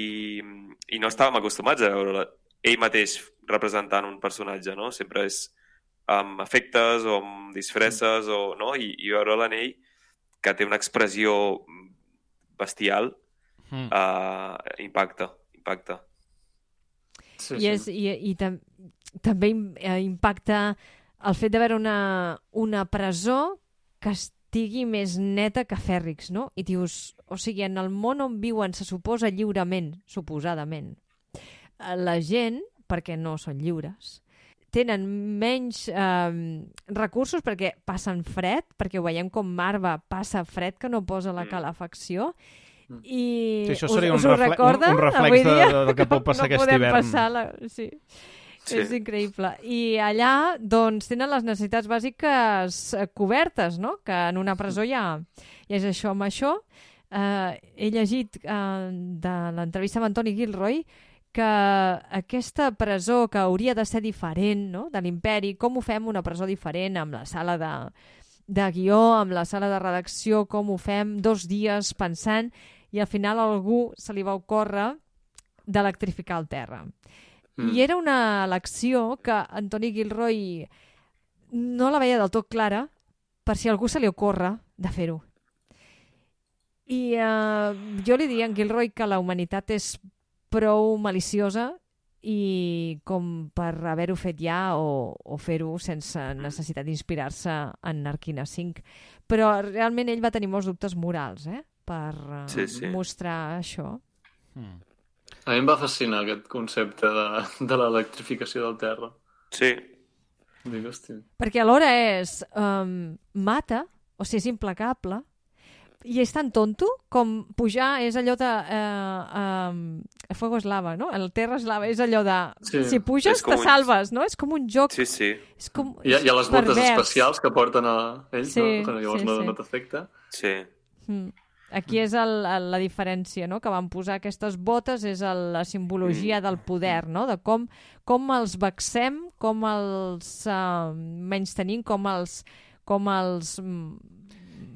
i no estàvem acostumats a veure ell mateix representant un personatge, no? Sempre és amb efectes o amb disfresses, o, no? I, i veure l'anell que té una expressió bestial Mm. uh, impacta, impacta. Sí, I, és, i, i tam també eh, impacta el fet de veure una, una presó que estigui més neta que Fèrrix, no? I dius, o sigui, en el món on viuen se suposa lliurement, suposadament, eh, la gent, perquè no són lliures, tenen menys eh, recursos perquè passen fred, perquè ho veiem com Marva passa fred que no posa la Mm. calefacció, Mm. i Sí, això us, seria un us ho refle- un- recorda un reflex avui de- de- del que pot passar [laughs] no aquest podem hivern. Passar la... sí. Sí. És increïble. I allà, doncs, tenen les necessitats bàsiques eh, cobertes, no? Que en una presó hi ha, hi és això amb això. Eh, he llegit eh, de l'entrevista amb Antoni Gilroy que aquesta presó que hauria de ser diferent no? de l'imperi, com ho fem una presó diferent amb la sala de, de guió, amb la sala de redacció, com ho fem dos dies pensant i al final algú se li va ocórrer d'electrificar el terra. Mm. I era una elecció que Antoni Gilroy no la veia del tot clara per si algú se li ocorre de fer-ho. I eh, jo li diria a en Gilroy que la humanitat és prou maliciosa i com per haver-ho fet ja o, o fer-ho sense necessitat d'inspirar-se en Narquina 5. Però realment ell va tenir molts dubtes morals eh? per eh, Sí, sí. mostrar això. Mm. A mi em va fascinar aquest concepte de, de l'electrificació del terra. Sí, Dic, hòstia. Perquè alhora és... Um, mata, o sigui, és implacable, i és tan tonto com pujar és allò de... Um, el fuego és lava, no? El terra és lava, és allò de... Sí. Si puges, te un- salves, no? És com un joc... sí, sí. És com, Hi ha, hi ha les botes pervers. especials que porten a ells, Sí, no? Que llavors sí, no, sí. no t'afecta. sí. Mm. Aquí és el, el, la diferència, no? Que van posar aquestes botes és el, la simbologia del poder, no? De com, com els vexem, com els uh, menys tenim, com els, com els mm,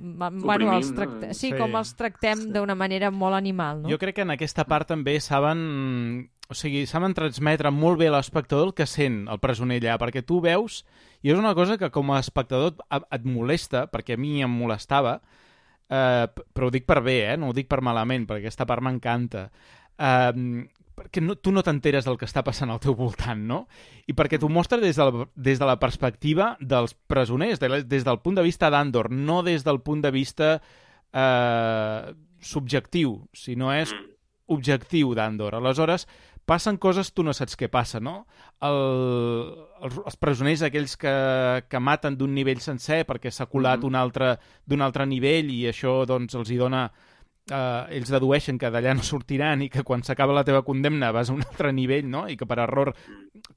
bueno, els tracte... sí, Sí. com els tractem d'una manera molt animal, no? Jo crec que en aquesta part també saben... O sigui, saben transmetre molt bé a l'espectador el que sent el presoner allà, perquè tu veus, i és una cosa que com a espectador et- et molesta, perquè a mi em molestava, eh, però ho dic per bé, eh? no ho dic per malament, perquè aquesta part m'encanta. Eh, perquè no, tu no t'enteres del que està passant al teu voltant, no? I perquè t'ho mostra des de, la, des de la perspectiva dels presoners, de, des del punt de vista d'Andor, no des del punt de vista eh, subjectiu, sinó és Mm. objectiu d'Andor. Aleshores, passen coses, tu no saps què passa, no? El, els, els presoners, aquells que, que maten d'un nivell sencer perquè s'ha colat un altre d'un altre nivell i això doncs, els hi dona... Eh, ells dedueixen que d'allà no sortiran i que quan s'acaba la teva condemna vas a un [laughs] altre nivell, no? I que per error...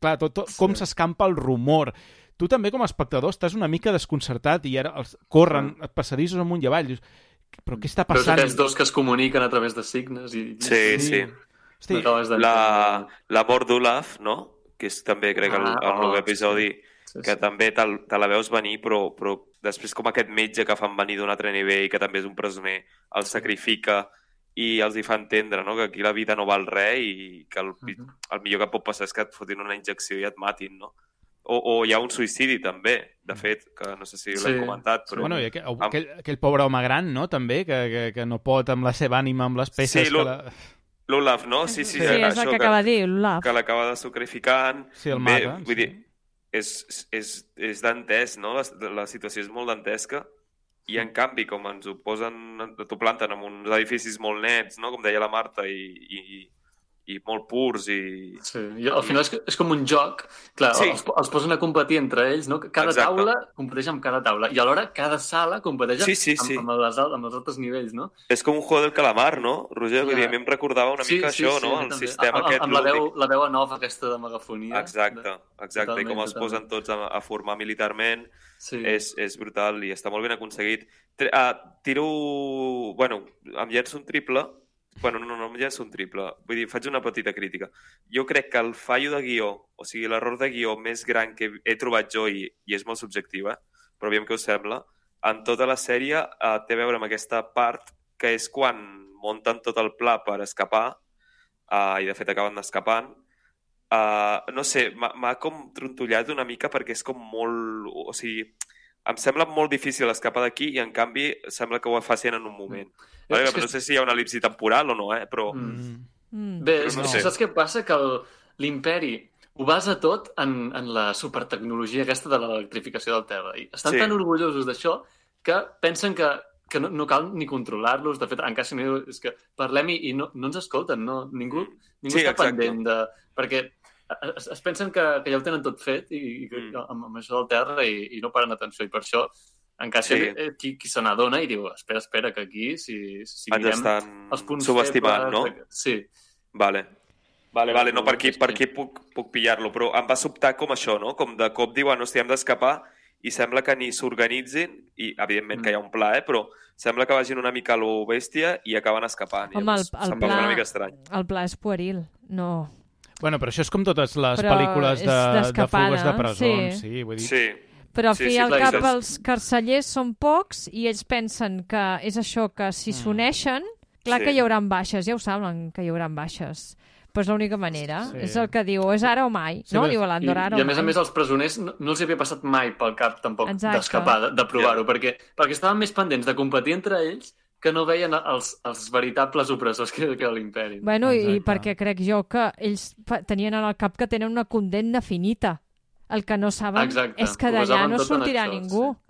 Clar, tot, tot, com s'escampa el rumor. Tu també, com a espectador, estàs una mica desconcertat i ara els, corren passadissos amunt i avall. Dius, Però què està passant? aquests dos que es comuniquen a través de signes i... Sí, sí. Hosti, No. La, la mort d'Olaf, no? Que és també, crec, el, Ah, el nou oh, episodi, Sí, que sí. també te, te la veus venir, però, però després com aquest metge que fan venir d'un altre nivell, que també és un presoner, el sacrifica i els hi fa entendre no? que aquí la vida no val res i que el, pi- Mhm. el millor que pot passar és que et fotin una injecció i et matin, no? O, o hi ha un suïcidi, també, de fet, que no sé si Sí. l'hem comentat, però... Bueno, i aquell, aquell, aquell pobre home gran, no?, també, que, que, que no pot amb la seva ànima, amb les peces... Sí, que lo- la... L'Olaf, no? Sí, sí, Sí, és el que acaba de dir, l'Olaf. que l'acaba de sacrificant. Sí, el Bé, maten, vull sí. dir, és, és, és dantès, no? La, la situació és molt dantesca i, en canvi, com ens ho posen, t'ho planten en uns edificis molt nets, no? Com deia la Marta, i, i, i molt purs i... Sí, i al final és, és com un joc. Clar, Sí. sí. els, els posen a competir entre ells, no? Cada Exacte. taula competeix amb cada taula. I alhora cada sala competeix Sí, sí, sí. Amb, amb, les, amb els altres nivells, no? És com un juego del calamar, no, Roger? Vull dir, a mi em recordava una mica això, no? a mi El també. sistema amb, aquest amb la veu, la veu en off aquesta de megafonia. Exacte, exacte. I com Totalment, els posen totalment. tots a, a formar militarment Sí. és, és brutal i està molt ben aconseguit. Uh, tiro... Bueno, em llenço un triple. Bueno, no, no em llenço un triple. Vull dir, faig una petita crítica. Jo crec que el fallo de guió, o sigui, l'error de guió més gran que he trobat jo, i, i és molt subjectiu, eh? però aviam què us sembla, en tota la sèrie uh, té a veure amb aquesta part que és quan munten tot el pla per escapar, uh, i de fet acaben escapant, Uh, no sé, m'ha com trontollat una mica perquè és com molt... O sigui, em sembla molt difícil escapar d'aquí i, en canvi, sembla que ho facin en un moment. És Vale? que No sé si hi ha una elipsi temporal o no, eh? però... Mm. Mm. Mm. Bé, Però és, no sé. saps què passa? Que el- l'imperi ho basa tot en, en la supertecnologia aquesta de l'electrificació del terra. I estan Sí. tan orgullosos d'això que pensen que, que no, no cal ni controlar-los. De fet, en cas no, és que parlem i, i no, no ens escolten, no? Ningú, ningú Sí, està exacte. pendent de... Perquè es, es pensen que, que ja ho tenen tot fet i, i que, Mm. amb, amb això del terra i, i no paren atenció. I per això en cas Sí. sí. qui, qui se n'adona i diu espera, espera, que aquí si, si Ens mirem estan els punts subestimant, febles, no? de- Sí. Vale. Vale, vale, no, per aquí, per aquí puc, puc pillar-lo, però em va sobtar com això, no? Com de cop diuen, hòstia, hem d'escapar i sembla que ni s'organitzin, i evidentment que hi ha un pla, eh? però sembla que vagin una mica a lo bèstia i acaben escapant. Home, Llavors, el- el pla- una mica estrany. El pla és pueril. No. Bueno, però això és com totes les Però pel·lícules de, de fugues de presons, sí. sí. vull dir... Sí, Però al Sí, fi i sí, al clar, cap és- els carcellers són pocs i ells pensen que és això que si s'uneixen, clar Sí. que hi haurà baixes, ja ho saben que hi haurà baixes. Però és l'única manera. Sí. És el que diu, és ara o mai. Sí, no? però- Diu I, l'Andorra, ara I o a més a més els presoners no, no els havia passat mai pel cap tampoc d'escapar, de, de provar-ho, perquè, perquè estaven més pendents de competir entre ells que no veien els, els veritables opressors que, que era l'imperi. Bueno, i Exacte. perquè crec jo que ells tenien en el cap que tenen una condemna finita. El que no saben Exacte. és que d'allà no sortirà això, ningú. sí.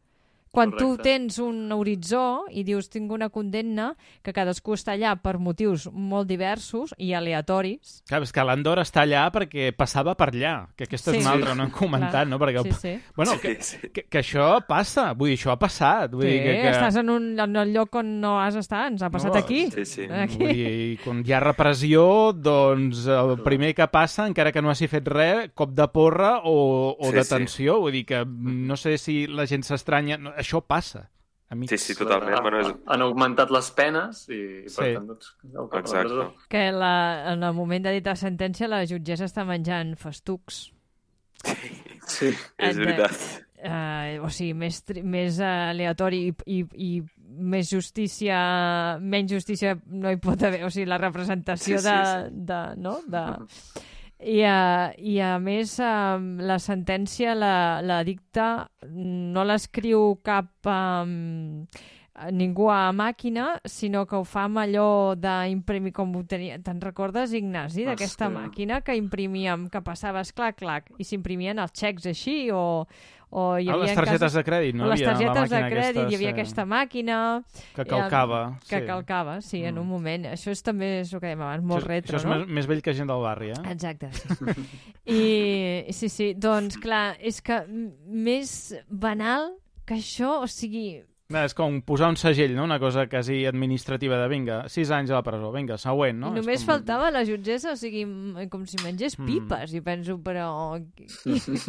Quan tu Correcte. tens un horitzó i dius tinc una condemna, que cadascú està allà per motius molt diversos i aleatoris. Clar, és que l'Andorra està allà perquè passava per allà, que aquesta Sí. és una altra, no hem comentat, Clar. no? Perquè, Sí, sí. Bueno, Sí, que, sí. que, que això passa, vull dir, això ha passat. Vull Sí, dir que, que... estàs en un, en el lloc on no has estat, ens ha passat No, aquí. Sí, sí. Aquí. Vull dir, quan hi ha repressió, doncs el primer que passa, encara que no hagi fet res, cop de porra o, o Sí, detenció. Vull dir que no sé si la gent s'estranya... No, això passa, amics. Sí, sí, totalment. Han, Bueno, és... han augmentat les penes i, per Sí. tant, doncs, la Exacte. Que la, en el moment de dictar sentència la jutgessa està menjant festucs. Sí. És de- veritat. Uh, o sigui, més, tri- més uh, aleatori i, i, i més justícia, menys justícia no hi pot haver, o sigui, la representació Sí, sí, de, de, no? De, i, uh, I a més, uh, la sentència la, la dicta, no l'escriu cap um, ningú a màquina, sinó que ho fa amb allò d'imprimir, com ho tenia... Te'n recordes, Ignasi, d'aquesta Hòstia. màquina que imprimíem, que passaves clac, clac, i s'imprimien els xecs així, o, o hi Ah, havia les targetes de crèdit, no? les targetes de crèdit, aquesta, hi havia sí, aquesta màquina... Que calcava. Que sí. calcava, sí, en Mm. un moment. Això és també és el que dèiem abans, molt això, retro, això és no? més, més vell que gent del barri, eh? Exacte, sí. [laughs] I sí, sí, doncs clar, és que més banal que això, o sigui, No, és com posar un segell, no? Una cosa quasi administrativa de vinga, sis anys a la presó, vinga, següent, no? És només com... faltava la jutgessa, o sigui, com si mengés Mm. pipes, i penso, però... [laughs]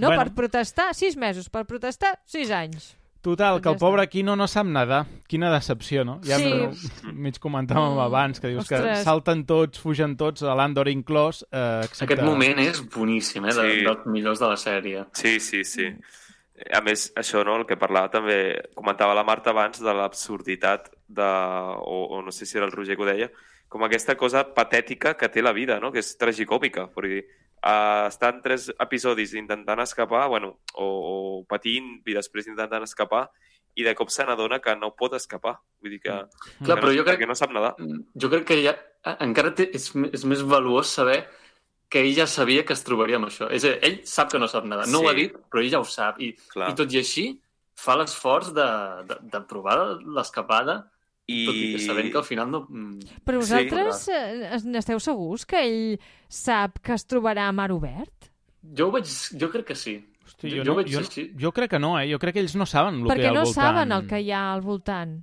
no, Bueno. per protestar, sis mesos, per protestar, sis anys. Total, que el pobre Quino no sap nedar. Quina decepció, no? Ja Sí. [laughs] mig comentàvem Mm, abans, que dius que ostres. salten tots, fugen tots, a l'Andor inclòs, eh, excepte... Aquest moment és boníssim, eh? De, Sí. dels millors de la sèrie. Sí, sí, sí. a més, això, no, el que parlava també, comentava la Marta abans de l'absurditat de, o, o no sé si era el Roger que ho deia, com aquesta cosa patètica que té la vida, no? que és tragicòmica, perquè uh, estan tres episodis intentant escapar, bueno, o, o patint i després intentant escapar, i de cop se n'adona que no pot escapar. Vull dir que, Mm. Clar, que però no, jo crec- que no sap nedar. Jo crec que ja, encara té, és, és més valuós saber que ell ja sabia que es trobaria amb això. És a dir, ell sap que no sap nedar. No Sí. ho ha dit, però ell ja ho sap. I, Clar. i tot i així, fa l'esforç de, de, de provar l'escapada, I... tot i que sabent que al final no... mm, Però Sí, vosaltres eh, es- n'esteu segurs que ell sap que es trobarà a mar obert? Jo ho veig... Jo crec que sí. Hosti, Jo- jo, jo no, veig jo, així. jo crec que no, eh? Jo crec que ells no saben el que hi Perquè ha al no voltant. saben el que hi ha al voltant.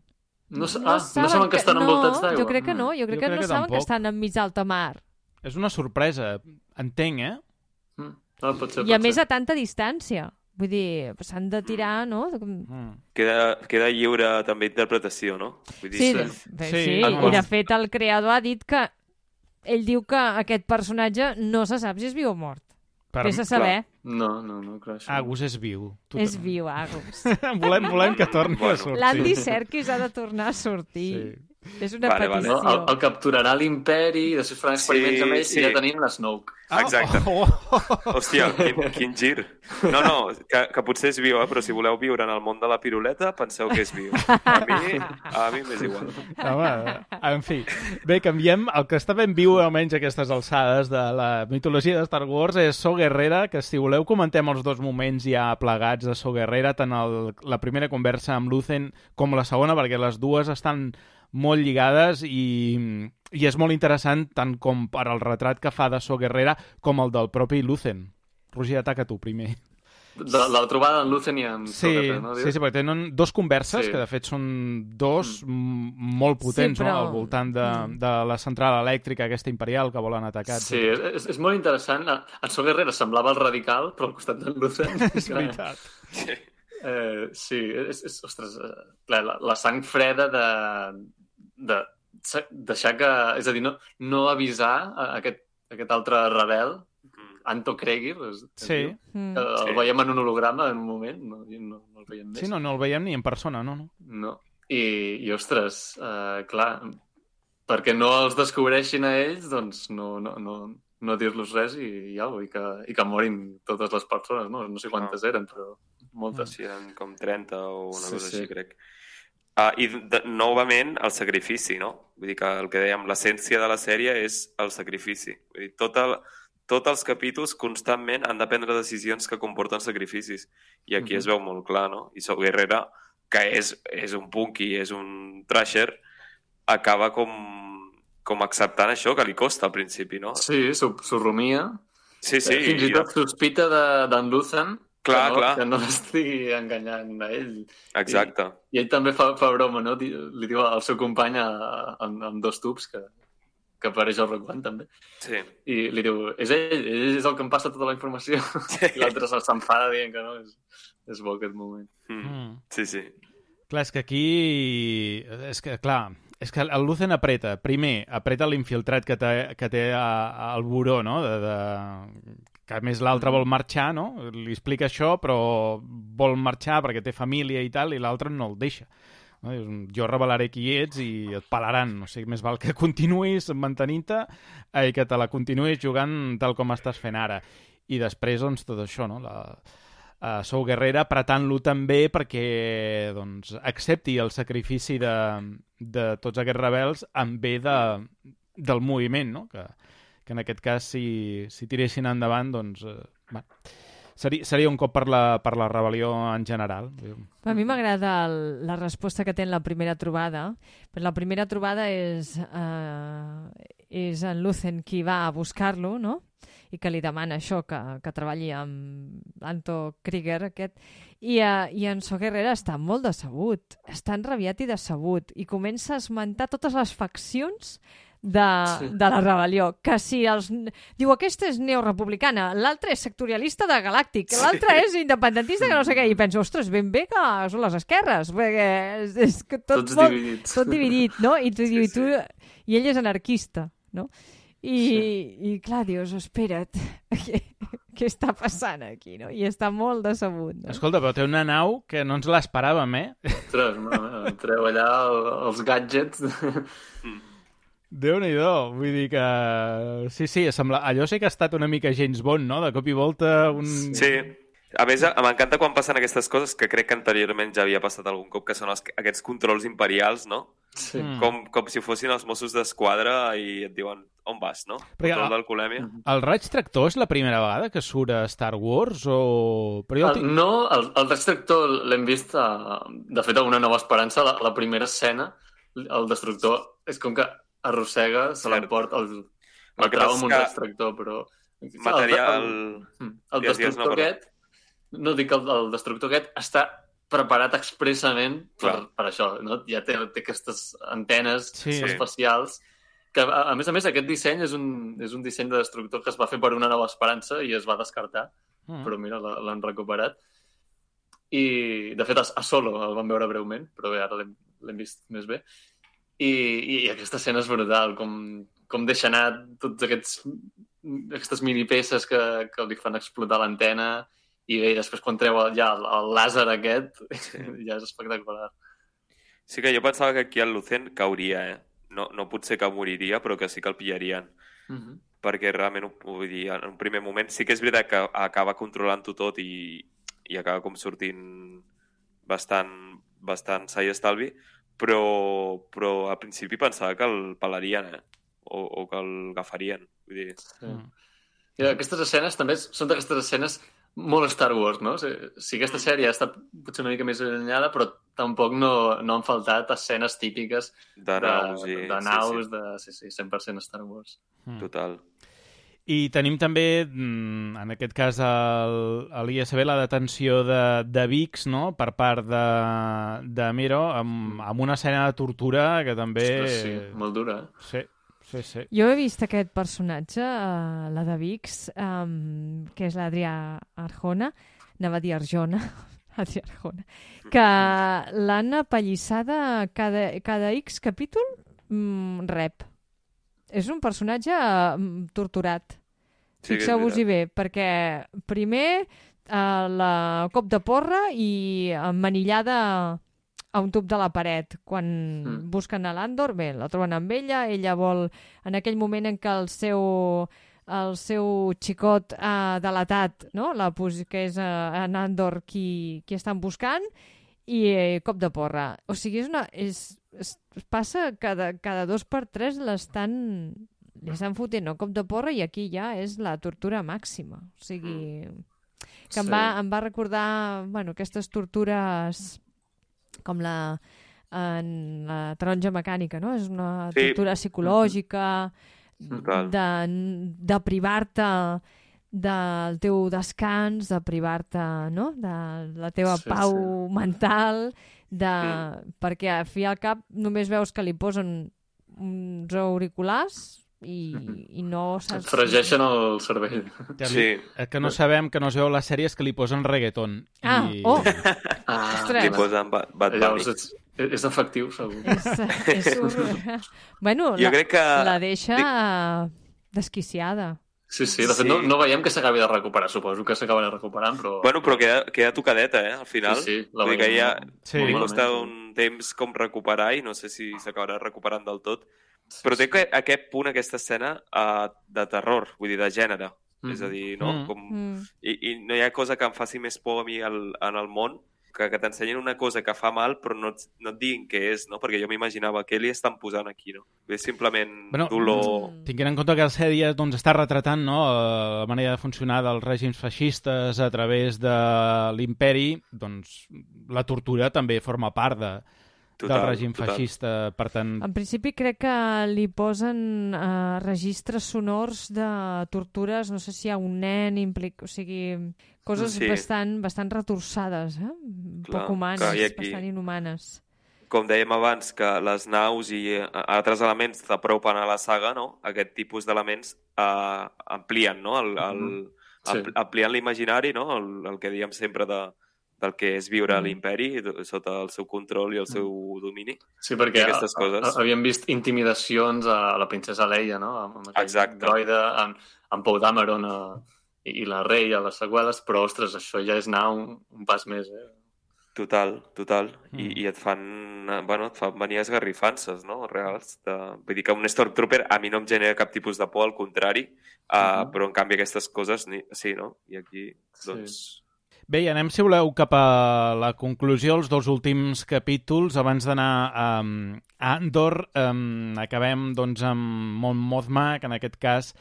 No, ah, no saben que estan no, envoltats d'aigua. Jo crec que no, jo crec Jo que crec no que saben tampoc. que estan enmig d'alta mar. És una sorpresa, entenc, eh? Mm. No, pot ser, I a pot més ser. a tanta distància. Vull dir, s'han de tirar, no? Mm. Queda, queda lliure també interpretació, no? Vull dir, Sí, sí. de, Sí, sí, home. i de fet el creador ha dit que ell diu que aquest personatge no se sap si és viu o mort. Per... Vés a saber. No, no, no, clar, això. Agus és viu. Tu És també. viu, Agus. [laughs] volem, volem que torni Bueno. a sortir. L'Andy Serkis ha de tornar a sortir. Sí. És una Vale, vale. petició. No, el, el capturarà l'imperi, després faran experiments Sí, amb ell sí. i ja tenim l'Snoke. Ah, Exacte. Oh, oh, oh. Hòstia, quin, quin gir. No, no, que, que potser és viu, eh? però si voleu viure en el món de la piruleta, penseu que és viu. A mi, a mi m'és igual. Home, en fi. Bé, canviem. El que està ben viu, almenys a aquestes alçades de la mitologia de Star Wars, és So Guerrera, que si voleu comentem els dos moments ja plegats de So Guerrera, tant el, la primera conversa amb Lucen com la segona, perquè les dues estan molt lligades i, i és molt interessant tant com per al retrat que fa de So Guerrera com el del propi Lucen. Roger, ataca tu primer. De, la trobada en Lucen i en Sí, Sócrates, no? sí, sí, perquè tenen dos converses, Sí. que de fet són dos mm. molt potents, Sí, però- no?, al voltant de, de la central elèctrica aquesta imperial que volen atacar. Sí, és, és molt interessant. En So Guerrera semblava el radical, però al costat d'en Lucen... [laughs] és veritat. Eh, sí, és, és, ostres, eh, clar, la, la sang freda de, de deixar que... És a dir, no, no avisar a aquest, aquest altre rebel, Anto Kreegir, es, es Sí. diu, Mm. que el Sí. veiem en un holograma en un moment, no, no, no el veiem més. Sí, no, no el veiem ni en persona, no, no. No. I, i ostres, uh, clar, perquè no els descobreixin a ells, doncs no, no, no, no dir-los res i, i, au, i, que, i que morin totes les persones, no? No sé quantes eren, però moltes. Sí, eren com 30 o una Sí, cosa sí. així, crec. Uh, I, de, novament, el sacrifici, no? Vull dir que el que dèiem, l'essència de la sèrie és el sacrifici. Vull dir, tot el, tots els capítols constantment han de prendre decisions que comporten sacrificis. I aquí Mhm. es veu molt clar, no? I Sol Guerrera, que és, és un punky, és un trasher, acaba com, com acceptant això que li costa al principi, no? Sí, s'ho rumia. Sí, sí. Fins i tot sospita de- d'en Lucen Clar, que no, clar. que no l'estigui enganyant a ell. Exacte. I ell també fa, fa broma, no? Li diu al seu company a- amb, amb dos tubs, que, que apareix al Rock també. Sí. I li diu, és ell, ell és el que em passa tota la informació. I l'altre se- s'enfada dient que no, és, és bo aquest moment. Mm. Mm. Sí, sí. Clar, és que aquí... És que, clar, és que el Lucen apreta. Primer, apreta l'infiltrat que té, que té al buró, no? De, de... Que a més l'altre vol marxar, no? Li explica això, però vol marxar perquè té família i tal, i l'altre no el deixa. No? Jo revelaré qui ets i et pelaran. O sigui, més val que continuïs mantenint-te i que te la continuïs jugant tal com estàs fent ara. I després, doncs, tot això, no? La, uh, Sou Guerrera apretant-lo també perquè doncs, accepti el sacrifici de, de tots aquests rebels en bé de, del moviment, no? que, que en aquest cas si, si tiressin endavant doncs, eh, va, seria, seria un cop per la, per la rebel·lió en general. A mi m'agrada la resposta que té en la primera trobada. Però la primera trobada és, eh, és en Lucen qui va a buscar-lo, no? i que li demana això, que, que treballi amb Anto Krieger aquest, i, uh, i en So Guerrera està molt decebut, està enrabiat i decebut, i comença a esmentar totes les faccions de, Sí. sí. de la rebel·lió, que si els... Diu, aquesta és neorepublicana, l'altra és sectorialista de Galàctic, l'altra és independentista que no sé què, i penso, ostres, ben bé que són les esquerres, perquè és, és que tot, Tots molt, dividits. tot dividit, no? I tu, Sí, sí, i, tu, sí. i ell és anarquista, no? I, sí. i clar, dius, espera't, què, què està passant aquí, no? I està molt decebut, no? Escolta, però té una nau que no ens l'esperàvem, eh? Ostres, no, no, treu allà el- els gadgets. Déu nhi vull dir que... Sí, sí, sembla... allò sí que ha estat una mica James Bond, no? De cop i volta un... Sí. A més, a- m'encanta quan passen aquestes coses, que crec que anteriorment ja havia passat algun cop, que són els, aquests controls imperials, no? Sí. Mm. Com, com si fossin els Mossos d'Esquadra i et diuen on vas, no? Perquè- Control d'alcoholèmia. El raig tractor és la primera vegada que surt a Star Wars o... Però jo el El, tinc... no, el, el destructor l'hem vist, a, de fet, a una nova esperança, la, la primera escena, el destructor és com que arrossega, se l'emporta, el, El el trau amb un que destructor, però... Material... El, el, el digues, destructor no, perdó. aquest, no dic que el, el destructor aquest està preparat expressament per, Clar. per això, no? Ja té, té aquestes antenes Sí. espacials que, a, a més a més, aquest disseny és un, és un disseny de destructor que es va fer per una nova esperança i es va descartar Mm. però mira, l'han recuperat. I, de fet, a, a Solo el vam veure breument, però bé, ara l'hem l'hem vist més bé. I, I aquesta escena és brutal, com, com deixa anar tots aquests aquestes mini peces que, que li fan explotar l'antena i bé, després quan treu el, ja el, el làser aquest, sí. [laughs] ja és espectacular. Sí que jo pensava que aquí el Lucen cauria, eh? No, no potser que moriria, però que sí que el pillarien. Mm -hmm. perquè realment, vull dir, en un primer moment sí que és veritat que acaba controlant-ho tot i, i acaba com sortint bastant, bastant sa i estalvi, però, però al principi pensava que el pelarien, eh? O, o que el agafarien. Vull dir, Sí. Mm. I aquestes escenes també són d'aquestes escenes molt Star Wars, no? Si, si aquesta sèrie ha estat potser una mica més allunyada, però tampoc no, no han faltat escenes típiques de naus i... de, naus, de, sí, sí, 100% Star Wars. Sí, Mm. sí, total. I tenim també, mm, en aquest cas, el- a l'ISB, la detenció de, de Vix, no?, per part de, de Miro, amb, amb una escena de tortura que també... Ostres, sí, molt dura. eh? Sí, sí, sí. Jo he vist aquest personatge, uh, la de Vix, um, que és l'Adrià Arjona, anava a dir Arjona, [laughs] Adrià Arjona, que l'han apallissada cada, cada X capítol mm, rep. És un personatge mm, torturat. Sí Fixeu-vos-hi bé, perquè primer uh, la cop de porra i emmanillada a un tub de la paret. Quan Mm. busquen a l'Andor, bé, la troben amb ella, ella vol, en aquell moment en què el seu el seu xicot ha delatat, no? la, que és uh, en Andor qui, qui estan buscant, i eh, cop de porra. O sigui, és una, és, es, passa cada, cada dos per tres l'estan li estan fotent no? cop de porra i aquí ja és la tortura màxima. O sigui, que em, Sí. va, em va recordar bueno, aquestes tortures com la en la taronja mecànica, no? És una Sí. tortura psicològica, Total. de, de privar-te del teu descans, de privar-te no? de la teva Sí, pau mental, de... Mm. perquè a fi al cap només veus que li posen uns auriculars i, i no Et saps... fregeixen el cervell. Ja Sí, El que no sabem, que no es veu a les sèries, que li posen reggaeton. Ah, I... oh. Ah, [laughs] Ostres. li posen Ba- Bad Llavors Bunny. és, és efectiu, segur. És, és un... [laughs] bueno, Jo la, crec que... la deixa desquiciada. Sí, sí, de fet Sí. no, no veiem que s'acabi de recuperar, suposo que s'acabarà recuperant, però... Bueno, però queda, queda tocadeta, eh, al final. sí, sí, la Vull dir que ja Sí. li costa un temps com recuperar i no sé si s'acabarà recuperant del tot. Sí, Però té sí. que, aquest punt, aquesta escena uh, de terror, vull dir, de gènere. Mhm. És a dir, no? Mm. Com... Mm. I, I no hi ha cosa que em faci més por a mi al, en el món que, que t'ensenyin una cosa que fa mal però no no et diguin què és, no? Perquè jo m'imaginava què li estan posant aquí, no? És simplement Bueno, dolor... Mm. Tinguent en compte que la sèrie doncs, està retratant no, eh, la manera de funcionar dels règims feixistes a través de l'imperi, doncs la tortura també forma part de, del règim feixista. Per tant, En principi crec que li posen uh, registres sonors de tortures, no sé si hi ha un nen implic... o sigui, coses Sí. bastant, bastant retorçades, eh? Clar, poc humanes, aquí- bastant inhumanes. com dèiem abans, que les naus i eh, altres elements t'apropen a la saga, no? aquest tipus d'elements eh, amplien, no? El, el, Mhm. Sí. ampl- amplien l'imaginari, no? El, el que diem sempre de, del que és viure a Mhm. l'imperi sota el seu control i el seu domini. Sí, perquè aquestes a- coses. a- havíem vist intimidacions a la princesa Leia, no? Amb, amb Exacte. droide, amb, amb Pau Dameron a, i la Rei a les seqüeles, però, ostres, això ja és anar un, un pas més, eh? Total, total. I, Mm. I et fan, eh, bueno, et fan venir esgarrifances, no?, reals. De... Vull dir que un Stormtrooper a mi no em genera cap tipus de por, al contrari, uh, Mhm. però en canvi aquestes coses ni... sí, no? I aquí, Sí. Bé, i anem, si voleu, cap a la conclusió, els dos últims capítols, abans d'anar a, a Andor. Um, acabem, doncs, amb Mon Mothma, que en aquest cas,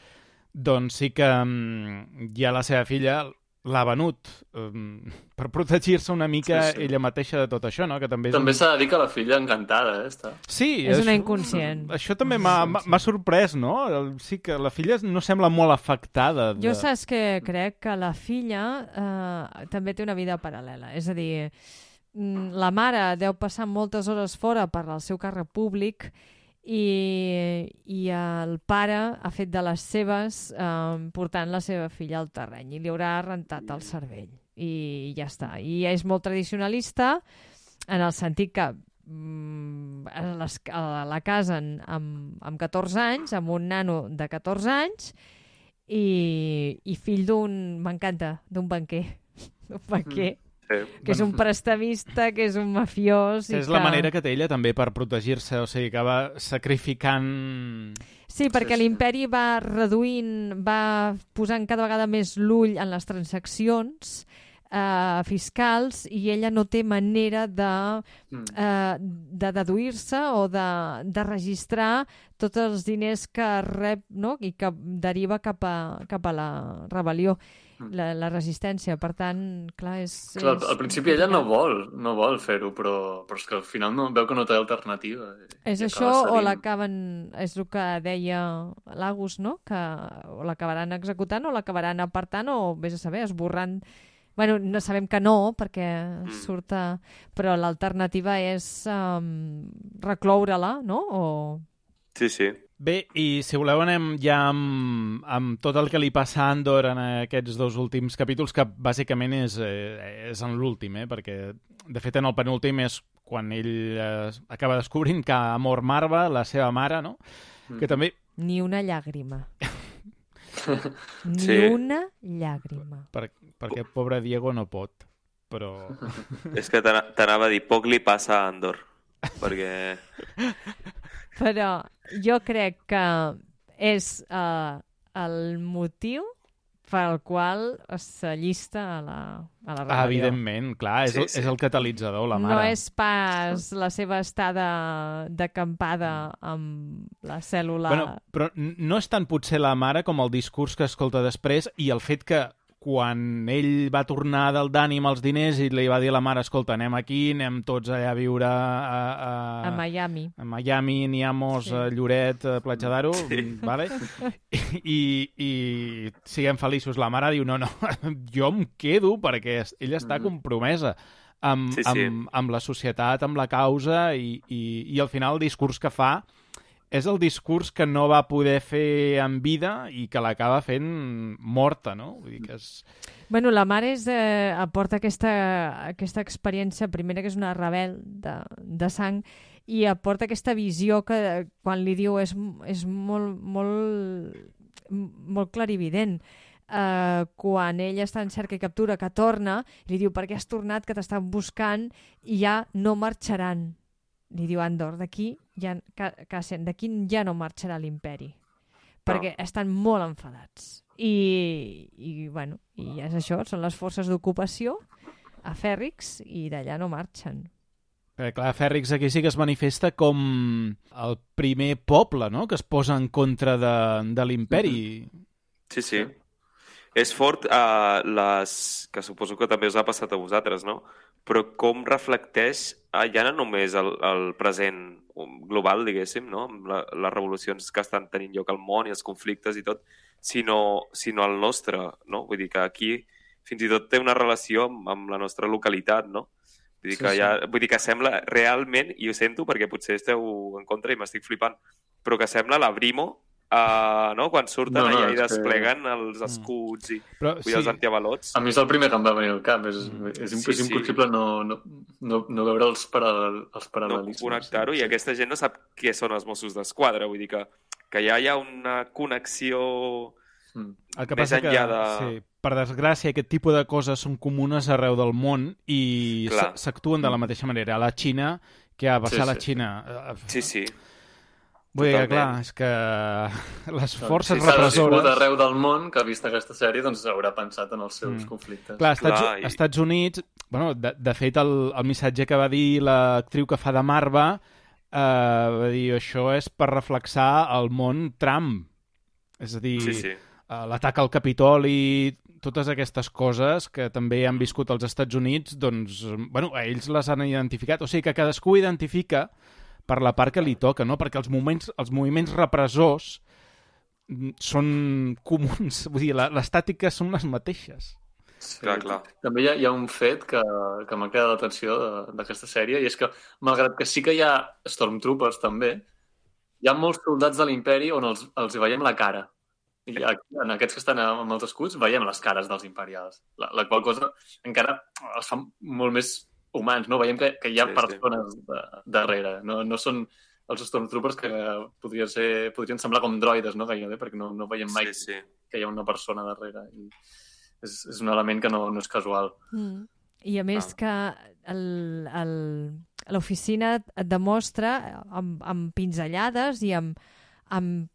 doncs sí que um, ja la seva filla l'ha venut um, per protegir-se una mica Sí, sí, ella mateixa de tot això, no? Que també és També un... s'ha de dir que la filla encantada, eh, està. Sí, És una això- inconscient. Això també m'ha sorprès, no? El- Sí que la filla no sembla molt afectada. De... Jo saps que crec que la filla eh, també té una vida paral·lela. És a dir, mm, la mare deu passar moltes hores fora per al seu càrrec públic i, i el pare ha fet de les seves eh, portant la seva filla al terreny i li haurà rentat el cervell i ja està. I és molt tradicionalista en el sentit que mm, a les, a la casen amb, amb 14 anys, amb un nano de 14 anys i, i fill d'un, m'encanta, d'un banquer, [laughs] d'un banquer, Sí. que és un prestamista, que és un mafiós... i És que... la manera que té ella també per protegir-se, o sigui, que va sacrificant... Sí, perquè sí. l'imperi va reduint, va posant cada vegada més l'ull en les transaccions eh, fiscals i ella no té manera de, Mm. eh, de deduir-se o de, de registrar tots els diners que rep no? i que deriva cap a, cap a la rebel·lió. La, la resistència. Per tant, clar, és... Clar, és al principi ella no vol, no vol fer-ho, però, però és que al final no, veu que no té alternativa. És això o l'acaben... És el que deia l'Agus, no? Que o l'acabaran executant o l'acabaran apartant o, vés a saber, esborrant... Bueno, no sabem que no, perquè Mm. surt... A... Però l'alternativa és um, recloure-la, no? O... Sí, sí. Bé, i si voleu anem ja amb, amb tot el que li passa a Andor en aquests dos últims capítols, que bàsicament és, eh, és en l'últim, eh? perquè de fet en el penúltim és quan ell eh, acaba descobrint que ha mort Marva, la seva mare, no? Mm. Que també, Ni una llàgrima. [laughs] Ni Sí. una llàgrima. per, perquè pobre Diego no pot, però... [laughs] És que t'ana- t'anava a dir, poc li passa a Andor, perquè... [laughs] Però jo crec que és uh, el motiu pel qual s'allista a la, a la rebel·lió. evidentment, clar, és, Sí, el, sí. és el catalitzador, la No mare. és pas la seva estada d'acampada amb la cèl·lula... Bueno, però no és tant potser la mare com el discurs que escolta després i el fet que quan ell va tornar del Dani amb els diners i li va dir a la mare, escolta, anem aquí, anem tots allà a viure a, a, a Miami. a Miami, Niamos, Sí. sí. a Lloret, a Platja d'Aro, sí. vale? I, i siguem feliços. La mare diu, no, no, [laughs] jo em quedo perquè ella està Mhm. compromesa amb, Sí, sí. amb, amb la societat, amb la causa i, i, i al final el discurs que fa és el discurs que no va poder fer en vida i que l'acaba fent morta, no? Vull dir que és... Bueno, la mare és, eh, aporta aquesta, aquesta experiència, primera que és una rebel de, de sang, i aporta aquesta visió que quan li diu és, és molt, molt, molt clarivident. Uh, quan ell està en cerca i captura, que torna, li diu per què has tornat, que t'estan buscant i ja no marxaran. Li diu Andor, d'aquí ja, Cassian, d'aquí ja no marxarà l'imperi perquè estan molt enfadats. I, i, bueno, i és això, són les forces d'ocupació a Fèrrix i d'allà no marxen. Perquè, clar, Fèrrix aquí sí que es manifesta com el primer poble, no?, que es posa en contra de, de l'imperi. Sí, sí. És fort uh, les... que suposo que també us ha passat a vosaltres, no? Però com reflecteix uh, ja no només el, el present global, diguéssim, no? La, les revolucions que estan tenint lloc al món i els conflictes i tot, sinó, sinó el nostre, no? Vull dir que aquí fins i tot té una relació amb, amb la nostra localitat, no? Vull dir, Sí, que sí. ja, vull dir que sembla realment, i ho sento perquè potser esteu en contra i m'estic flipant, però que sembla la Brimo Uh, no? quan surten No, no, allà i és que- despleguen els escuts i, Però, sí. els antiavalots. A mi és el primer que em va venir al cap. És, és, imp Sí, és sí. impossible no, no, no, no veure els, paral els no paral·lelismes. connectar-ho i aquesta gent no sap què són els Mossos d'Esquadra. Vull dir que, que ja hi ha una connexió Mm. El que Més passa que, enllà de... sí, per desgràcia, aquest tipus de coses són comunes arreu del món i s'actuen de la mateixa manera. A la Xina, que va passar Sí, a la sí. Xina... eh, Sí, sí. Vull dir que, clar, és que [laughs] les forces si s'ha viscut repressores... arreu del món que ha vist aquesta sèrie, doncs haurà pensat en els seus Mm. conflictes. Clar, als Estats, Clar, i- Estats Units, bueno, de, de fet, el, el missatge que va dir l'actriu que fa de Marva eh, va dir això és per reflexar el món Trump. És a dir, Sí, sí. eh, l'atac al Capitoli, totes aquestes coses que també han viscut als Estats Units, doncs, bueno, ells les han identificat. O sigui que cadascú identifica per la part que li toca, no? Perquè els, moments, els moviments repressors són comuns. Vull dir, la- l'estàtica són les mateixes. Sí. Clar, clar. També hi ha, hi ha un fet que, que m'ha quedat l'atenció de- d'aquesta sèrie, i és que, malgrat que sí que hi ha Stormtroopers també, hi ha molts soldats de l'imperi on els, els hi veiem la cara. I aquí, en aquests que estan amb els escuts veiem les cares dels imperials, la, la qual cosa encara els fa molt més humans, no? Veiem que, que hi ha Sí, sí. persones de, darrere, no, no són els Stormtroopers que podrien, ser, podrien semblar com droides, no? Gairebé, perquè no, no veiem mai Sí, sí. que hi ha una persona darrere. I és, és un element que no, no és casual. Mm. I a més que el- el- l'oficina et demostra amb, amb pinzellades i amb, amb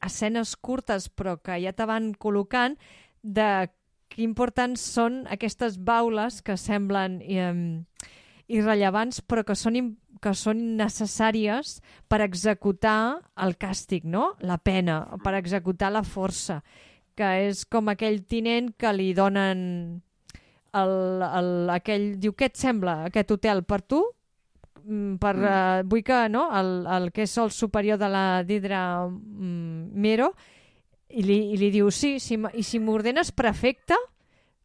escenes curtes però que ja te van col·locant de que importants són aquestes baules que semblen eh, irrellevants però que són, que són necessàries per executar el càstig, no? la pena, per executar la força, que és com aquell tinent que li donen el, el, aquell... Diu, què et sembla aquest hotel per tu? Mm, Per, mm. Uh, vull que, no?, el, el que és el superior de la Didra mm, Mero, i li, i li diu, sí, si, i si m'ordenes prefecte,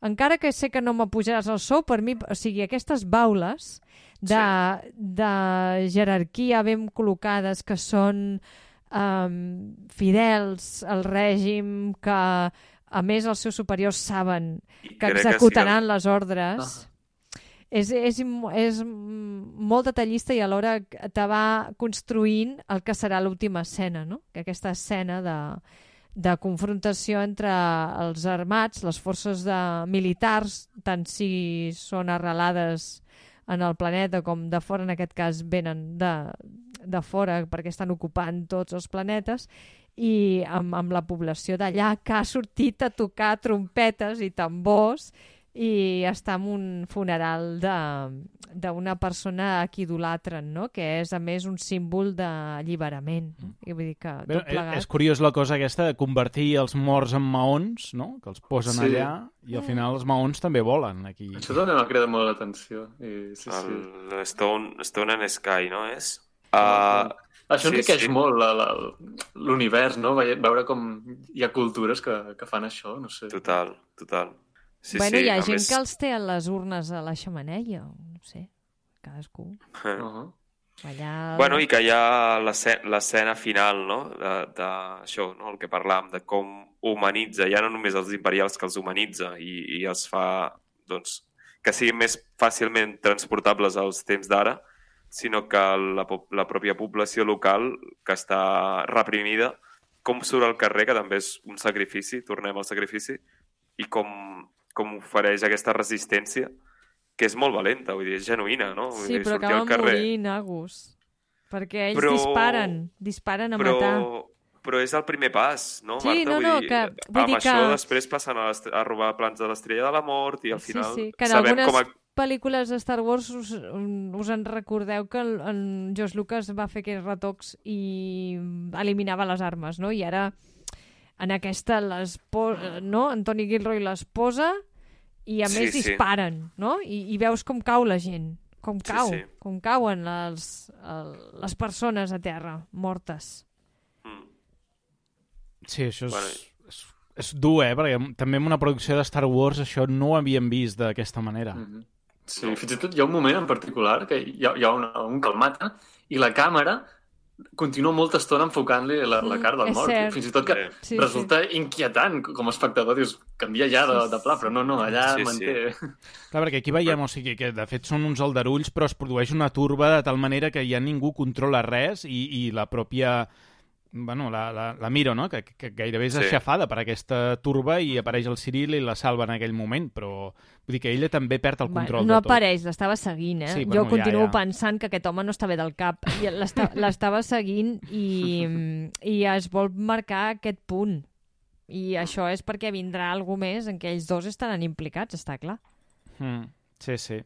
encara que sé que no m'apujaràs el sou, per mi, o sigui, aquestes baules de, sí. de jerarquia ben col·locades que són um, fidels al règim, que a més els seus superiors saben I que executaran les ordres. Ah. És, és, és molt detallista i alhora te va construint el que serà l'última escena, no? Que aquesta escena de, de confrontació entre els armats, les forces de militars, tant si són arrelades en el planeta com de fora, en aquest cas venen de, de fora perquè estan ocupant tots els planetes, i amb, amb la població d'allà que ha sortit a tocar trompetes i tambors i està en un funeral de- d'una persona a qui idolatren, no? que és a més un símbol d'alliberament. I vull dir que Bé, tot plegat... és curiós la cosa aquesta de convertir els morts en maons, no? que els posen Sí. allà, i al final els maons també volen aquí. Això també m'ha cridat molt l'atenció. I, sí, sí. El Stone, Stone and Sky, no és? Uh, Això sí, enriqueix sí. molt l'univers, no? Veure com hi ha cultures que, que fan això, no sé. total, total. Sí, bueno, sí, hi ha a gent més- que els té a les urnes a la xamaneia, no sé, cadascú. Uh -huh. Allà... Bueno, i que hi ha l'esce- l'escena final, no?, de, de això, no?, el que parlàvem, de com humanitza, ja no només els imperials que els humanitza i, i els fa, doncs, que siguin més fàcilment transportables als temps d'ara, sinó que la, la pròpia població local, que està reprimida, com surt al carrer, que també és un sacrifici, tornem al sacrifici, i com, com ofereix aquesta resistència, que és molt valenta, vull dir, és genuïna, no? Vull Sí, dir, però acaben morint, Agus. Perquè ells Però- disparen, disparen a però, matar. però és el primer pas, no, Sí, Marta? no, vull no, dir, que- vull amb dir això que- després passen a, a robar plans de l'estrella de la mort i al Sí, final sí, que en sabem algunes com a... pel·lícules de Star Wars us, us en recordeu que el, en George Lucas va fer aquests retocs i eliminava les armes, no? I ara en aquesta no? en Tony Gilroy les posa i a Sí, més sí. disparen, no? I, I veus com cau la gent, com Sí, cau, sí. com cauen les, les persones a terra, mortes. Mm. Sí, això és, Bueno. és, és dur, eh? Perquè també en una producció de Star Wars això no ho havíem vist d'aquesta manera. Mm -hmm. Sí, fins i tot hi ha un moment en particular que hi ha, hi ha una, un que el mata i la càmera continua molta estona enfocant-li la, la Mm, cara del mort. cert. Fins i tot que Sí. Sí, resulta inquietant com a espectador. Dius, canvia ja de, de pla, però no, no, allà Sí, sí. manté... Clar, perquè aquí veiem, o sigui, que de fet són uns aldarulls, però es produeix una turba de tal manera que ja ningú controla res i, i la pròpia bueno, la, la, la miro, no? Que, que gairebé és Sí. aixafada per aquesta turba i apareix el Ciril i la salva en aquell moment, però vull dir que ella també perd el control no de tot. apareix, l'estava seguint, eh? Sí, jo bueno, ja, continuo ja. pensant que aquest home no està bé del cap. [laughs] L'estava seguint i, i es vol marcar aquest punt. I això és perquè vindrà algú més en què ells dos estaran implicats, està clar. Mm, sí, sí.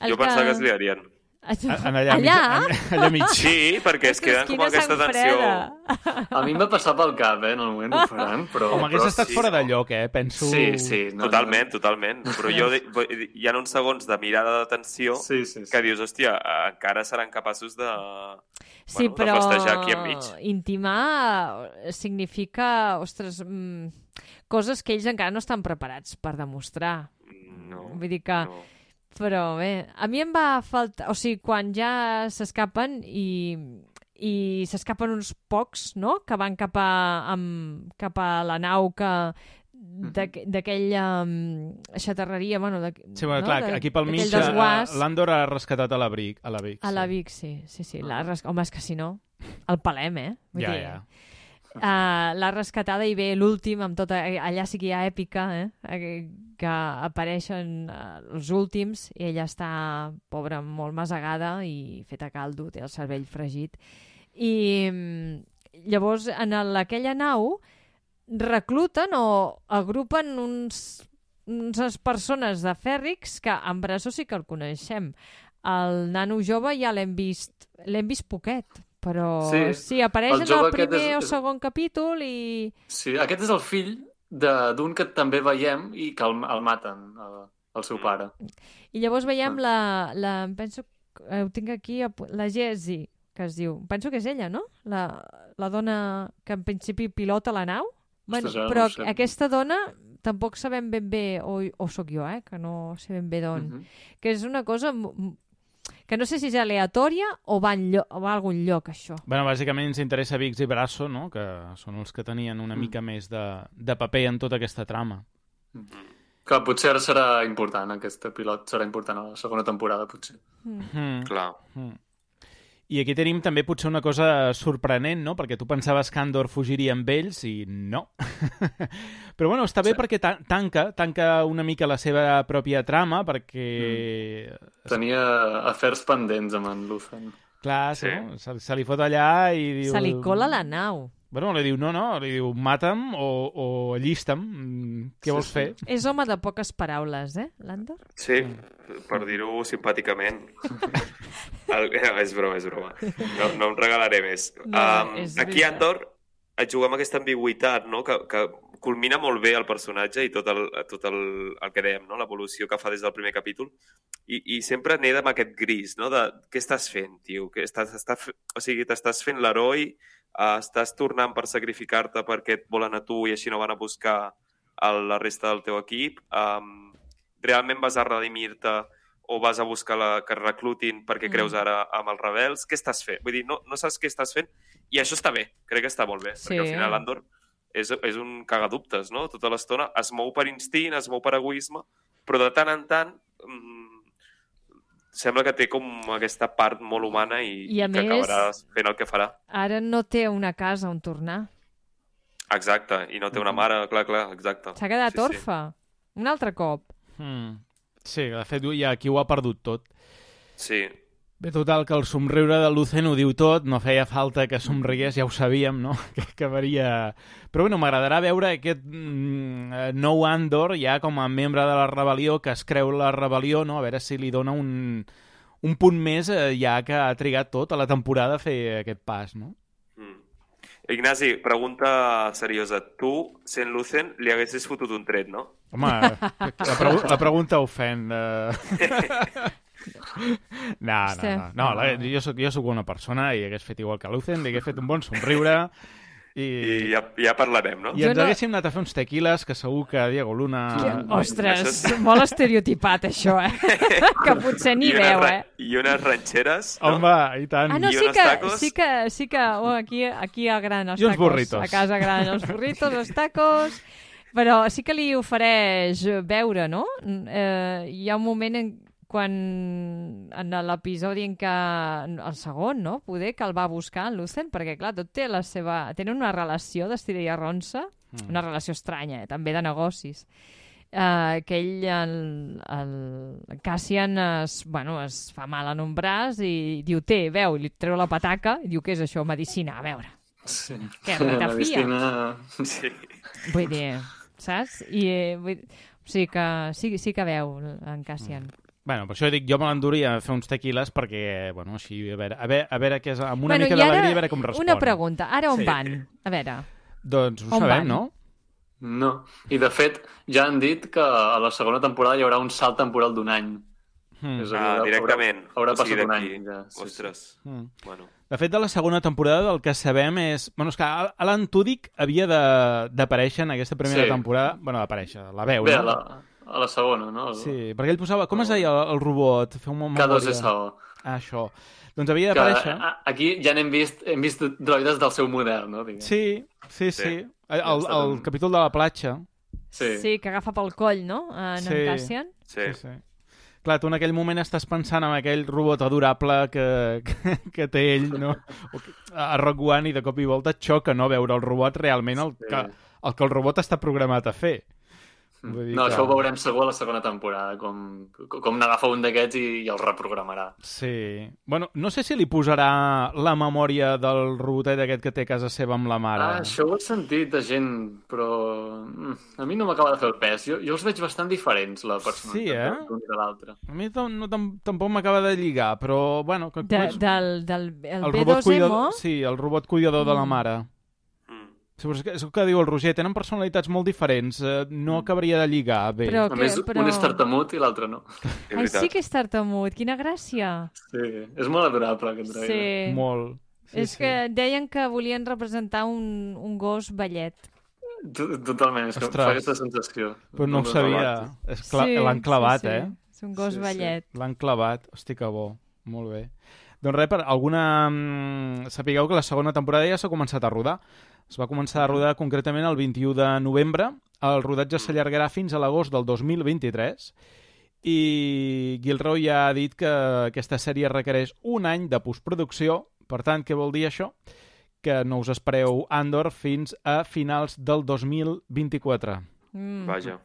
El Jo pensava que es liarien. A- En allà, Allà? Mig, allà mig. Sí, perquè es queden com aquesta tensió... freda. A mi em va passar pel cap, eh? En el moment ho faran, però... Home, hagués però estat sí, fora de no. lloc, eh? Penso... Sí, sí. No, Totalment, totalment. Però jo, [laughs] hi ha uns segons de mirada de tensió Sí, sí, sí. que dius, hòstia, encara seran capaços de... Sí, bueno, però de festejar aquí enmig. intimar significa, ostres, mm, coses que ells encara no estan preparats per demostrar. No, Vull dir que... no. Però bé, a mi em va faltar... O sigui, quan ja s'escapen i, i s'escapen uns pocs, no?, que van cap a, amb, cap a la nau que d'aqu- d'aquella um, xatarreria, bueno... De, Sí, bueno, clar, de- aquí pel mig d'aquell desguàs. eh, l'Andor ha rescatat a la Vic. A la Vic, A la sí. Vic, sí, sí, sí. L'ha res... Home, és que si no, el palem, eh? Vull Ja, dir, ja. Uh, l'ha rescatada i ve l'últim amb tota... Allà sí que hi ha èpica, eh? Eh, Que apareixen uh, els últims i ella està, pobra, molt masegada i feta caldo, té el cervell fregit. I mm, llavors, en el, aquella nau, recluten o agrupen uns, unes persones de fèrrics que en Brasó sí que el coneixem. El nano jove ja l'hem vist, l'hem vist poquet, però sí, Sí, apareix el en el primer és- o segon capítol i... Sí, aquest és el fill de- d'un que també veiem i que el, el maten, el, el seu pare. I llavors veiem Ah. la, la... Penso... eh, Ho tinc aquí, la Jessie, que es diu. Penso que és ella, no? La, la dona que en principi pilota la nau. Bueno, Ostres, ara no però ho sé. aquesta dona tampoc sabem ben bé, o, o sóc jo, eh, que no sé ben bé d'on. Mhm. Que és una cosa que no sé si és aleatòria o va, o va a algun lloc, això. Bueno, bàsicament ens interessa Vix i Brasso, no? que són els que tenien una Mm. mica més de, de paper en tota aquesta trama. Que potser ara serà important, aquest pilot serà important a la segona temporada, potser. Mm. Clar. Mm. I aquí tenim també potser una cosa sorprenent, no? Perquè tu pensaves que Andor fugiria amb ells i no. [laughs] Però bueno, està bé Sí. perquè ta tanca, tanca una mica la seva pròpia trama perquè... Tenia afers pendents amb en Luthen. Clar, Sí. no? se, se li fot allà i diu... Se li cola la nau. Bueno, li diu, no, no, li diu, mata'm o, o allista'm, Mm, què Sí, vols sí. fer? És home de poques paraules, eh, l'Andor? Sí, per dir-ho simpàticament. [laughs] El, és broma, és broma. No, no em regalaré més. No, um, aquí. Andor et juguem aquesta ambigüitat, no? que, que culmina molt bé el personatge i tot el, tot el, el que dèiem, no? l'evolució que fa des del primer capítol. I, i sempre neda amb aquest gris, no? de què estàs fent, tio? Que estàs, estàs, o sigui, t'estàs fent l'heroi, uh, estàs tornant per sacrificar-te perquè et volen a tu i així no van a buscar el, la resta del teu equip. Um, realment vas a redimir-te o vas a buscar la, que et reclutin perquè Mm. creus ara amb els rebels? Què estàs fent? Vull dir, no, no saps què estàs fent i això està bé, crec que està molt bé, Sí. perquè al final Andor és, és un cagadubtes, no? Tota l'estona es mou per instint, es mou per egoisme, però de tant en tant mm, sembla que té com aquesta part molt humana i, I a que més- acabarà fent el que farà. Ara no té una casa on tornar. Exacte, i no té una mare, clar, clar, exacte. S'ha quedat Sí, sí. orfe. Un altre cop. Mm. Sí, de fet, ja aquí ho ha perdut tot. Sí, Bé, total, que el somriure de Lucen ho diu tot, no feia falta que somrigués, ja ho sabíem, no? [laughs] Que acabaria... Però bueno, m'agradarà veure aquest mm, eh, nou Andor ja com a membre de la rebel·lió, que es creu la rebel·lió, no? A veure si li dona un, un punt més eh, ja que ha trigat tot a la temporada a fer aquest pas, no? Mm. Ignasi, pregunta seriosa. Tu, sent Lucen, li haguessis fotut un tret, no? Home, la, pregu la pregunta ofèn. Eh... [laughs] No, no, no. no la, jo, soc, jo soc una persona i hagués fet igual que Lucen, li hagués fet un bon somriure i, I ja, ja parlarem, no? i ens no- haguéssim anat a fer uns tequiles que segur que Diego Luna... Que, ostres, [laughs] molt estereotipat, això, eh? [laughs] que potser ni veu, eh? I unes ranxeres, no? Home, i tant. Ah, no, I sí unos que, tacos. sí que, sí que oh, aquí, aquí agraden els I tacos. burritos. A casa agraden els burritos, els tacos... Però sí que li ofereix veure, no? Eh, hi ha un moment en quan en l'episodi en què... El segon, no? Poder que el va buscar en Lucen, perquè, clar, tot té la seva... Tenen una relació d'estira i arronsa, mm. una relació estranya, eh? també de negocis. Uh, que ell, el, el Cassian, es, bueno, es fa mal en un braç i diu, té, veu, i li treu la pataca i diu, què és això? Medicina, a veure. Sí. Què, ratafia? Medicina... Sí. Vull dir, saps? I, eh, vull... O sigui que sí, sí que veu en Cassian. Bueno, per això dic, jo me l'enduria a fer uns tequiles perquè, bueno, així, a veure, a veure, a veure què és, amb una bueno, mica d'alegria, a veure com respon. Una pregunta, ara on Sí. van? A veure, Doncs ho On sabem, van? no? No. I, de fet, ja han dit que a la segona temporada hi haurà un salt temporal d'un any. Mm. És a dir, Ah, haurà- directament. Haurà O sigui, passat un any. Ja. Sí, sí. Ostres. Mm. Bueno. De fet, de la segona temporada el que sabem és... Bueno, és que Alan Tudyk havia de- d'aparèixer en aquesta primera Sí. temporada... Bueno, d'aparèixer, la veu, Bé, no? a la, a la segona, no? El, Sí, perquè ell posava... Com es deia el, el robot? Fer un K2SO. Ah, això. Doncs havia d'aparèixer... aquí ja n'hem vist, hem vist droides del seu model, no? Diguem. Sí, sí, sí. Sí. El, el, el capítol de la platja. Sí. sí, que agafa pel coll, no? En, Sí. en Cassian. Sí. Sí, sí. Clar, tu en aquell moment estàs pensant en aquell robot adorable que, que, que té ell, no? A Rock One i de cop i volta et xoca, no?, veure el robot realment el Sí. que, el que el robot està programat a fer. Vull dir No, que- això ho veurem segur a la segona temporada, com, com n'agafa un d'aquests i, i el reprogramarà. Sí. Bueno, no sé si li posarà la memòria del robotet aquest que té a casa seva amb la mare. Ah, això ho he sentit de gent, però mm, a mi no m'acaba de fer el pes. Jo, jo els veig bastant diferents, la personalitat Sí, eh? d'un i de l'altre. A mi no, tam tampoc m'acaba de lligar, però, bueno... Que, De, és- del, del el, el robot B2M, cuidador... Sí, el robot cuidador de la Mm. mare. Mm. Sí, però és, que, és el que diu el Roger, tenen personalitats molt diferents, eh, no acabaria de lligar bé. Però- A més, però- un és tartamut i l'altre no. [laughs] Ai, sí que és tartamut, quina gràcia. Sí, és molt adorable aquest droide. Sí. Molt. Sí, és sí. que deien que volien representar un, un gos ballet. To- Totalment, és que Ostres. fa aquesta sensació. Però no ho sabia. cla Sí, L'han clavat, sí, sí. eh? És un gos Sí, sí. ballet. L'han clavat. Hosti, que bo. Molt bé. Doncs res, per alguna... mm, Sapigueu que la segona temporada ja s'ha començat a rodar. Es va començar a rodar concretament el 21 de novembre. El rodatge s'allargarà fins a l'agost del 2023 i Gilroy ja ha dit que aquesta sèrie requereix un any de postproducció. Per tant, què vol dir això? Que no us espereu Andor fins a finals del 2024. Mm. Vaja.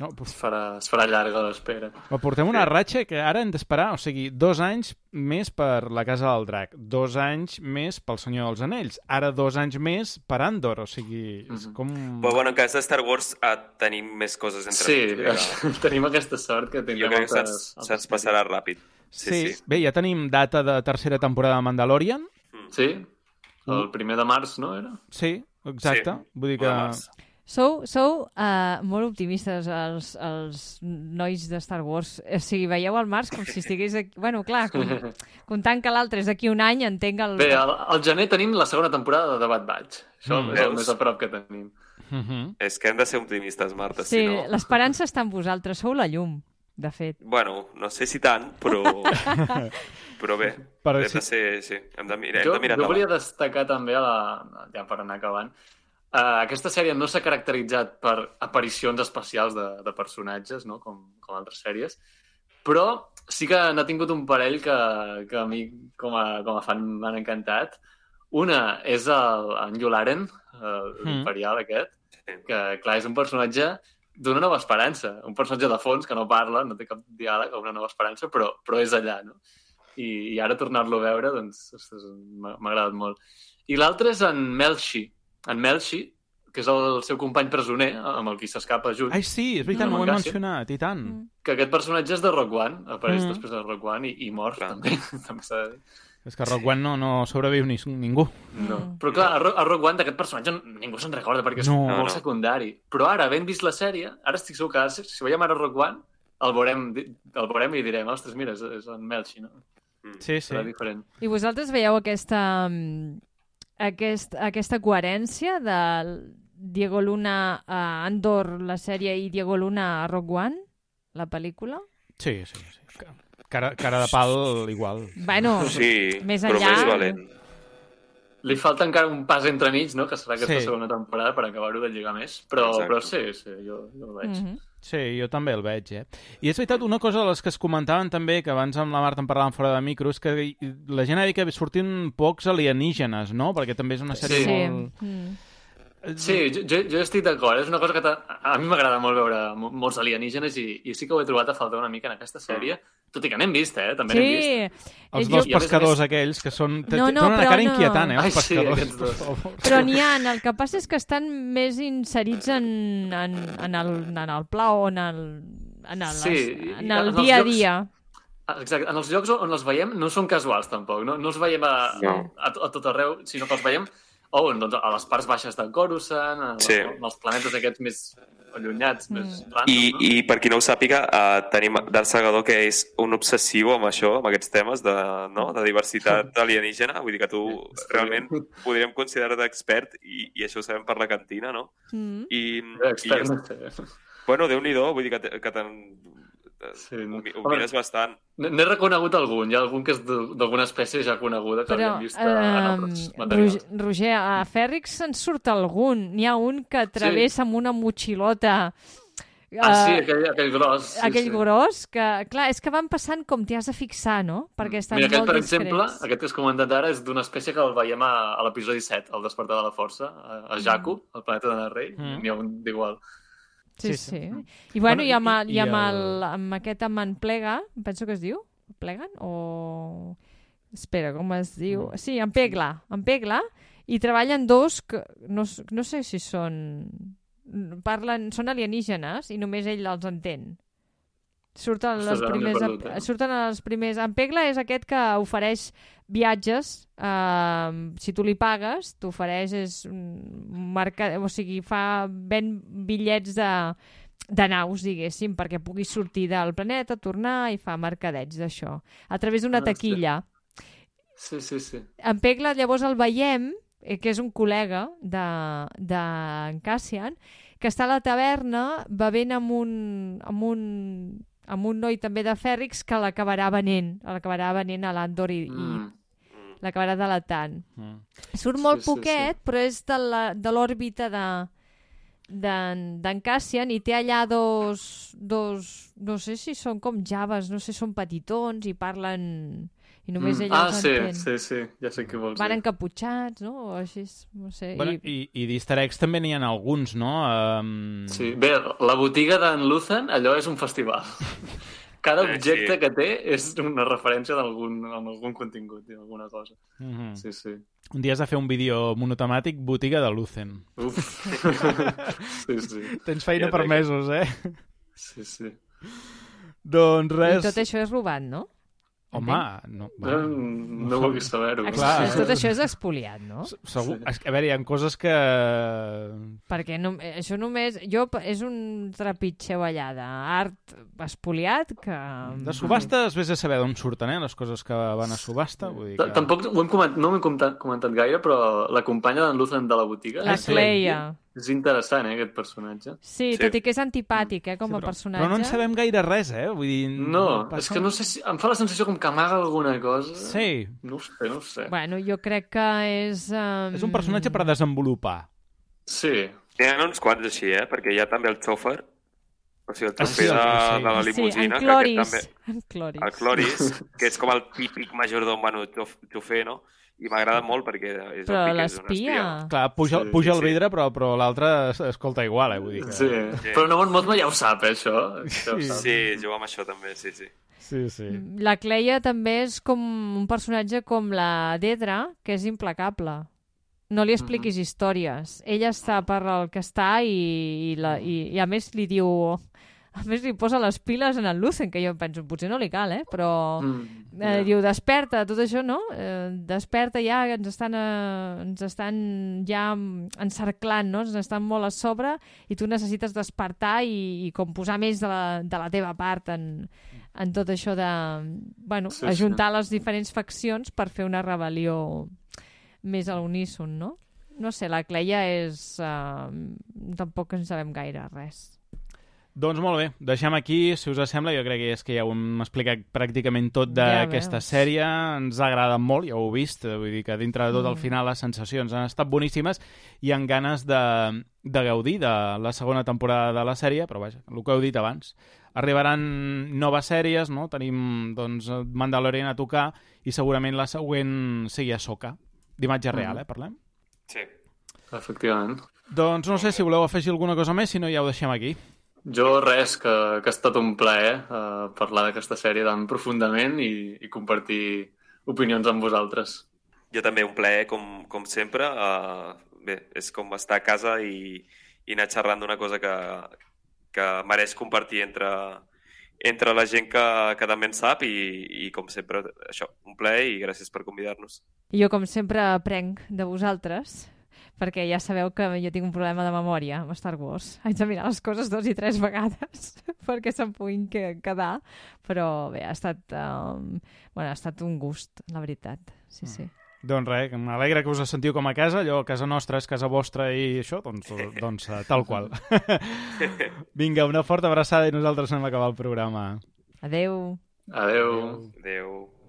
No, Es doncs, farà, es farà llarga l'espera. però portem una ratxa que ara hem d'esperar, o sigui, dos anys més per la Casa del Drac, dos anys més pel Senyor dels Anells, ara dos anys més per Andor, o sigui, és Mhm. com... Però bueno, en cas de Star Wars eh, tenim més coses entre Sí, mig, [laughs] tenim aquesta sort que tindrem Jo crec que altres- se'ns passarà ràpid. Sí, sí. Bé, ja tenim data de tercera temporada de Mandalorian, Sí, el primer de març, no era? sí, exacte, Sí, vull dir que... Sou, sou uh, molt optimistes, els, els nois de Star Wars. O sigui, veieu el març com si estigués... Aquí... Bueno, clar, [laughs] com, comptant que l'altre és d'aquí un any, entenc el... Bé, al, al gener tenim la segona temporada de Bad Batch. Això Mm. és el més a prop que tenim. Uh -huh. És que hem de ser optimistes, Marta, Sí, si no... l'esperança està en vosaltres, sou la llum, de fet. Bueno, no sé si tant, però... [laughs] però bé, Però hem sí. de ser... Sí, hem de, mirar, Jo, hem de mirar jo volia destacar també, a la, ja per anar acabant, uh, aquesta sèrie no s'ha caracteritzat per aparicions especials de, de personatges, no? com, com altres sèries, però sí que n'ha tingut un parell que, que a mi com a, com a fan m'han encantat. Una és el, en Yularen, Mm. l'imperial aquest, Sí. que clar, és un personatge d'una nova esperança, un personatge de fons que no parla, no té cap diàleg, una nova esperança, però, però és allà, no? I, i ara tornar-lo a veure, doncs, m'ha agradat molt. I l'altre és en Melchi, en Melchi, que és el seu company presoner, amb el qui s'escapa junt, Ai, sí, és veritat, No, ho he Cassian. mencionat, i tant. Mm. que aquest personatge és de Rock One, apareix Mm. després de Rock One i, i mor, Clar. també, [laughs] també s'ha de dir. És que Rock One no, no sobreviu ni, ningú. No. Mm. Però clar, a, Ro a Rock One d'aquest personatge ningú se'n recorda perquè és No. molt No, secundari. Però ara, havent vist la sèrie, ara estic segur que ara, si, si veiem ara Rock One, el veurem, el veurem i direm, ostres, mira, és, és en Melchi, no? Sí, sí. Serà diferent. I vosaltres veieu aquesta, mm, aquest, aquesta coherència de Diego Luna a Andor, la sèrie, i Diego Luna a Rogue One, la pel·lícula? Sí, sí, sí. Cara, cara de pal igual. Bueno, Sí, més però enllà- més valent. Li falta encara un pas entremig, no?, que serà aquesta Sí. segona temporada per acabar-ho de lligar més. Però, Exacte. però sí, sí, jo, jo ho veig. mm -hmm. Sí, jo també el veig, eh? I és veritat, una cosa de les que es comentaven també, que abans amb la Marta en parlàvem fora de micro, és que la gent ha dit que sortint pocs alienígenes, no? Perquè també és una sèrie Sí. molt... Mm. Sí, jo, jo, jo estic d'acord. És una cosa que a mi m'agrada molt veure mo- molts alienígenes i, i sí que ho he trobat a faltar una mica en aquesta sèrie, tot i que n'hem vist, eh? També n'hem vist. Sí, Els Eh, dos jo- pescadors més- aquells que són... No, no, una però cara no. inquietant, eh, els Ai, sí, pescadors, aquests per dos. favor. però n'hi ha, el que passa és que estan més inserits en, en, en, el, en el pla o en el, en el, Sí, en en el els dia a llocs- dia. Exacte. En els llocs on els veiem no són casuals, tampoc. No, no els veiem a, No. a, a tot arreu, sinó que els veiem oh, doncs, a les parts baixes de Coruscant, a, Sí. en els planetes aquests més allunyats, Mm. més random, I, no? I per qui no ho sàpiga, uh, tenim Darth Segador, que és un obsessiu amb això, amb aquests temes de, no? de diversitat [laughs] alienígena. Vull dir que tu Sí. realment podríem considerar-te expert i, i això ho sabem per la cantina, no? Mm. I, Expert, i no sé. bueno, Déu-n'hi-do, vull dir que, que te'n... Sí, ho, no. ho Home, mires bastant. N'he reconegut algun. Hi ha algun que és de- d'alguna espècie ja coneguda que Però, havíem vist a- en altres materials. Roger, a Fèrrix se'n surt algun. N'hi ha un que travessa amb una motxilota Ah, sí, eh, aquell, aquell gros. Sí, aquell sí. gros, que, clar, és que van passant com t'hi has de fixar, no? Perquè estan Mira, aquest, molt per discrets. exemple, aquest que has comentat ara és d'una espècie que el veiem a, a l'episodi 7, el despertar de la força, a, a Jakku, el planeta de Narrey. Mm. N'hi ha un d'igual. Sí, Sí, sí. I bueno, Bueno, i, amb, i- el, i, i amb, el- el... amb aquest amb en Plega, penso que es diu, Pleguen, o... Espera, com es diu? Sí, en Pegla, en Pegla, i treballen dos que no, no sé si són... Parlen, són alienígenes i només ell els entén. Surten Ostres, les ara m'he primers, perdut, eh? surten els primers... En Pegla és aquest que ofereix viatges, eh, si tu li pagues, t'ofereix és marca, o sigui, fa ven bitllets de, de naus, diguéssim, perquè puguis sortir del planeta, tornar i fa mercadets d'això, a través d'una Ah, taquilla. Sí, sí, sí. En Pegla llavors el veiem, eh, que és un col·lega de, de en Cassian, que està a la taverna bevent amb un, amb un, amb un noi també de Fèrrix que l'acabarà venent, l'acabarà venent a l'Andor i, Mm. i l'acabarà delatant. Mm. Surt molt Sí, sí, poquet, però és de la- de l'òrbita de d'en d'en Cassian i té allà dos, dos, no sé si són com javes, no sé, són petitons i parlen i només Mm. ell ah, els sí, entén. sí, sí, ja sé què vols Van dir. encaputxats, no? O així, no sé. Bueno, i... i, i d'easter eggs també n'hi ha alguns, no? Um... Sí, bé, la botiga d'en Luthen, allò és un festival. [laughs] Cada Eh, objecte sí. que té és una referència d'algun algun contingut, alguna cosa. Mm -hmm. Sí, sí. Un dia has de fer un vídeo monotemàtic botiga de Lucen. Uf. [laughs] sí, sí. Tens feina Ja per mesos, eh? Sí, sí. Doncs I res... tot això és robat, no? Home, no... No, no vulguis saber-ho. Tot això és expoliat, no? Segur, Sí. és que, a veure, hi ha coses que... Perquè no, eh, això només... Jo, és un trepitxeu allà d'art espoliat que... De subhastes, vés a saber d'on surten, eh, les coses que van a subhasta. Vull dir que... Tampoc ho hem comentat, no ho hem comentat, comentat gaire, però la companya d'en Luthen de la botiga... La és- Cleia. És interessant, eh, aquest personatge. Sí, Sí. tot i que és antipàtic, eh, com Sí, a però, personatge. però no en sabem gaire res, eh? Vull dir... No, passa és que no sé si... Em fa la sensació com que amaga alguna cosa. Sí, No ho sé, no ho sé. Bueno, jo crec que és... Um... és un personatge per desenvolupar. Sí. N'hi ha uns quants així, eh? Perquè hi ha també el xòfer, o sigui, el Ah, sí, xofer el- de, sí. de la Sí, en limusina, que Cloris. aquest també... En Cloris. El Cloris, [laughs] que és com el típic majordom, bueno, xof- xofer, no? I m'agrada molt perquè és Però obvi que és un l'espia... espia. Clar, puja, Sí, puja sí, el sí. vidre, però, però l'altre es- escolta igual, eh? Vull dir que... Sí. Però no, Mothma ja ho sap, eh, això. Ja ho Sí. sap. Sí, jugo amb això també, sí, sí. Sí, sí. La Cleia també és com un personatge com la Dedra, que és implacable. No li expliquis històries. Ella està per el que està i, i, la, i, i a més li diu... A més li posa les piles en el Lucen, que jo penso, potser no li cal, eh? Però Mm, eh, ja. diu, desperta, tot això, no? Eh, desperta ja, ens estan, eh, ens estan ja encerclant, no? Ens estan molt a sobre i tu necessites despertar i, i com posar més de la, de la teva part en, en tot això de, bueno, Sí, sí, sí. ajuntar les diferents faccions per fer una rebel·lió més a l'uníson, no? No sé, la Cleia és... Uh, tampoc en sabem gaire res. Doncs molt bé, deixem aquí, si us sembla, jo crec que és que ja ho hem explicat pràcticament tot Ja d'aquesta veus. sèrie, ens ha agradat molt, ja ho heu vist, vull dir que dintre de tot Mm. al final les sensacions han estat boníssimes i amb ganes de, de gaudir de la segona temporada de la sèrie, però vaja, el que heu dit abans, arribaran noves sèries, no? tenim doncs, Mandalorian a tocar i segurament la següent sigui a Soca, d'imatge real, eh, parlem? Sí. Efectivament. Doncs no sé si voleu afegir alguna cosa més, si no ja ho deixem aquí. Jo res, que, que ha estat un plaer eh, parlar d'aquesta sèrie tan profundament i, i compartir opinions amb vosaltres. Jo també un plaer, com, com sempre. Uh, bé, és com estar a casa i, i anar xerrant d'una cosa que, que mereix compartir entre, entre la gent que, que també en sap i, i com sempre, això, un plaer i gràcies per convidar-nos. Jo, com sempre, aprenc de vosaltres, perquè ja sabeu que jo tinc un problema de memòria amb Star Wars. Haig de mirar les coses dos i tres vegades [laughs] perquè se'm puguin que- quedar, però bé, ha estat, um, bueno, ha estat un gust, la veritat. Sí, sí. Doncs res, que m'alegra que us sentiu com a casa, allò casa nostra és casa vostra i això, doncs, [laughs] doncs eh, tal qual. [laughs] Vinga, una forta abraçada i nosaltres anem a acabar el programa. Adeu. Adeu. Adéu. I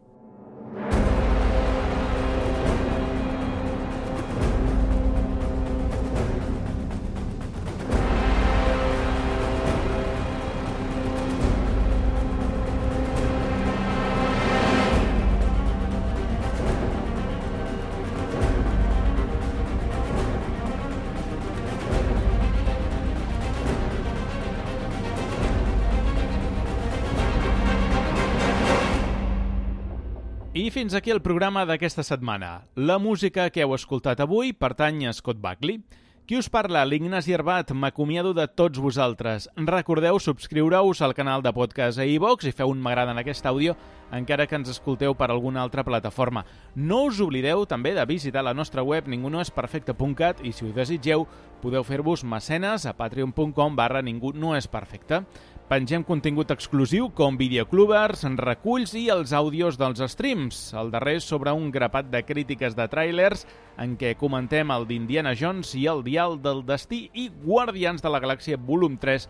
fins aquí el programa d'aquesta setmana. La música que heu escoltat avui pertany a Scott Buckley. Qui us parla? L'Ignasi Herbat. M'acomiado de tots vosaltres. Recordeu subscriure-us al canal de podcast a iVox i feu un m'agrada en aquest àudio encara que ens escolteu per alguna altra plataforma. No us oblideu també de visitar la nostra web ningunoesperfecte.cat i si ho desitgeu podeu fer-vos mecenes a patreon.com barra ningú no és perfecte. Pengem contingut exclusiu com videoclubers, reculls i els àudios dels streams. El darrer sobre un grapat de crítiques de tràilers en què comentem el d'Indiana Jones i el Dial del Destí i Guardians de la Galàxia volum 3,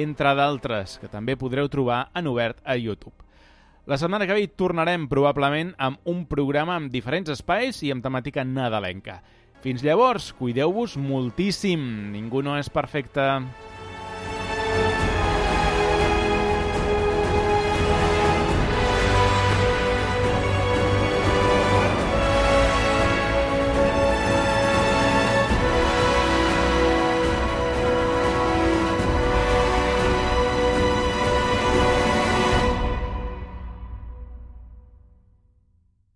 entre d'altres, que també podreu trobar en obert a YouTube. La setmana que ve tornarem probablement amb un programa amb diferents espais i amb temàtica nadalenca. Fins llavors, cuideu-vos moltíssim. Ningú no és perfecte.